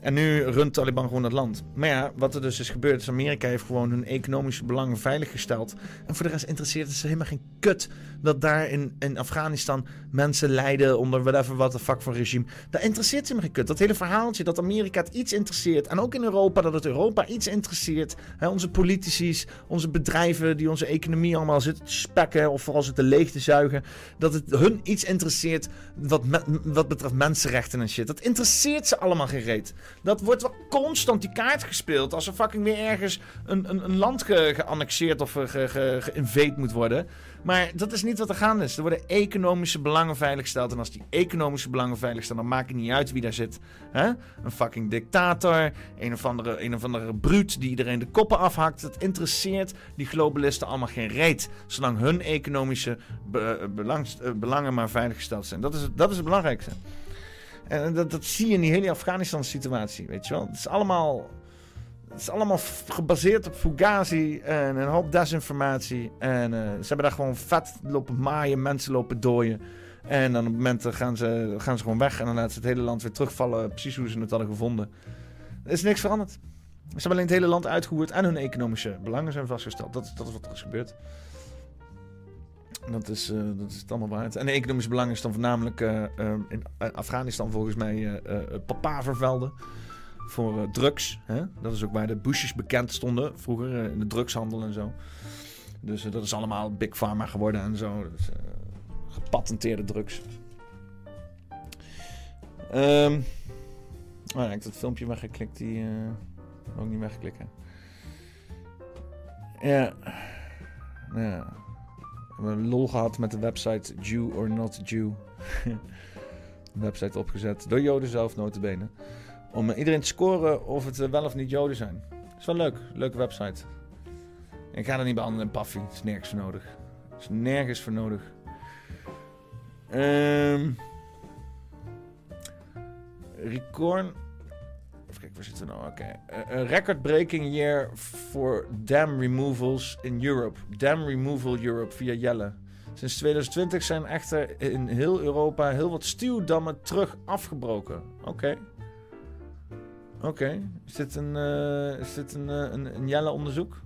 En nu runt Taliban gewoon het land. Maar ja, wat er dus is gebeurd, is Amerika heeft gewoon hun economische belangen veiliggesteld. En voor de rest interesseert het ze helemaal geen kut dat daar in, in Afghanistan mensen lijden onder whatever wat de fuck voor regime. Dat interesseert ze helemaal geen kut. Dat hele verhaaltje dat Amerika het iets interesseert. En ook in Europa, dat het Europa iets interesseert. Onze politici, onze bedrijven die onze economie allemaal zitten te spekken of vooral zitten leeg te zuigen. Dat het hun iets interesseert wat, wat betreft mensenrechten en shit. Dat interesseert ze allemaal geen reet. Dat wordt wel constant die kaart gespeeld als er fucking weer ergens een, een, een land ge, geannexeerd of ge, ge, geïnvade moet worden. Maar dat is niet wat er gaande is. Er worden economische belangen veiliggesteld. En als die economische belangen veiligstellen, dan maakt het niet uit wie daar zit. Hè? Een fucking dictator, een of, andere, een of andere bruut die iedereen de koppen afhakt. Dat interesseert die globalisten allemaal geen reet. Zolang hun economische belangs- eh, belangen maar veiliggesteld zijn. Dat is, dat is het belangrijkste. En dat, dat zie je in die hele Afghanistan-situatie, weet je wel. Het is allemaal, het is allemaal gebaseerd op fugazi en een hoop desinformatie. En eh, ze hebben daar gewoon vet lopen maaien, mensen lopen dooien. En dan op het moment eh, gaan ze, gaan ze gewoon weg en dan laten ze het hele land weer terugvallen, precies hoe ze het hadden gevonden. Er is niks veranderd. Ze hebben alleen het hele land uitgevoerd en hun economische belangen zijn vastgesteld. Dat, dat is wat er is gebeurd. Dat is, eh, dat is het allemaal waard. En de economische belang is dan voornamelijk eh, eh, in Afghanistan volgens mij eh, papavervelden voor drugs. Hè? Dat is ook waar de Bushes bekend stonden vroeger, in de drugshandel en zo. Dus dat is allemaal Big Pharma geworden en zo. Dus, gepatenteerde drugs. Ehm oh ik heb dat filmpje weggeklikt, die ook niet wegklikken. Ja. Ja. Hebben lol gehad met de website Jew or Not Jew. Een website opgezet door Joden zelf, notabene. Om iedereen te scoren of het wel of niet Joden zijn. is wel leuk. Leuke website. Ik ga er niet behandelen in Paffy. is nergens voor nodig. is nergens voor nodig. Ehm. Waar zitten nou? Oké. Eh, Een record-breaking year for dam removals in Europe. Dam Removal Europe via Jelle. Sinds 2020 zijn echter in heel Europa heel wat stuwdammen terug afgebroken. Oké. Oké. Is dit een, eh, is dit een, eh, een, een Jelle-onderzoek?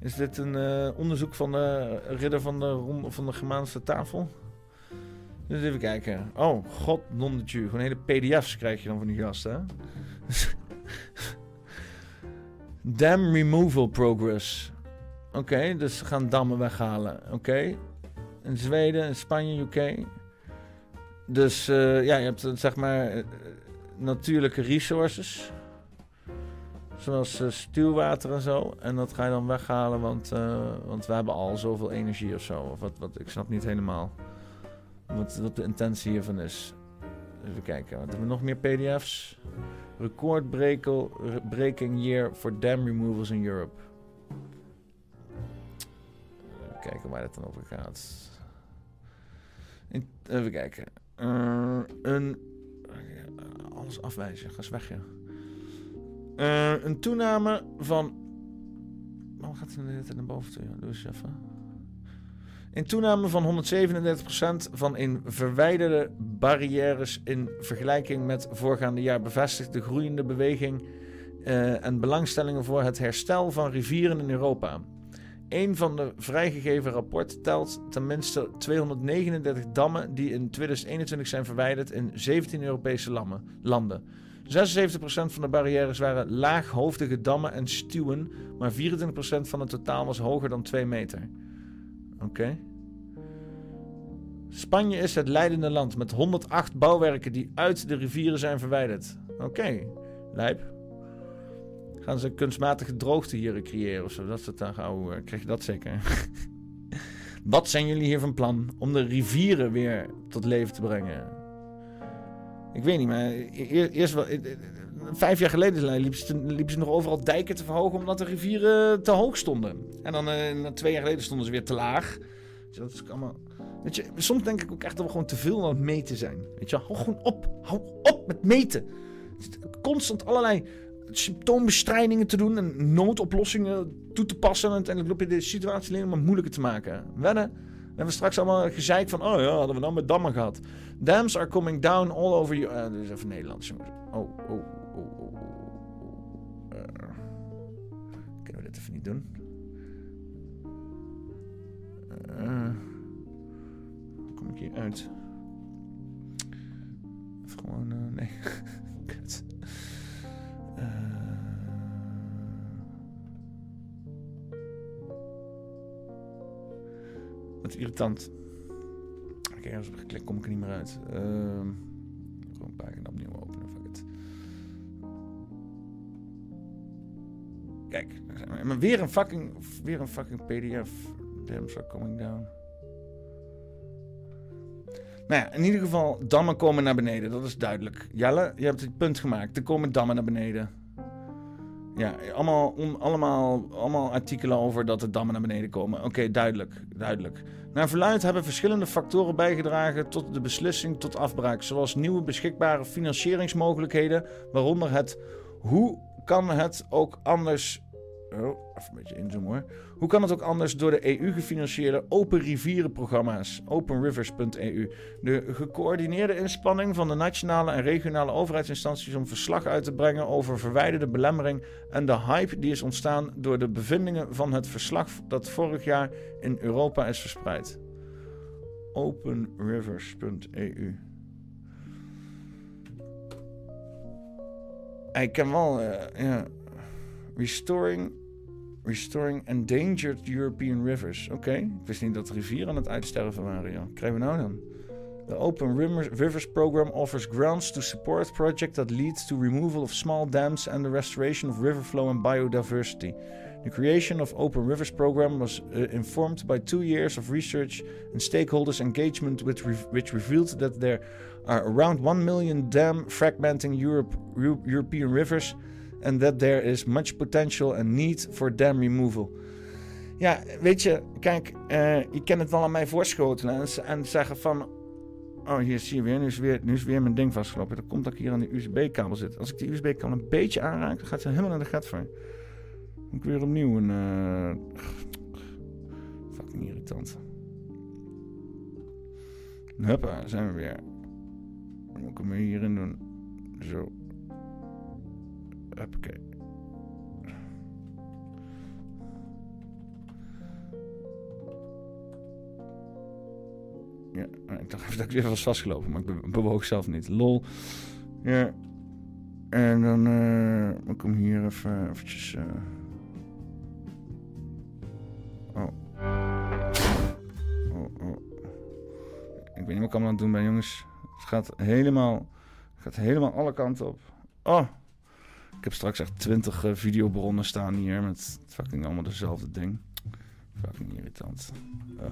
Is dit een eh, onderzoek van de ridder van de, van de Germaanse tafel? Dus even kijken. Oh, god, nonnetje. Gewoon hele pdf's krijg je dan van die gasten? Dam removal progress. Oké, dus ze gaan dammen weghalen. Oké. In Zweden, in Spanje, UK. Dus eh, ja, je hebt eh, zeg maar eh, natuurlijke resources. Zoals stuwwater en zo. En dat ga je dan weghalen, want, want we hebben al zoveel energie of zo. Of wat, wat, ik snap niet helemaal wat de intentie hiervan is. Even kijken, wat hebben we nog meer PDF's? Record breakel- re- breaking year for dam removals in Europe. Even kijken waar het dan over gaat. In- even kijken. Eh, een. Alles afwijzen, ga eens weg, ja. Eh, een toename van. Waarom gaat tijd naar boven toe? Doe eens even. Een toename van 137% van in verwijderde barrières in vergelijking met voorgaande jaar bevestigt de groeiende beweging eh, en belangstellingen voor het herstel van rivieren in Europa. Een van de vrijgegeven rapporten telt tenminste 239 dammen die in 2021 zijn verwijderd in 17 Europese landen. 76% van de barrières waren laaghoofdige dammen en stuwen, maar 24% van het totaal was hoger dan 2 meter. Oké. Spanje is het leidende land met 108 bouwwerken die uit de rivieren zijn verwijderd. Oké, lijp. Gaan ze kunstmatige droogte hier creëren of zo? Dat is het dan gauw. eh, Krijg je dat zeker? Wat zijn jullie hier van plan om de rivieren weer tot leven te brengen? Ik weet niet, maar e- e- eerst wel. Vijf jaar geleden liepen ze, liepen ze nog overal dijken te verhogen omdat de rivieren te hoog stonden. En dan eh, twee jaar geleden stonden ze weer te laag. Dus dat is allemaal. Weet je, soms denk ik ook echt dat we gewoon te veel aan het meten zijn. Weet je, hou gewoon op. Hou op met meten. Constant allerlei symptoombestrijdingen te doen en noodoplossingen toe te passen. En uiteindelijk loop je de situatie alleen maar moeilijker te maken. Wedden? We hebben straks allemaal gezeik van, oh ja, hadden we dan met dammen gehad. Dams are coming down all over you. Uh, is even Nederlands, jongens. Oh, oh. Doen? Hoe kom ik hier uit? Even gewoon, eh, nee. Kut. Eh. Wat irritant. Als ik ergens op geklikt, kom ik er niet meer uit. Ehm gewoon pagina opnieuw Maar weer een fucking, weer een fucking pdf. Damn, are coming down. Nou ja, in ieder geval, dammen komen naar beneden. Dat is duidelijk. Jelle, je hebt het punt gemaakt. Er komen dammen naar beneden. Ja, allemaal, allemaal, allemaal artikelen over dat de dammen naar beneden komen. Oké, duidelijk, duidelijk. Naar verluid hebben verschillende factoren bijgedragen tot de beslissing tot afbraak. Zoals nieuwe beschikbare financieringsmogelijkheden, waaronder het hoe kan het ook anders... Oh, even een beetje inzoomen hoor. Hoe kan het ook anders door de EU gefinancierde Open Rivierenprogramma's, openrivers.eu, de gecoördineerde inspanning van de nationale en regionale overheidsinstanties om verslag uit te brengen over verwijderde belemmering en de hype die is ontstaan door de bevindingen van het verslag dat vorig jaar in Europa is verspreid. openrivers.eu Ik ken wel, eh, ja. Restoring, restoring endangered European rivers. Oké, ik wist niet dat rivieren aan het uitsterven waren, joh. Krijgen we nou dan? The Open Rivers, Program offers grants to support projects that lead to removal of small dams and the restoration of river flow and biodiversity. The creation of Open Rivers Program was uh, informed by two years of research and stakeholders engagement, which, re- which revealed that there are around 1 million dam fragmenting Europe, Eu- European rivers and that there is much potential and need for dam removal. Ja, weet je, kijk, eh, je kan het wel aan mij voorschotelen en, zeggen van... Oh, hier zie je weer nu, is weer, nu is weer mijn ding vastgelopen. Dat komt dat ik hier aan die USB-kabel zit. Als ik die USB-kabel een beetje aanraak, dan gaat ze helemaal naar de gat voor. Moet ik weer opnieuw een... eh, Fucking irritant. Huppa, zijn we weer. Dan moet ik hem hierin doen. Zo. Huppakee. Ja, ik dacht even dat ik weer was vastgelopen, maar ik be- bewoog zelf niet. Lol. Ja. En dan moet ik hem hier even eventjes... eh, Oh. Oh, oh. Ik weet niet wat ik allemaal aan het doen ben, jongens. Het gaat helemaal, het gaat helemaal alle kanten op. Oh. Ik heb straks echt twintig eh, videobronnen staan hier met fucking allemaal dezelfde ding. Fucking irritant. Uh, uh,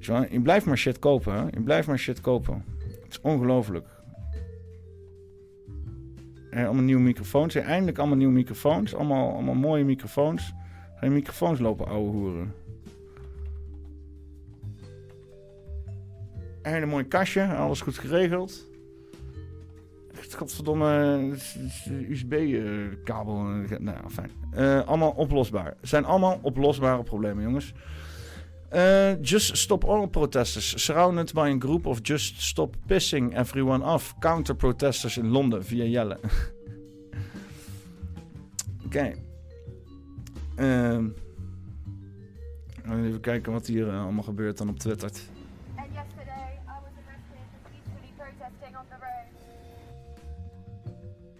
uh, uh. Je blijft maar shit kopen, hè? Je blijft maar shit kopen. Het is ongelooflijk. Allemaal nieuwe microfoons. Ja, eindelijk allemaal nieuwe microfoons. Allemaal, allemaal mooie microfoons. Je microfoons lopen, ouwe hoeren. Een hele mooie kastje. Alles goed geregeld. Godverdomme. USB-kabel. nou, fijn. Eh, allemaal oplosbaar. Zijn allemaal oplosbare problemen, jongens. Just Stop Oil Protesters. Surrounded by a group of Just Stop Pissing Everyone Off. Counter protesters in Londen via Jelle. Oké. Ehm, even kijken wat hier allemaal gebeurt dan op Twitter.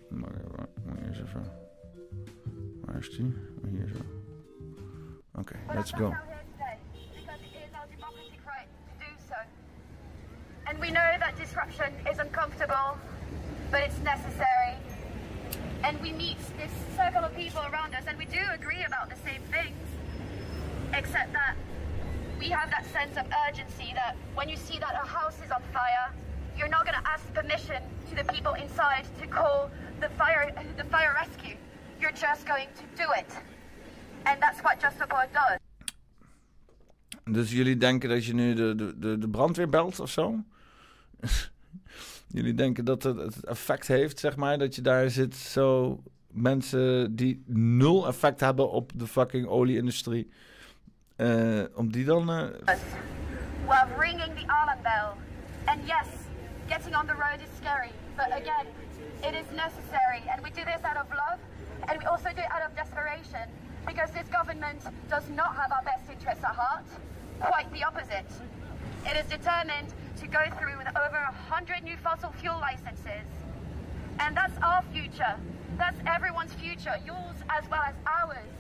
Maar waar- moet je eens even. Waar is die? Hier zo. Oké, let's go. And we know that disruption is uncomfortable, but it's necessary. And we meet this circle of people around us, and we do agree about the same things, except that we have that sense of urgency that when you see that a house is on fire, you're not going to ask permission to the people inside to call the fire, the fire rescue. You're just going to do it. And that's what Just Oil does. Dus jullie denken dat je nu de, de, de, de brandweer belt of zo? jullie denken dat het, het effect heeft, zeg maar, dat je daar zit zo mensen die nul effect hebben op de fucking olieindustrie. eh, om die dan. We're ringing the alarm bell. And yes, getting on the road is scary, but again, it is necessary. And we do this out of love, and we also do it out of desperation, because this government does not have our best interests at heart. Quite the opposite. It is determined to go through with over 100 new fossil fuel licenses. And that's our future. That's everyone's future, yours as well as ours.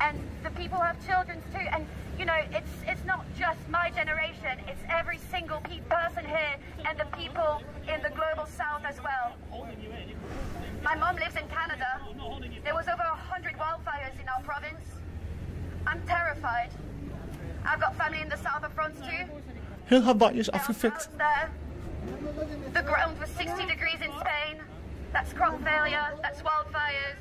And the people who have children too. And you know, it's it's not just my generation. It's every single pe- person here and the people in the global south as well. My mom lives in Canada. There was over a 100 wildfires in our province. I'm terrified. I've got family in the south of France too. Heel Hawaii is afgefikt. The ground was 60 degrees in Spain. That's crop failure. That's wildfires.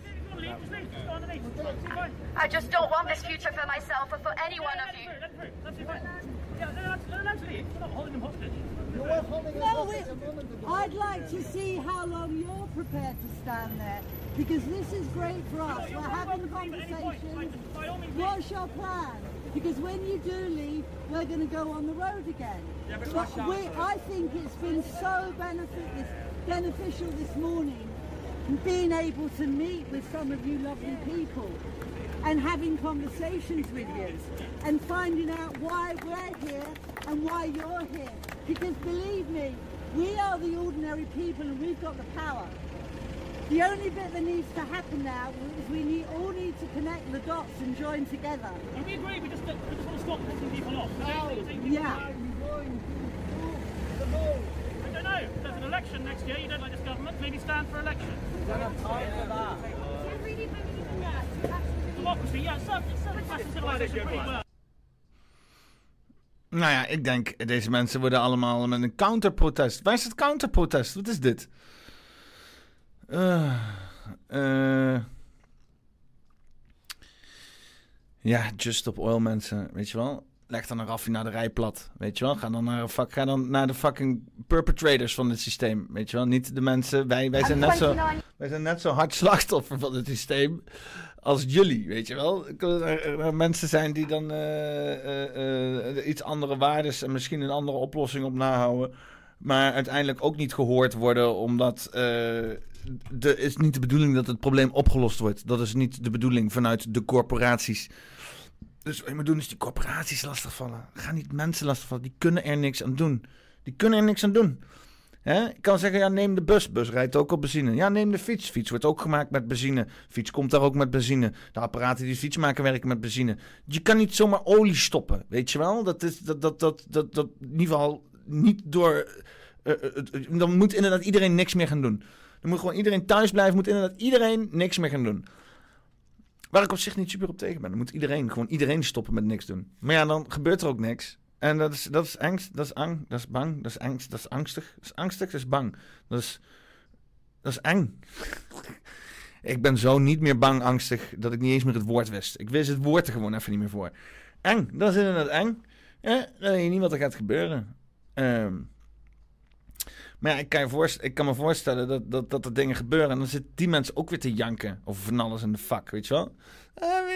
I just don't want this future for myself or for any one of you. No, it, I'd like to see how long you're prepared to stand there because this is great for us. We're having conversations. What's your plan? Because when you do leave, we're going to go on the road again. But But rush hour. we, I think it's been so benefit, beneficial this morning being able to meet with some of you lovely people and having conversations with you and finding out why we're here and why you're here. Because believe me, we are the ordinary people and we've got the power. The only bit that needs to happen now is we need, all need to connect the dots and join together. And we agree, we just, we just want to stop pissing people off. Yeah. Don't. There's an election next year. You don't like this government. Maybe stand for election. Some, some Western civilization pretty well. Nou ja, ik denk, deze mensen worden allemaal met een counterprotest. Waar is het counterprotest? Wat is dit? Eh, eh. ja, just stop oil mensen, weet je wel. Leg dan een raffinaderij plat, weet je wel. Ga dan naar, een ga dan naar de fucking perpetrators van het systeem, weet je wel. Niet de mensen, wij, wij, zijn, net zo, wij zijn net zo hard slachtoffer van het systeem als jullie, weet je wel. Er, mensen zijn die dan eh, eh, eh, iets andere waardes en misschien een andere oplossing op nahouden. Maar uiteindelijk ook niet gehoord worden, omdat de is niet de bedoeling dat het probleem opgelost wordt. Dat is niet de bedoeling vanuit de corporaties. Dus wat je moet doen is die corporaties lastigvallen. Ga niet mensen lastigvallen. Die kunnen er niks aan doen. Die kunnen er niks aan doen. Ik kan zeggen, ja, neem de bus. Bus rijdt ook op benzine. Ja, neem de fiets. Fiets wordt ook gemaakt met benzine. Fiets komt daar ook met benzine. De apparaten die fiets maken werken met benzine. Je kan niet zomaar olie stoppen, weet je wel? Dat is dat, dat, dat, dat, dat in ieder geval niet door... eh, eh, dan moet inderdaad iedereen niks meer gaan doen. Dan moet gewoon iedereen thuis blijven. Moet inderdaad iedereen niks meer gaan doen. Waar ik op zich niet super op tegen ben. Dan moet iedereen, gewoon iedereen stoppen met niks doen. Maar ja, dan gebeurt er ook niks. En dat is, dat is angst, dat is ang, dat is bang, dat is angst, dat is angstig. Dat is angstig, dat is bang. Dat is, dat is eng. ik ben zo niet meer bang, angstig, dat ik niet eens meer het woord wist. Ik wist het woord er gewoon even niet meer voor. Eng, dat is inderdaad eng. Dan weet je niet wat er gaat gebeuren. Ehm, maar ja, ik kan, je voorst- ik kan me voorstellen dat, dat, dat er dingen gebeuren. En dan zitten die mensen ook weer te janken over van alles in de vak, weet je wel? Ah,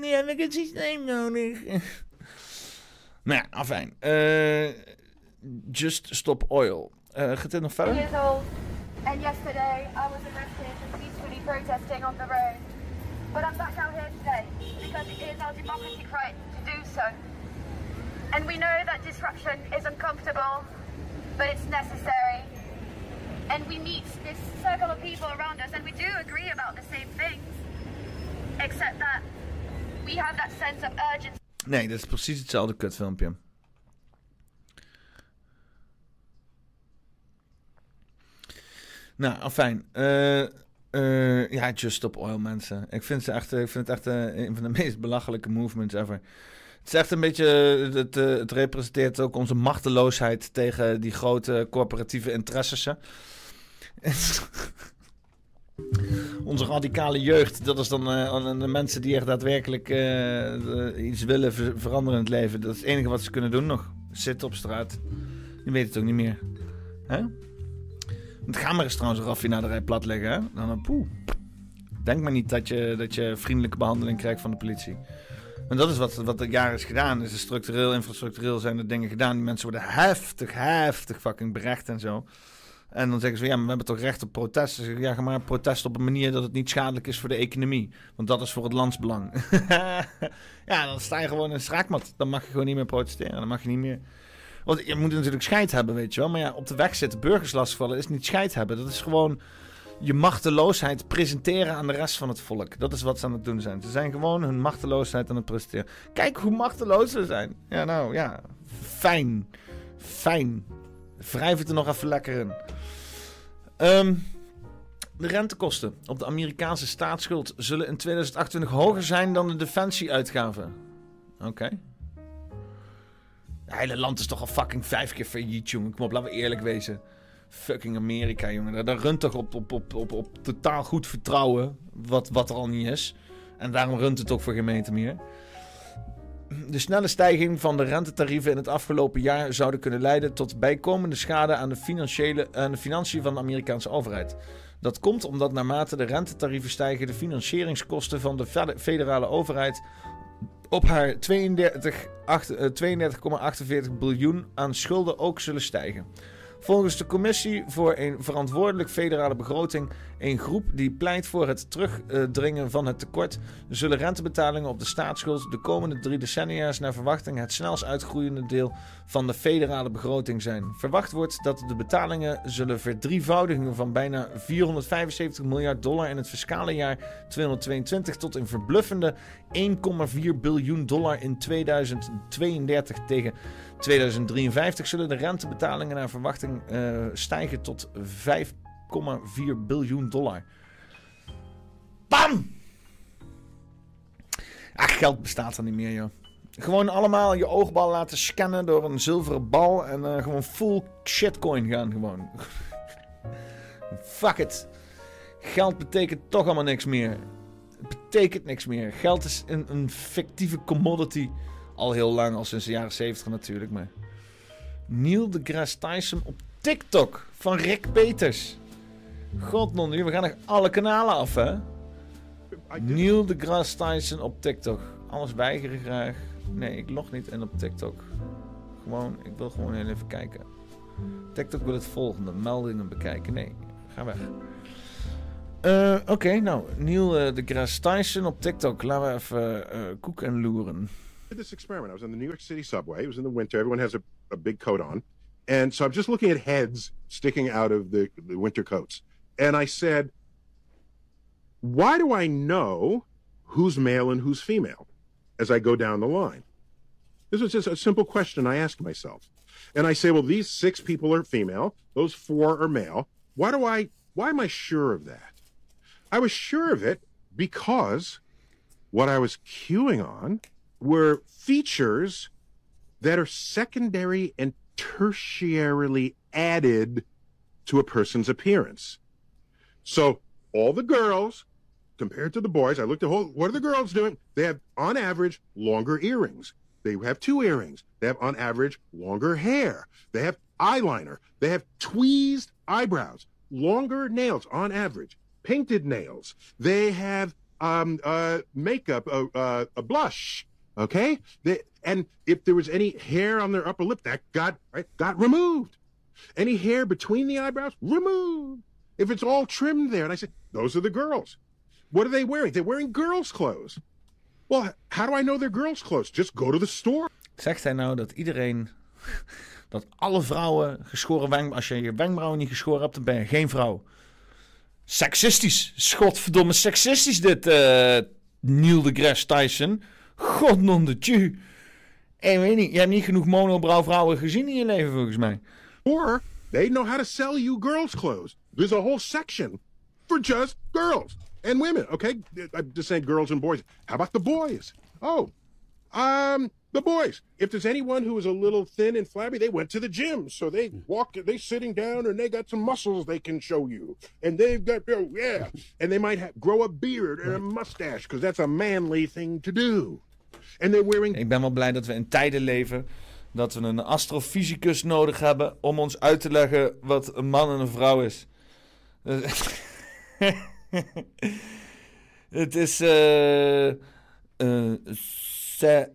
nu heb ik het systeem nodig. nou ja, afijn. Eh, just Stop Oil. Eh, gaat dit nog verder? and yesterday I was arrested for peacefully protesting on the road. But I'm back out here today because it is our democratic right to do so. And we know that disruption is uncomfortable, but it's necessary. And we meet this circle of people around us, and we do agree about the same things, except that we have that sense of urgency. Nee, dat is precies hetzelfde kutfilmpje. Nou, afijn. Eh eh, ja, Just Stop Oil, mensen. Ik vind, ze echt, ik vind het echt eh, een van de meest belachelijke movements ever. Het is echt een beetje... Het, eh, het representeert ook onze machteloosheid tegen die grote corporatieve interesses. Onze radicale jeugd, dat is dan uh, de mensen die echt daadwerkelijk iets willen ver veranderen in het leven. Dat is het enige wat ze kunnen doen nog. Zitten op straat. Die weten het ook niet meer. Hè? Het gaan maar eens trouwens een raffinaderij platleggen. Hè? Dan, poeh. Denk maar niet dat je, dat je vriendelijke behandeling krijgt van de politie. En dat is wat, wat er jaren is gedaan. Is structureel, infrastructureel zijn er dingen gedaan. Die mensen worden heftig, heftig fucking berecht en zo. En dan zeggen ze, ja, maar we hebben toch recht op protest. Zeg, ja, maar protest op een manier dat het niet schadelijk is voor de economie. Want dat is voor het landsbelang. ja, dan sta je gewoon in een schraakmat. Dan mag je gewoon niet meer protesteren. Dan mag je niet meer... Want je moet natuurlijk scheid hebben, weet je wel. Maar ja, op de weg zitten, burgers lastigvallen, is niet scheid hebben. Dat is gewoon je machteloosheid presenteren aan de rest van het volk. Dat is wat ze aan het doen zijn. Ze zijn gewoon hun machteloosheid aan het presenteren. Kijk hoe machteloos ze zijn. Ja, nou ja. Fijn. Fijn. Wrijf het er nog even lekker in. Um, de rentekosten op de Amerikaanse staatsschuld zullen in 2028 hoger zijn dan de defensieuitgaven. Oké. Het hele land is toch al fucking vijf keer failliet, jongen. Kom op, laten we eerlijk wezen. Fucking Amerika, jongen. Daar runt toch op, op, op, op, op totaal goed vertrouwen. Wat, wat er al niet is. En daarom runt het ook voor gemeente meer. De snelle stijging van de rentetarieven in het afgelopen jaar zouden kunnen leiden tot bijkomende schade aan de, financiële, aan de financiën van de Amerikaanse overheid. Dat komt omdat naarmate de rentetarieven stijgen, de financieringskosten van de federale overheid op haar 32,48 32, biljoen aan schulden ook zullen stijgen. Volgens de Commissie voor een verantwoordelijk federale begroting, een groep die pleit voor het terugdringen van het tekort, zullen rentebetalingen op de staatsschuld de komende drie decennia naar verwachting het snelst uitgroeiende deel van de federale begroting zijn. Verwacht wordt dat de betalingen zullen verdrievoudigen van bijna 475 miljard dollar in het fiscale jaar 2022 tot een verbluffende 1,4 biljoen dollar in 2032 tegen 2053 zullen de rentebetalingen naar verwachting uh, stijgen tot 5,4 biljoen dollar. Bam! Ach, geld bestaat er niet meer, joh. Gewoon allemaal je oogbal laten scannen door een zilveren bal en uh, gewoon full shitcoin gaan gewoon. Fuck it. Geld betekent toch allemaal niks meer. Het betekent niks meer. Geld is een, een fictieve commodity. Al heel lang, al sinds de jaren 70 natuurlijk. Maar Neil deGrasse Tyson op TikTok van Rick Peters. God non, we gaan nog alle kanalen af, hè? Neil deGrasse Tyson op TikTok. Alles weigeren graag. Nee, ik log niet in op TikTok. Gewoon, ik wil gewoon heel even kijken. TikTok wil het volgende. Meldingen bekijken. Nee, ga weg. Uh, Oké, nou, Neil uh, deGrasse Tyson op TikTok. Laten we even uh, koek en loeren. This experiment. I was in the New York City subway. It was in the winter. Everyone has a, a big coat on. And so I'm just looking at heads sticking out of the, the winter coats. And I said, why do I know who's male and who's female as I go down the line? This was just a simple question I asked myself. And I say, well, these six people are female, those four are male. Why do I, why am I sure of that? I was sure of it because what I was queuing on were features that are secondary and tertiarily added to a person's appearance. So all the girls compared to the boys, I looked at whole, what are the girls doing? They have on average longer earrings. They have two earrings. They have on average longer hair. They have eyeliner. They have tweezed eyebrows, longer nails on average, painted nails. They have um, uh, makeup, uh, uh, a blush. Okay, they, and if there was any hair on their upper lip, that got right, got removed. Any hair between the eyebrows, removed. If it's all trimmed there, and I said, those are the girls. What are they wearing? They're wearing girls' clothes. Well, how do I know they're girls' clothes? Just go to the store. Zegt hij nou dat iedereen dat alle vrouwen geschoren wenkbrauwen... Als je je wenkbrauwen niet geschoren hebt, dan ben je geen vrouw. Seksistisch. Schotverdomme seksistisch dit, uh, Neil deGrasse Tyson. God non de tju. Ik weet niet, je hebt niet genoeg monobrouw vrouwen gezien in je leven volgens mij. Or they know how to sell you girls' clothes. There's a whole section for just girls and women. Okay, I'm just saying girls and boys. How about the boys? Oh, um, the boys. If there's anyone who is a little thin and flabby, they went to the gym, so they walk. They sitting down and they got some muscles they can show you, and they've got oh yeah, and they might have, grow a beard and a mustache because that's a manly thing to do. And they're wearing. Ik ben wel blij dat we in tijden leven dat we een astrofysicus nodig hebben om ons uit te leggen wat een man en een vrouw is. Het is uh, uh,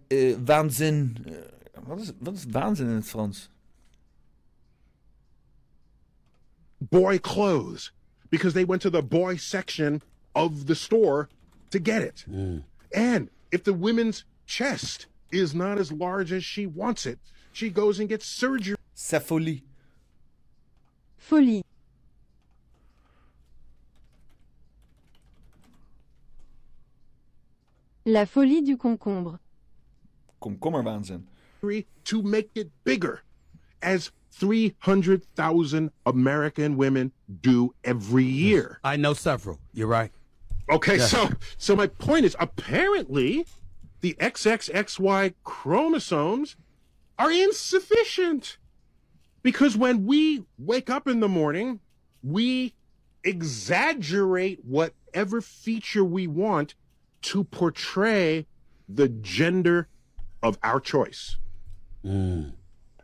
uh, waanzin. wat, is, wat is waanzin in het Frans? Boy clothes. Because they went to the boy section of the store to get it. Mm. And if the women's chest is not as large as she wants it, she goes and gets surgery. C'est folie. Folie. La folie du concombre. Komkommerwaanzin. To make it bigger, as 300,000 American women do every year. I know several. You're right. Okay, Yes. so so my point is apparently the XXXY chromosomes are insufficient. Because when we wake up in the morning, we exaggerate whatever feature we want to portray the gender of our choice. Mm.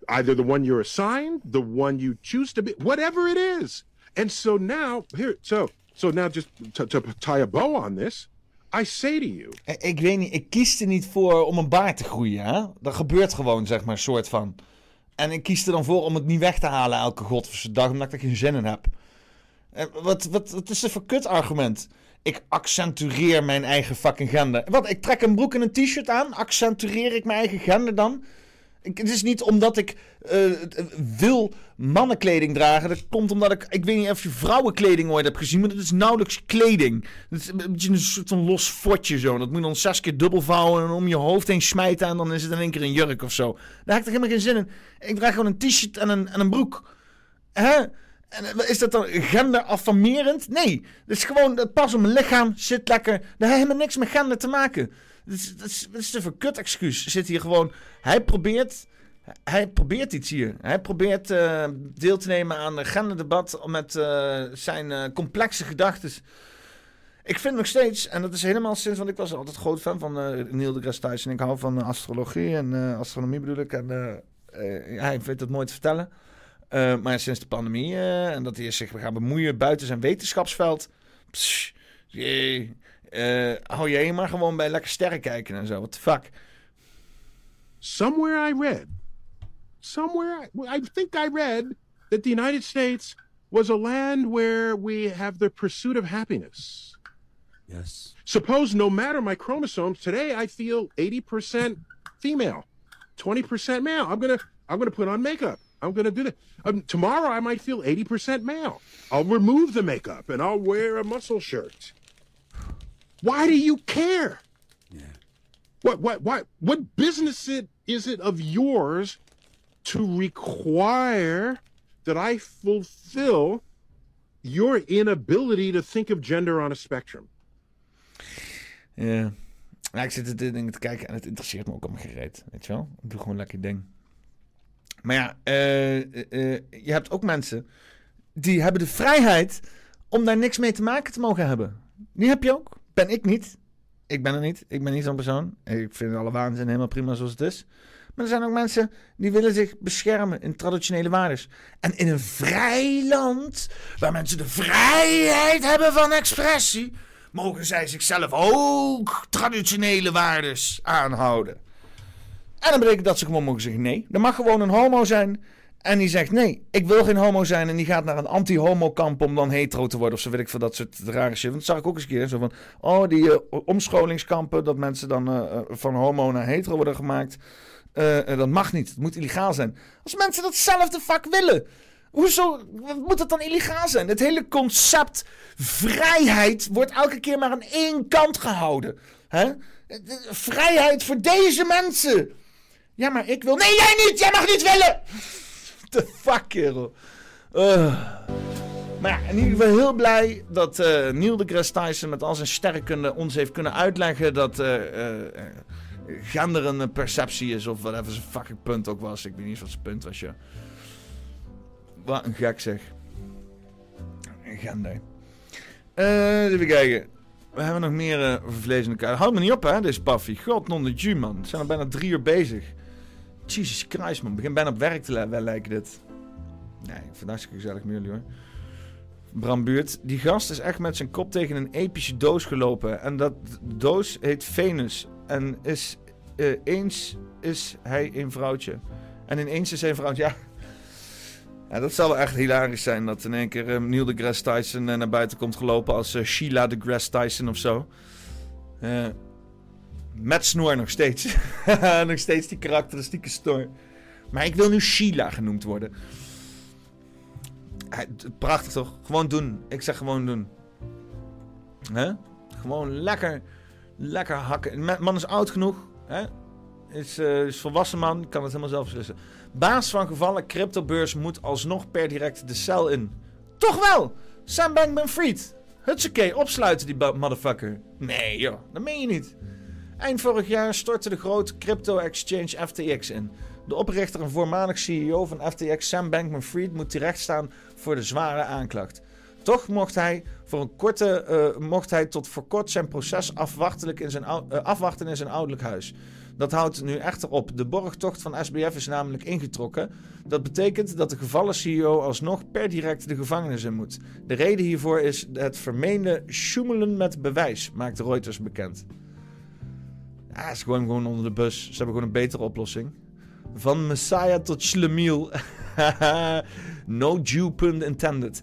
Either the one you're assigned, the one you choose to be, whatever it is. And so now, here, so so now just to, to tie a bow on this, I say to you, Ik, ik weet niet, ik kies er niet voor om een baard te groeien. Hè? Dat gebeurt gewoon, zeg maar, soort van. En ik kies er dan voor om het niet weg te halen elke godverse dag, omdat ik er geen zin in heb. Eh, Wat, wat, wat is dit voor kut argument? Ik accentueer mijn eigen fucking gender. Wat, ik trek een broek en een t-shirt aan? Accentueer ik mijn eigen gender dan? Het is niet omdat ik eh, wil mannenkleding dragen. Dat komt omdat ik... Ik weet niet of je vrouwenkleding ooit hebt gezien, maar dat is nauwelijks kleding. Dat is een beetje een soort van los fotje zo. Dat moet je dan zes keer dubbel vouwen en om je hoofd heen smijten en dan is het in één keer een jurk of zo. Daar heb ik toch helemaal geen zin in. Ik draag gewoon een t-shirt en een, en een broek. Hè? En eh, is dat dan genderaffirmerend? Nee. Het is gewoon, dat past op mijn lichaam, zit lekker. Dat heeft helemaal niks met gender te maken. Dat is, dat is, dat een verkut excuus. Zit hier gewoon, hij probeert, hij probeert iets hier. Hij probeert eh, deel te nemen aan een genderdebat met eh, zijn eh, complexe gedachten. Ik vind nog steeds, en dat is helemaal sinds, want ik was altijd groot fan van Neil deGrasse Tyson. Ik hou van astrologie en astronomie bedoel ik. En hij weet het mooi te vertellen. Maar sinds de pandemie en dat hij zich gaan bemoeien buiten zijn wetenschapsveld. jee, eh, hou jij maar gewoon bij lekker sterren kijken en zo. What the fuck? somewhere I read, somewhere I, I think I read that the United States was a land where we have the pursuit of happiness. Yes. Suppose no matter my chromosomes, today I feel 80% female, 20% male. I'm gonna I'm gonna put on makeup. I'm gonna do that. Um, tomorrow I might feel 80% male. I'll remove the makeup and I'll wear a muscle shirt. Why do you care? What what what what business it is it of yours to require that I fulfill your inability to think of gender on a spectrum? Ja. Nou, ik zit dit ding te kijken en het interesseert me ook allemaal gereed. Weet je wel? Ik doe gewoon lekker ding. Maar ja, eh, eh, je hebt ook mensen die hebben de vrijheid om daar niks mee te maken te mogen hebben. Die heb je ook. Ben ik niet. Ik ben er niet. Ik ben niet zo'n persoon. Ik vind alle waanzin helemaal prima zoals het is. Maar er zijn ook mensen die willen zich beschermen in traditionele waardes. En in een vrij land, waar mensen de vrijheid hebben van expressie, mogen zij zichzelf ook traditionele waardes aanhouden. En dan betekent dat ze gewoon mogen zeggen nee. Er mag gewoon een homo zijn. En die zegt nee, ik wil geen homo zijn. En die gaat naar een anti-homo kamp om dan hetero te worden. Of zo weet ik veel dat soort rare shit. Want dat zag ik ook eens een keer. Zo van, oh die eh, omscholingskampen. Dat mensen dan eh, eh, van homo naar hetero worden gemaakt. Dat mag niet. Het moet illegaal zijn. Als mensen dat zelf fuck willen. Hoezo moet dat dan illegaal zijn? Het hele concept vrijheid wordt elke keer maar aan één kant gehouden. Hè? Vrijheid voor deze mensen. Ja, maar ik wil. Nee, jij niet! Jij mag niet willen! The fuck, kerel. Uh. Maar ja, in ieder geval heel blij dat uh, Neil deGrasse Tyson met al zijn sterrenkunde ons heeft kunnen uitleggen dat uh, gender een perceptie is of whatever zijn fucking punt ook was. Ik weet niet wat zijn punt was, ja. Wat een gek zeg. Gender. Even kijken. We hebben nog meer uh, vlees. Houd me niet op, hè, deze paffie. God, non de ju, man. We zijn al bijna drie uur bezig. Jesus Christ, man. Begin bijna op werk te wel lijken dit. Nee, ik gezellig met jullie, hoor. Bram Buurt. Die gast is echt met zijn kop tegen een epische doos gelopen. En dat doos heet Venus. En is, uh, eens is hij een vrouwtje. En ineens is hij een vrouwtje. Ja. dat zal wel echt hilarisch zijn. Dat in één keer uh, Neil deGrasse Tyson uh, naar buiten komt gelopen als Sheila deGrasse Tyson of zo. Met snor nog steeds. nog steeds die karakteristieke snor. Maar ik wil nu Sheila genoemd worden. Prachtig toch? Gewoon doen. Ik zeg gewoon doen. Hè? Gewoon lekker, lekker hakken. Man is oud genoeg. Hè? Is, uh, is volwassen man. Kan het helemaal zelf beslissen. Baas van gevallen cryptobeurs moet alsnog per direct de cel in. Toch wel! Sam Bankman-Fried. Hutsakee, opsluiten die motherfucker. Nee joh, dat meen je niet. Eind vorig jaar stortte de grote crypto-exchange FTX in. De oprichter en voormalig CEO van FTX, Sam Bankman-Fried, moet terechtstaan voor de zware aanklacht. Toch mocht hij, voor een korte, uh, mocht hij tot voor kort zijn proces afwachtelijk in zijn, uh, afwachten in zijn ouderlijk huis. Dat houdt nu echter op. De borgtocht van SBF is namelijk ingetrokken. Dat betekent dat de gevallen CEO alsnog per direct de gevangenis in moet. De reden hiervoor is het vermeende sjoemelen met bewijs, maakt Reuters bekend. Ja, het is gewoon, onder de bus. Ze hebben gewoon een betere oplossing. Van Messiah tot Schlemiel. no Jew pun intended.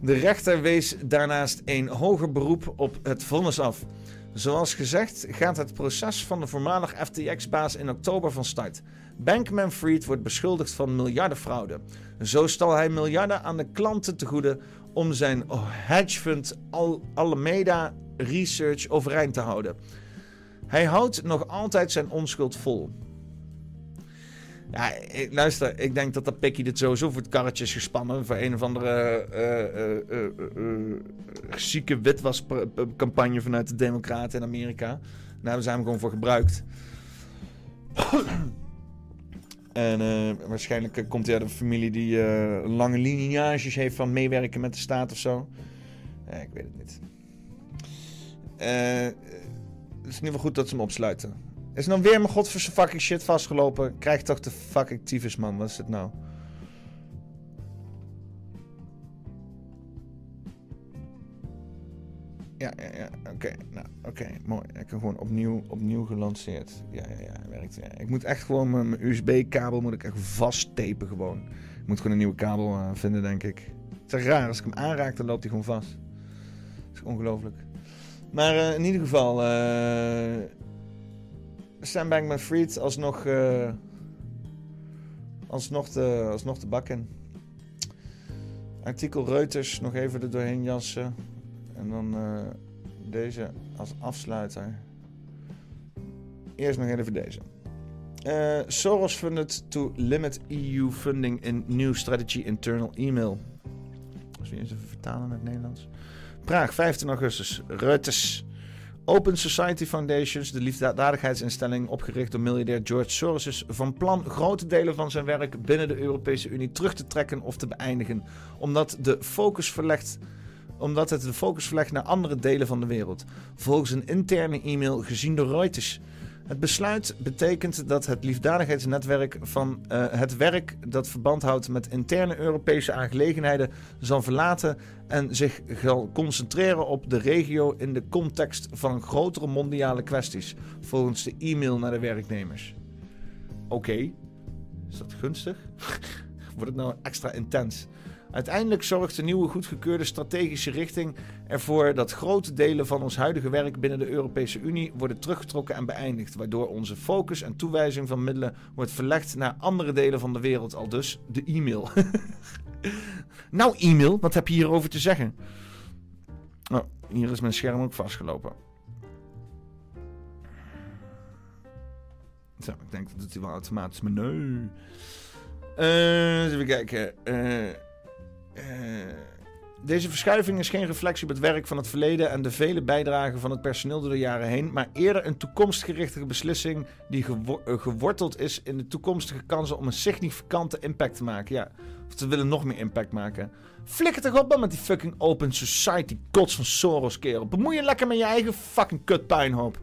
De rechter wees daarnaast een hoger beroep op het vonnis af. Zoals gezegd gaat het proces van de voormalig FTX-baas in oktober van start. Bankman-Fried wordt beschuldigd van miljardenfraude. Zo stal hij miljarden aan de klanten te goede om zijn hedgefund Alameda Research overeind te houden. Hij houdt nog altijd zijn onschuld vol. Ja, luister, ik denk dat dat Pikkie dit sowieso voor het karretje is gespannen. Voor een of andere uh, uh, uh, zieke witwascampagne vanuit de Democraten in Amerika. Daar hebben ze hem gewoon voor gebruikt. en waarschijnlijk komt hij uit een familie die lange lineages heeft van meewerken met de staat of zo. ik weet het niet. het is in ieder geval goed dat ze hem opsluiten. Is nou weer mijn godverse fucking shit vastgelopen? Krijg toch de fucking tyfus, man. Wat is het nou? Ja, ja, ja. Oké, nou, oké, mooi. Ik heb gewoon opnieuw, opnieuw gelanceerd. Ja, ja, ja, werkt. Ik moet echt gewoon mijn, USB-kabel moet ik echt vasttapen gewoon. Ik moet gewoon een nieuwe kabel uh, vinden, denk ik. Het is raar, als ik hem aanraak, dan loopt hij gewoon vast. Dat is ongelooflijk. Maar uh, in ieder geval, uh, Bankman-Fried alsnog, uh, alsnog, de, alsnog de bak in. Artikel Reuters nog even er doorheen jassen. En dan deze als afsluiter. Eerst nog even deze. Soros funded to limit EU funding in new strategy internal email. Als we eens even vertalen naar het Nederlands. Praag, 15 augustus. Reuters. Open Society Foundations, de liefdadigheidsinstelling opgericht door miljardair George Soros, is van plan grote delen van zijn werk binnen de Europese Unie terug te trekken of te beëindigen, omdat, de focus verlegt, omdat het de focus verlegt naar andere delen van de wereld. Volgens een interne e-mail gezien door Reuters. Het besluit betekent dat het liefdadigheidsnetwerk van uh, het werk dat verband houdt met interne Europese aangelegenheden zal verlaten en zich zal concentreren op de regio in de context van grotere mondiale kwesties, volgens de e-mail naar de werknemers. Oké, is dat gunstig? Wordt het nou extra intens? Uiteindelijk zorgt de nieuwe goedgekeurde strategische richting ervoor dat grote delen van ons huidige werk binnen de Europese Unie worden teruggetrokken en beëindigd, waardoor onze focus en toewijzing van middelen wordt verlegd naar andere delen van de wereld, al dus de e-mail. nou, e-mail, wat heb je hierover te zeggen? Oh, hier is mijn scherm ook vastgelopen. Zo, ik denk dat het wel automatisch, maar nee. Eh, even kijken. Eh, deze verschuiving is geen reflectie op het werk van het verleden en de vele bijdragen van het personeel door de jaren heen, maar eerder een toekomstgerichte beslissing die eh, geworteld is in de toekomstige kansen om een significante impact te maken. Ja, of ze willen nog meer impact maken. Flikker toch op dan met die fucking open society gods van Soros, kerel. Bemoei je lekker met je eigen fucking kut puinhoop.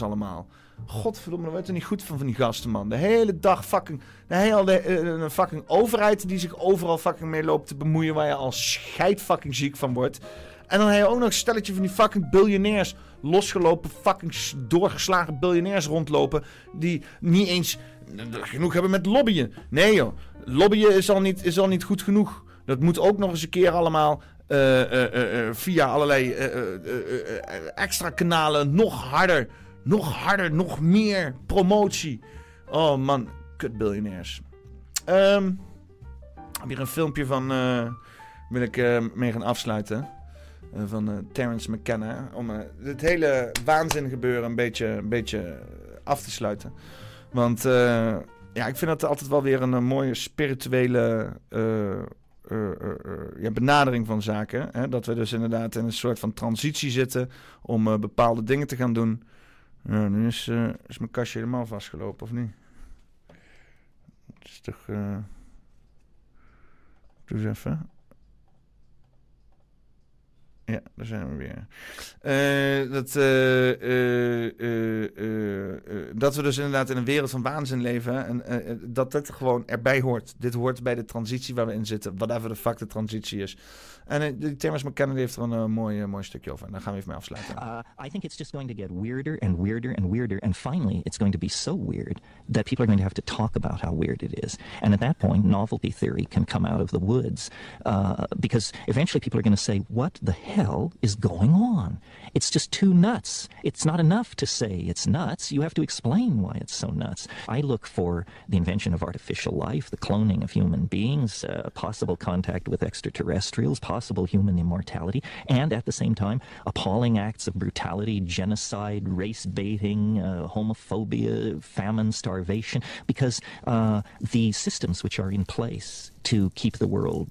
Allemaal. Godverdomme, daar wordt er niet goed van van die gasten, man. De hele dag fucking... De hele eh, een fucking overheid die zich overal fucking mee loopt te bemoeien... waar je al scheid fucking ziek van wordt. En dan heb je ook nog een stelletje van die fucking biljonairs... losgelopen, fucking doorgeslagen biljonairs rondlopen... die niet eens eh, genoeg hebben met lobbyen. Nee joh, lobbyen is al niet, is al niet goed genoeg. Dat moet ook nog eens een keer allemaal... eh, eh, eh, eh, via allerlei eh, eh, eh, eh, extra kanalen nog harder nog harder, nog meer promotie. Oh man, kut biljonairs. Ehm heb hier een filmpje van, eh, wil ik eh, mee gaan afsluiten. Eh, van Terence McKenna. Om het hele waanzin gebeuren een beetje, een beetje af te sluiten. Want ja, ik vind dat altijd wel weer een, mooie spirituele ja, benadering van zaken. Hè? Dat we dus inderdaad in een soort van transitie zitten om bepaalde dingen te gaan doen. Ja, nu is, eh, is mijn kastje helemaal vastgelopen, of niet? Het is toch... eh Doe eens even. Ja, daar zijn we weer. Eh, dat, dat we dus inderdaad in een wereld van waanzin leven. En dat dit gewoon erbij hoort. Dit hoort bij de transitie waar we in zitten. Whatever de fuck de transitie is. En Terence McKenna die heeft er een eh, mooi, eh, mooi stukje over. En daar gaan we even mee afsluiten. Uh, I think it's just going to get weirder and weirder and weirder, and finally, it's going to be so weird that people are going to have to talk about how weird it is. And at that point, novelty theory can come out of the woods uh, because eventually people are going to say, "What the hell is going on? It's just too nuts. It's not enough to say it's nuts. You have to explain why it's so nuts." I look for the invention of artificial life, the cloning of human beings, uh, possible contact with extraterrestrials, possible human immortality, and at the same time, appalling acts of brutality, genocide, race baiting, uh, homophobia, famine, starvation, because uh, the systems which are in place to keep the world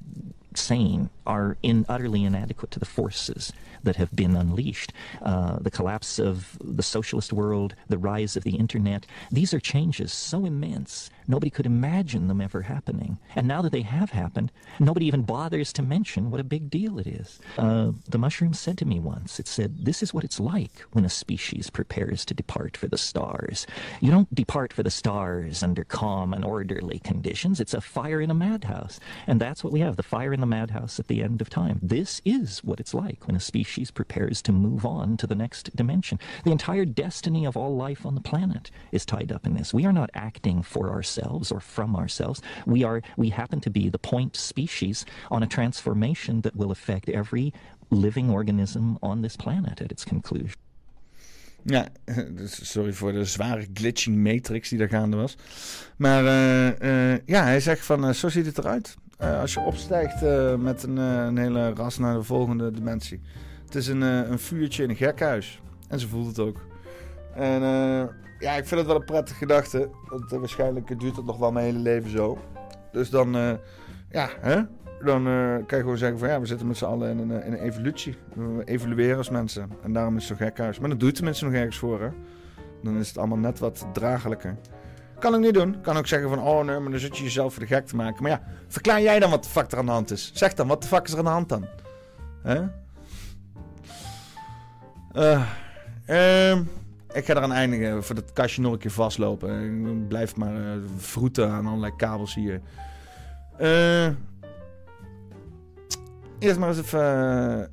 sane are in, utterly inadequate to the forces that have been unleashed. Uh, the collapse of the socialist world, the rise of the internet, these are changes so immense, nobody could imagine them ever happening. And now that they have happened, nobody even bothers to mention what a big deal it is. Uh, the mushroom said to me once, it said, This is what it's like when a species prepares to depart for the stars. You don't depart for the stars under calm and orderly conditions. It's a fire in a madhouse. And that's what we have the fire in the madhouse at the end of time. This is what it's like when a species prepares to move on to the next dimension. The entire destiny of all life on the planet is tied up in this. We are not acting for ourselves or from ourselves. We are we happen to be the point species on a transformation that will affect every living organism on this planet at its conclusion. Ja, sorry voor de zware glitching matrix die daar gaande was. Maar eh, eh, ja, hij zegt van, eh, zo ziet het eruit. Eh, als je opstijgt eh, met een, eh, een hele ras naar de volgende dimensie. Het is een, een vuurtje in een gekhuis. En ze voelt het ook. En ja, ik vind het wel een prettige gedachte. Want waarschijnlijk duurt het nog wel mijn hele leven zo. Dus dan, ja, hè? Dan kan je gewoon zeggen van ja, we zitten met z'n allen in een, in evolutie. We evolueren als mensen. En daarom is het zo gek huis. Maar dat doet tenminste nog ergens voor, hè? Dan is het allemaal net wat draaglijker. Kan ik niet doen. Kan ook zeggen van, oh nee, maar dan zit je jezelf voor de gek te maken. Maar ja, verklaar jij dan wat de fuck er aan de hand is. Zeg dan, wat de fuck is er aan de hand dan? Eh, ehm, ik ga eraan eindigen voor dat kastje nog een keer vastlopen. Ik blijf maar eh vroeten aan allerlei kabels hier. Eh... Eerst maar eens even.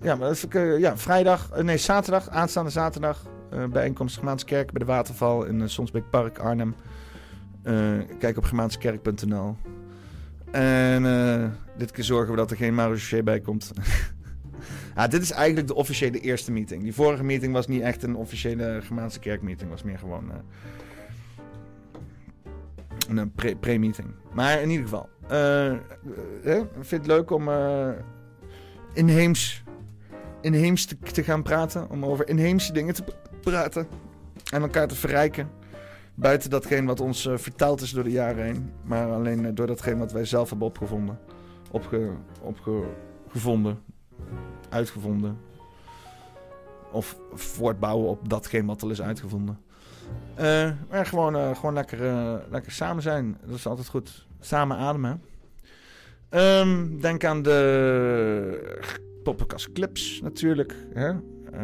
ja, maar even ja, vrijdag. nee, zaterdag. Aanstaande zaterdag. bijeenkomst Gemaanse bij de Waterval in Sonsbeek Park, Arnhem. Eh, kijk op gemaansekerk.nl. En eh, dit keer zorgen we dat er geen Marochet bij komt. dit is eigenlijk de officiële eerste meeting. Die vorige meeting was niet echt een officiële Germaanse kerkmeeting. was meer gewoon eh, een pre- pre-meeting. maar in ieder geval. eh, ik vind het leuk om inheems, inheems te, gaan praten. Om over inheemse dingen te praten. En elkaar te verrijken. Buiten datgene wat ons eh, vertaald is door de jaren heen. Maar alleen eh, door datgene wat wij zelf hebben opgevonden. Opge, opgevonden. Uitgevonden. Of voortbouwen op datgene wat al is uitgevonden. Eh, maar gewoon, gewoon lekker, lekker samen zijn. Dat is altijd goed. Samen ademen. Ehm, denk aan de poppenkast clips natuurlijk. Hè?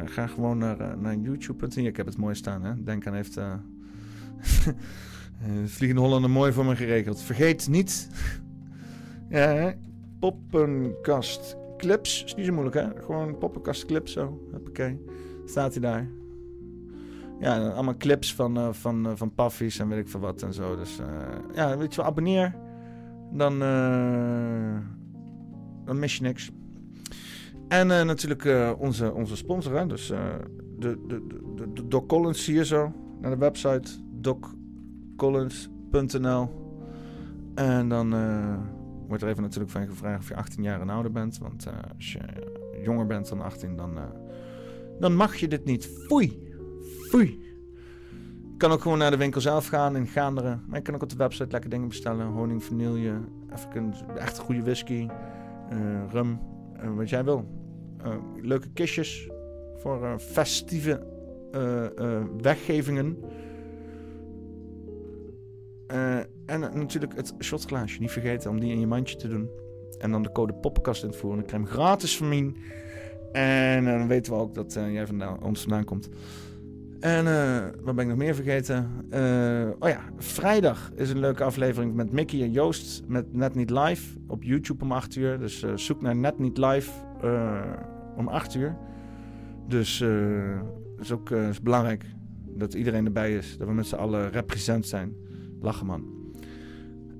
Ga gewoon naar, naar youtube.nl. Ik heb het mooi staan. Hè? Denk aan heeft... eh Vliegende Hollander mooi voor me geregeld. Vergeet niet... ja, poppenkast clips. Is niet zo moeilijk, hè? Gewoon poppenkast clips zo. Hoppakee. Staat hij daar. Ja, allemaal clips van, eh, van, eh, van paffies en weet ik veel wat en zo. Dus ja, weet je wel, abonneer. Dan, mis je niks. En natuurlijk onze, onze sponsor, hè? Dus de, de, de, de Doc Collins hier zo. Naar de website doccollins.nl En dan eh, wordt er even natuurlijk van gevraagd of je 18 jaar en ouder bent. Want eh, als je jonger bent dan 18, dan, eh, dan mag je dit niet. Foei! Foei! Je kan ook gewoon naar de winkel zelf gaan in Gaanderen. Maar je kan ook op de website lekker dingen bestellen. Honing, vanille, even een echt goede whisky, rum, wat jij wil. Leuke kistjes voor festieve weggevingen. Eh, en eh, natuurlijk het shotglaasje. Niet vergeten om die in je mandje te doen. En dan de code poppenkast in te voeren. Dan krijg je gratis van mij. En eh, dan weten we ook dat jij vandaan, ons vandaan komt. En wat ben ik nog meer vergeten? Oh ja, vrijdag is een leuke aflevering met Mickey en Joost met Net Niet Live op YouTube om 8 uur. Dus zoek naar Net Niet Live om 8 uur. Dus dat is ook belangrijk dat iedereen erbij is. Dat we met z'n allen represent zijn. Lachen man.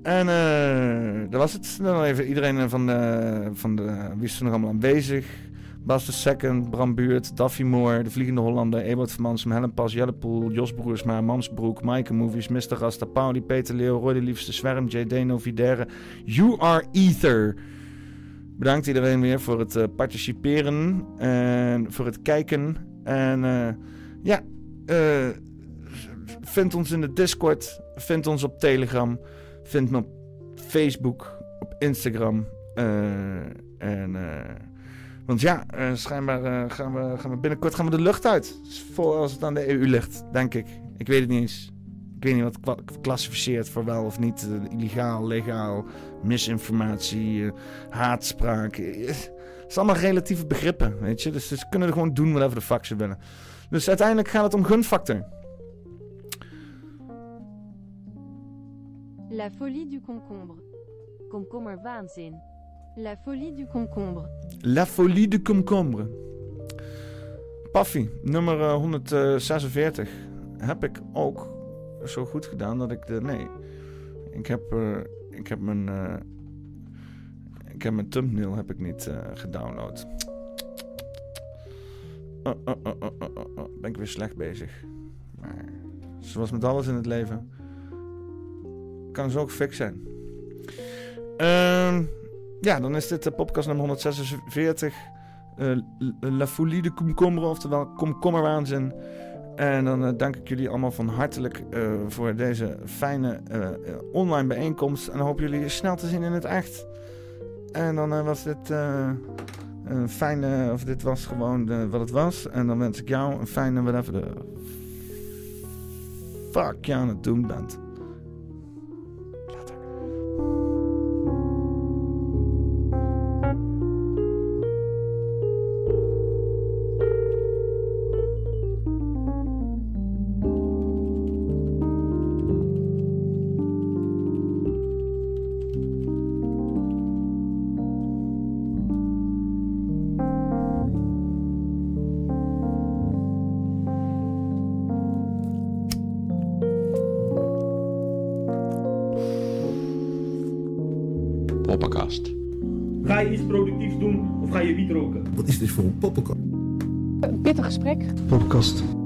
En eh, dat was het. Dan even iedereen van de, van de... Wie is er nog allemaal aanwezig? Bas de Second, Bram Buurt, Daffy Moore, De Vliegende Hollander, Ebert van Mansum, Helen Pas, Jelle Poel, Jos Broersma, Mansbroek, Maaike Movies, Mr. Rasta, Pauli, Peter Leeuw, Roy de Liefste, Zwerm, J.D. Novidere, You Are Ether. Bedankt iedereen weer voor het eh, participeren en voor het kijken. En eh, ja, eh, vind ons in de Discord, vind ons op Telegram, vind me op Facebook, op Instagram. eh, en... eh, want ja, eh, schijnbaar gaan, we, gaan we binnenkort gaan we de lucht uit. Voor als het aan de EU ligt, denk ik. Ik weet het niet eens. Ik weet niet wat klassificeert voor wel of niet. illegaal, legaal, misinformatie, haatspraak. Het is allemaal relatieve begrippen, weet je. Dus ze kunnen er gewoon doen whatever de fuck ze willen. Dus uiteindelijk gaat het om gunfactor. La folie du concombre. Komkommerwaanzin. La folie du concombre. La folie de komkommer. Paffy, nummer eh, 146. Heb ik ook zo goed gedaan dat ik de... Nee. Ik heb, eh, ik heb mijn... eh, ik heb mijn thumbnail heb ik niet eh, gedownload. Oh, oh, oh, oh, oh, oh, oh. Ben ik weer slecht bezig. Maar zoals met alles in het leven... kan zo ook fix zijn. Ehm... Ja, dan is dit de podcast nummer 146. eh, La Folie de Komkommer, oftewel Komkommerwaanzin. En dan eh, dank ik jullie allemaal van hartelijk eh, voor deze fijne online bijeenkomst. En hoop jullie snel te zien in het echt. En dan was dit een fijne, of dit was gewoon wat het was. En dan wens ik jou een fijne, whatever de fuck je aan het doen bent. Poppenkast.